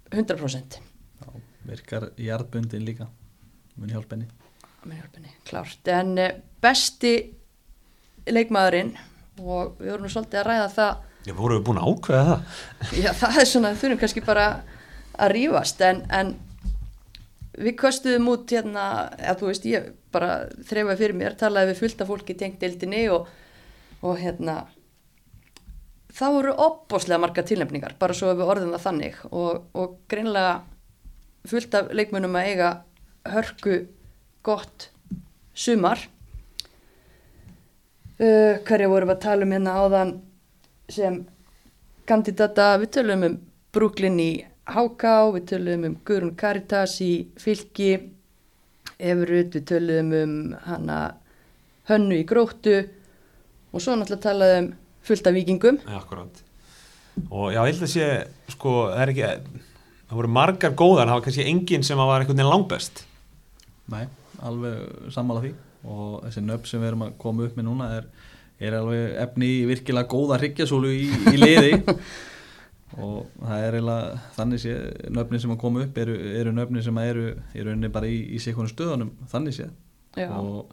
100%.
Já, virkar jarðbundin líka, mun hjálpa henni.
Með hjálpunni, klárt. En eh, besti leikmaðurinn, og við vorum svolítið að ræða það,
Já, vorum við búin að ákveða það?
já, það er svona, þurfum kannski bara að rífast, en, en við köstuðum út hérna, eða þú veist, ég bara þreifaði fyrir mér, talaði við fullt af fólki tengt deildinni og, og hérna það voru opbóslega marga tilnefningar, bara svo við orðum það þannig og, og greinlega fullt af leikmunum að eiga hörku gott sumar uh, hverja vorum við að tala um hérna áðan sem kandidata, við tölum um Brooklyn í HK, við tölum um Guðrún Caritas í Fylki Efrut, við tölum um hana Hönnu í Gróttu og svo náttúrulega talaðum fullt af vikingum
Já, akkurát og já, ég held að sé, sko, það er ekki það voru margar góðar, það var kannski enginn sem var einhvern veginn langbest.
Nei, alveg sammála því og þessi nöfn sem við erum að koma upp með núna er, er alveg efni í virkilega góða hryggjasólu í, í liði og það er eiginlega þannig sé nöfni sem að koma upp eru, eru nöfni sem að eru í rauninni bara í, í sikkunum stöðunum þannig sé
Já.
og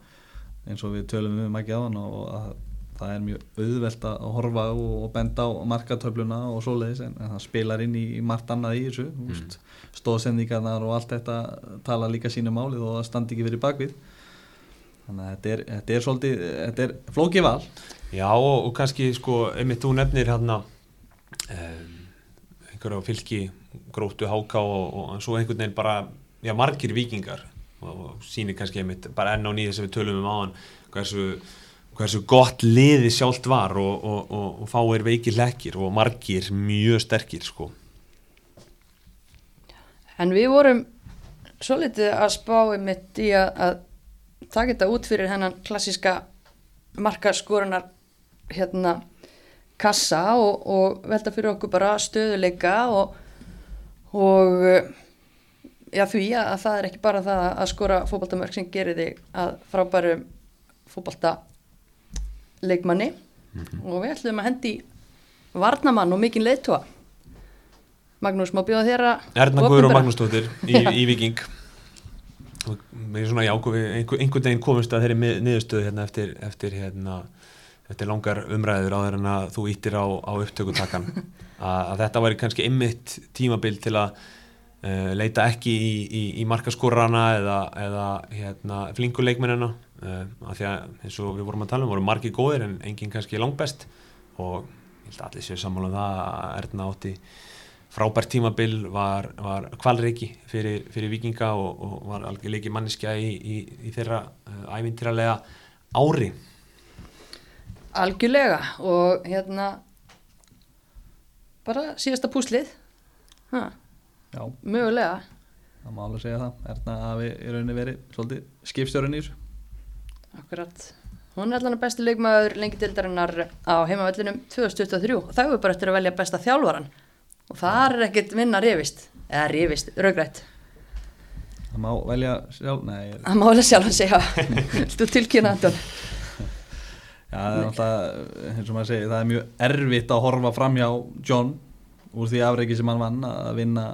eins og við tölum um ekki á þann og að það er mjög auðvelt að horfa og, og benda á markatöfluna og svoleiðis en, en það spilar inn í, í margt annað í þessu mm. stóðsendingarnar og allt þetta tala líka sínu málið og það standi ekki verið bakvið þannig að þetta er, þetta er svolítið þetta er flókið val.
Já, og, og kannski, sko, einmitt þú nefnir hérna um, einhverja fylki, gróttu háká og, og svo einhvern veginn bara já, margir vikingar og, og sýnir kannski einmitt bara enn á nýði sem við tölum um áðan hversu, hversu gott liði sjálft var og, og, og, og fáir veikir lekkir og margir mjög sterkir, sko.
En við vorum svo litið að spá mitt í að taka þetta út fyrir hennan klassiska markaskorunar hérna kassa og, og velta fyrir okkur bara stöðuleika og, og eh, já, því að, að það er ekki bara það að skora fótboltamörk sem gerir þig að frábæru fótbolta leikmanni og við ætlum að hendi varnamann og mikinn leiðtóa Magnús, má bjóða þér að
Erna Guður og
opinbera?
Magnúsdóttir í, í Viking við svona jákvæði einhver, einhvern veginn komist að þeirri niðurstöðu hérna eftir, eftir hérna eftir langar umræður áður en að þú íttir á, á upptökutakkan að, að þetta væri kannski einmitt tímabil til að uh, leita ekki í, í, í markaskorrana eða, eða hérna, flinkuleikmennina uh, af því að eins og við vorum að tala um voru margi góðir en enginn kannski langbest. Og ég held að allir séu sammála um það að Erna átti frábært tímabil var, var kvalreiki fyrir, fyrir vikinga og, og var algjörleiki manniska í, í, í þeirra uh, ævintýralega ári.
Algjörlega og hérna bara síðasta púslið. Ha,
Já,
mögulega.
Það má alveg segja það. Erna hafi í rauninni verið svolítið þessu.
Akkurat. Hún er allan að besti leikmaður lengi dildarinnar á heimavellinum 2023 og það er bara eftir að velja besta þjálfaran og það er ekkert minna rifist eða rifist, raugrætt
Það má velja sjálf, nei,
Það má alveg sjálf að segja Þú tilkynna Anton?
Já, það er alltaf, eins og maður segir, það er mjög erfitt að horfa fram hjá John úr því afreiki sem hann vann að vinna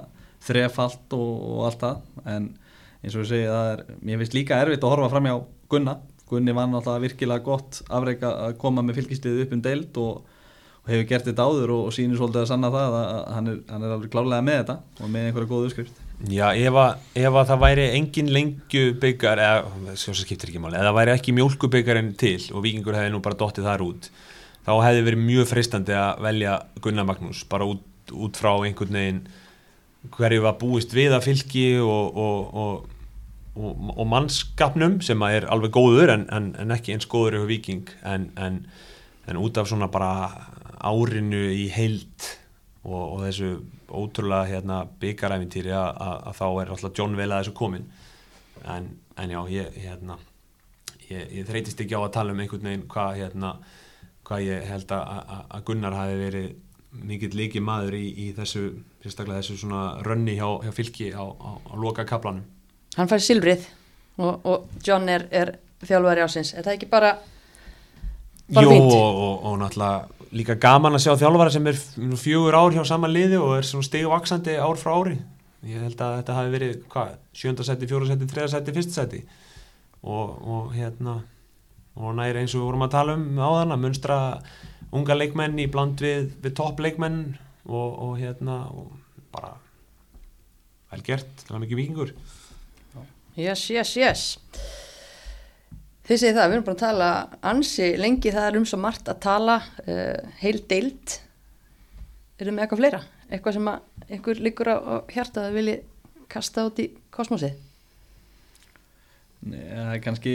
þrefalt og, og allt það. En eins og ég segi, það er, mér finnst líka erfitt að horfa fram hjá Gunna. Gunni vann alltaf virkilega gott afreika að koma með fylgislið upp um deild og hefur gert þetta áður og, og sýnir svolítið að sanna það að hann er, hann er alveg klárlega með þetta og með einhverja góðu uppskrift
Já, ef að, það væri engin lengju byggar, eða skiptir ekki máli, eða það væri ekki mjólku byggarinn til og vikingur hefði nú bara dottið þar út þá hefði verið mjög freistandi að velja Gunnar Magnús, bara út, út frá einhvern veginn hverju var búist við að fylki og, og, og, mannskapnum sem er alveg góður en, en, en ekki eins góður yfir viking en, en út af svona bara árinu í heild og, og þessu ótrúlega hérna, byggaræfintýri að, þá er alltaf John vel að þessu komin en, en já, ég, hérna, ég, ég þreytist ekki á að tala um einhvern veginn hvað, hérna, hvað ég held að, Gunnar hafi verið mikill líki maður í, í þessu þessu svona rönni hjá, hjá fylki á, á, á loka kaplanum
Hann fær silfrið og, og John er, er þjálfari ásins Er það ekki bara bara
Jó, og, og, og náttúrulega líka gaman að sjá þjálfara sem er fjögur ár hjá sama liði og er stigvaksandi ár frá ári. Ég held að þetta hafi verið hvað, sjönda seti, fjóra seti, þriða seti, fyrst seti og, og hérna og næri eins og við vorum að tala um áðan að munstra unga leikmenn í bland við, við topp leikmenn og, og hérna og bara vel gert, það er mikið vikingur
Yes, yes, yes Þið segið það, við erum bara að tala ansi lengi, það er um svo margt að tala uh, heil deild Erum með eitthvað fleira? Eitthvað sem að einhver liggur á, á hjarta að vilji kasta út í kosmosið?
Nei, það er kannski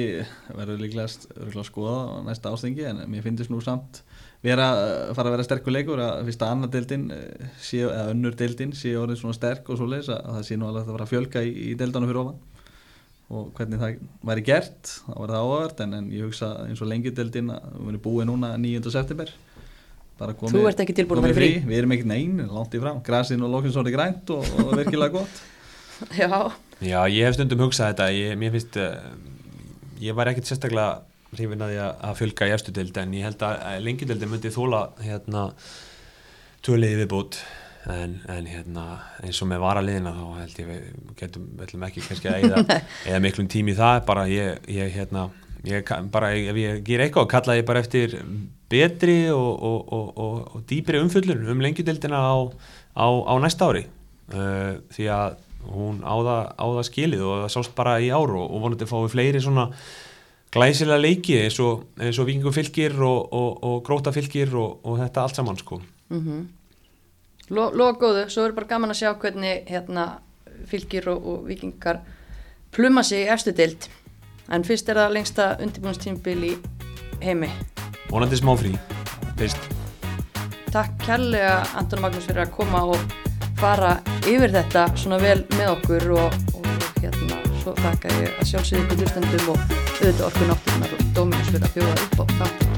verður líklegast að skoða næsta ástingi en mér finnst nú samt vera, fara að vera sterkur leikur að fyrst að annar deildin eh, sé, eða önnur deildin sé orðin svona sterk og svo leis að það sé nú alveg að það fara að fjölga í, í deildanu fyrir ofan og hvernig það væri gert þá var það áhverð en, en ég hugsa eins og lengi deildin að við erum búið núna 9. september bara komið,
Þú ert ekki tilbúin að
komið
fara í frí?
við erum ekkert nein, langt í frá. Grasin og Lókinsson er grænt og, og virkilega gott.
Já,
Já, ég hef stundum hugsað þetta. Ég, mér finnst uh, ég var ekkert sérstaklega hrifin að því að að fjölga í efstu deild en ég held að, lengjudildin myndi þóla hérna töliði viðbútt en, en hérna eins og með varaliðina þá held ég við getum við ætlum ekki kannski að eða, eða miklum tími það bara ég, ég hérna ég, bara ef ég ger eitthvað kalla ég bara eftir betri og, og, og, og, og dýpri umfyllun um lengjudildina á, á, á næsta ári. Uh, því að hún á það, á það skilið og það sást bara í ár og, vonandi fáið fleiri svona glæsilega leiki eins og, eins og vingu fylgir og, og, og gróta fylgir og, og þetta allt saman sko.
Mm Lo, lofa góðu, svo er bara gaman að sjá hvernig hérna, fylgir og, og vikingar pluma sig í efstu deild. En fyrst er það lengsta undirbúinstímbil í heimi.
Vonandi smá frí. Fyrst.
Takk kærlega Anton Magnús fyrir að koma og fara yfir þetta svona vel með okkur og, og hérna svo þakka ég að sjálfsögðu ykkur hlustendum og auðvitað orku nátturinnar og Dominus fyrir að bjóða upp á þátt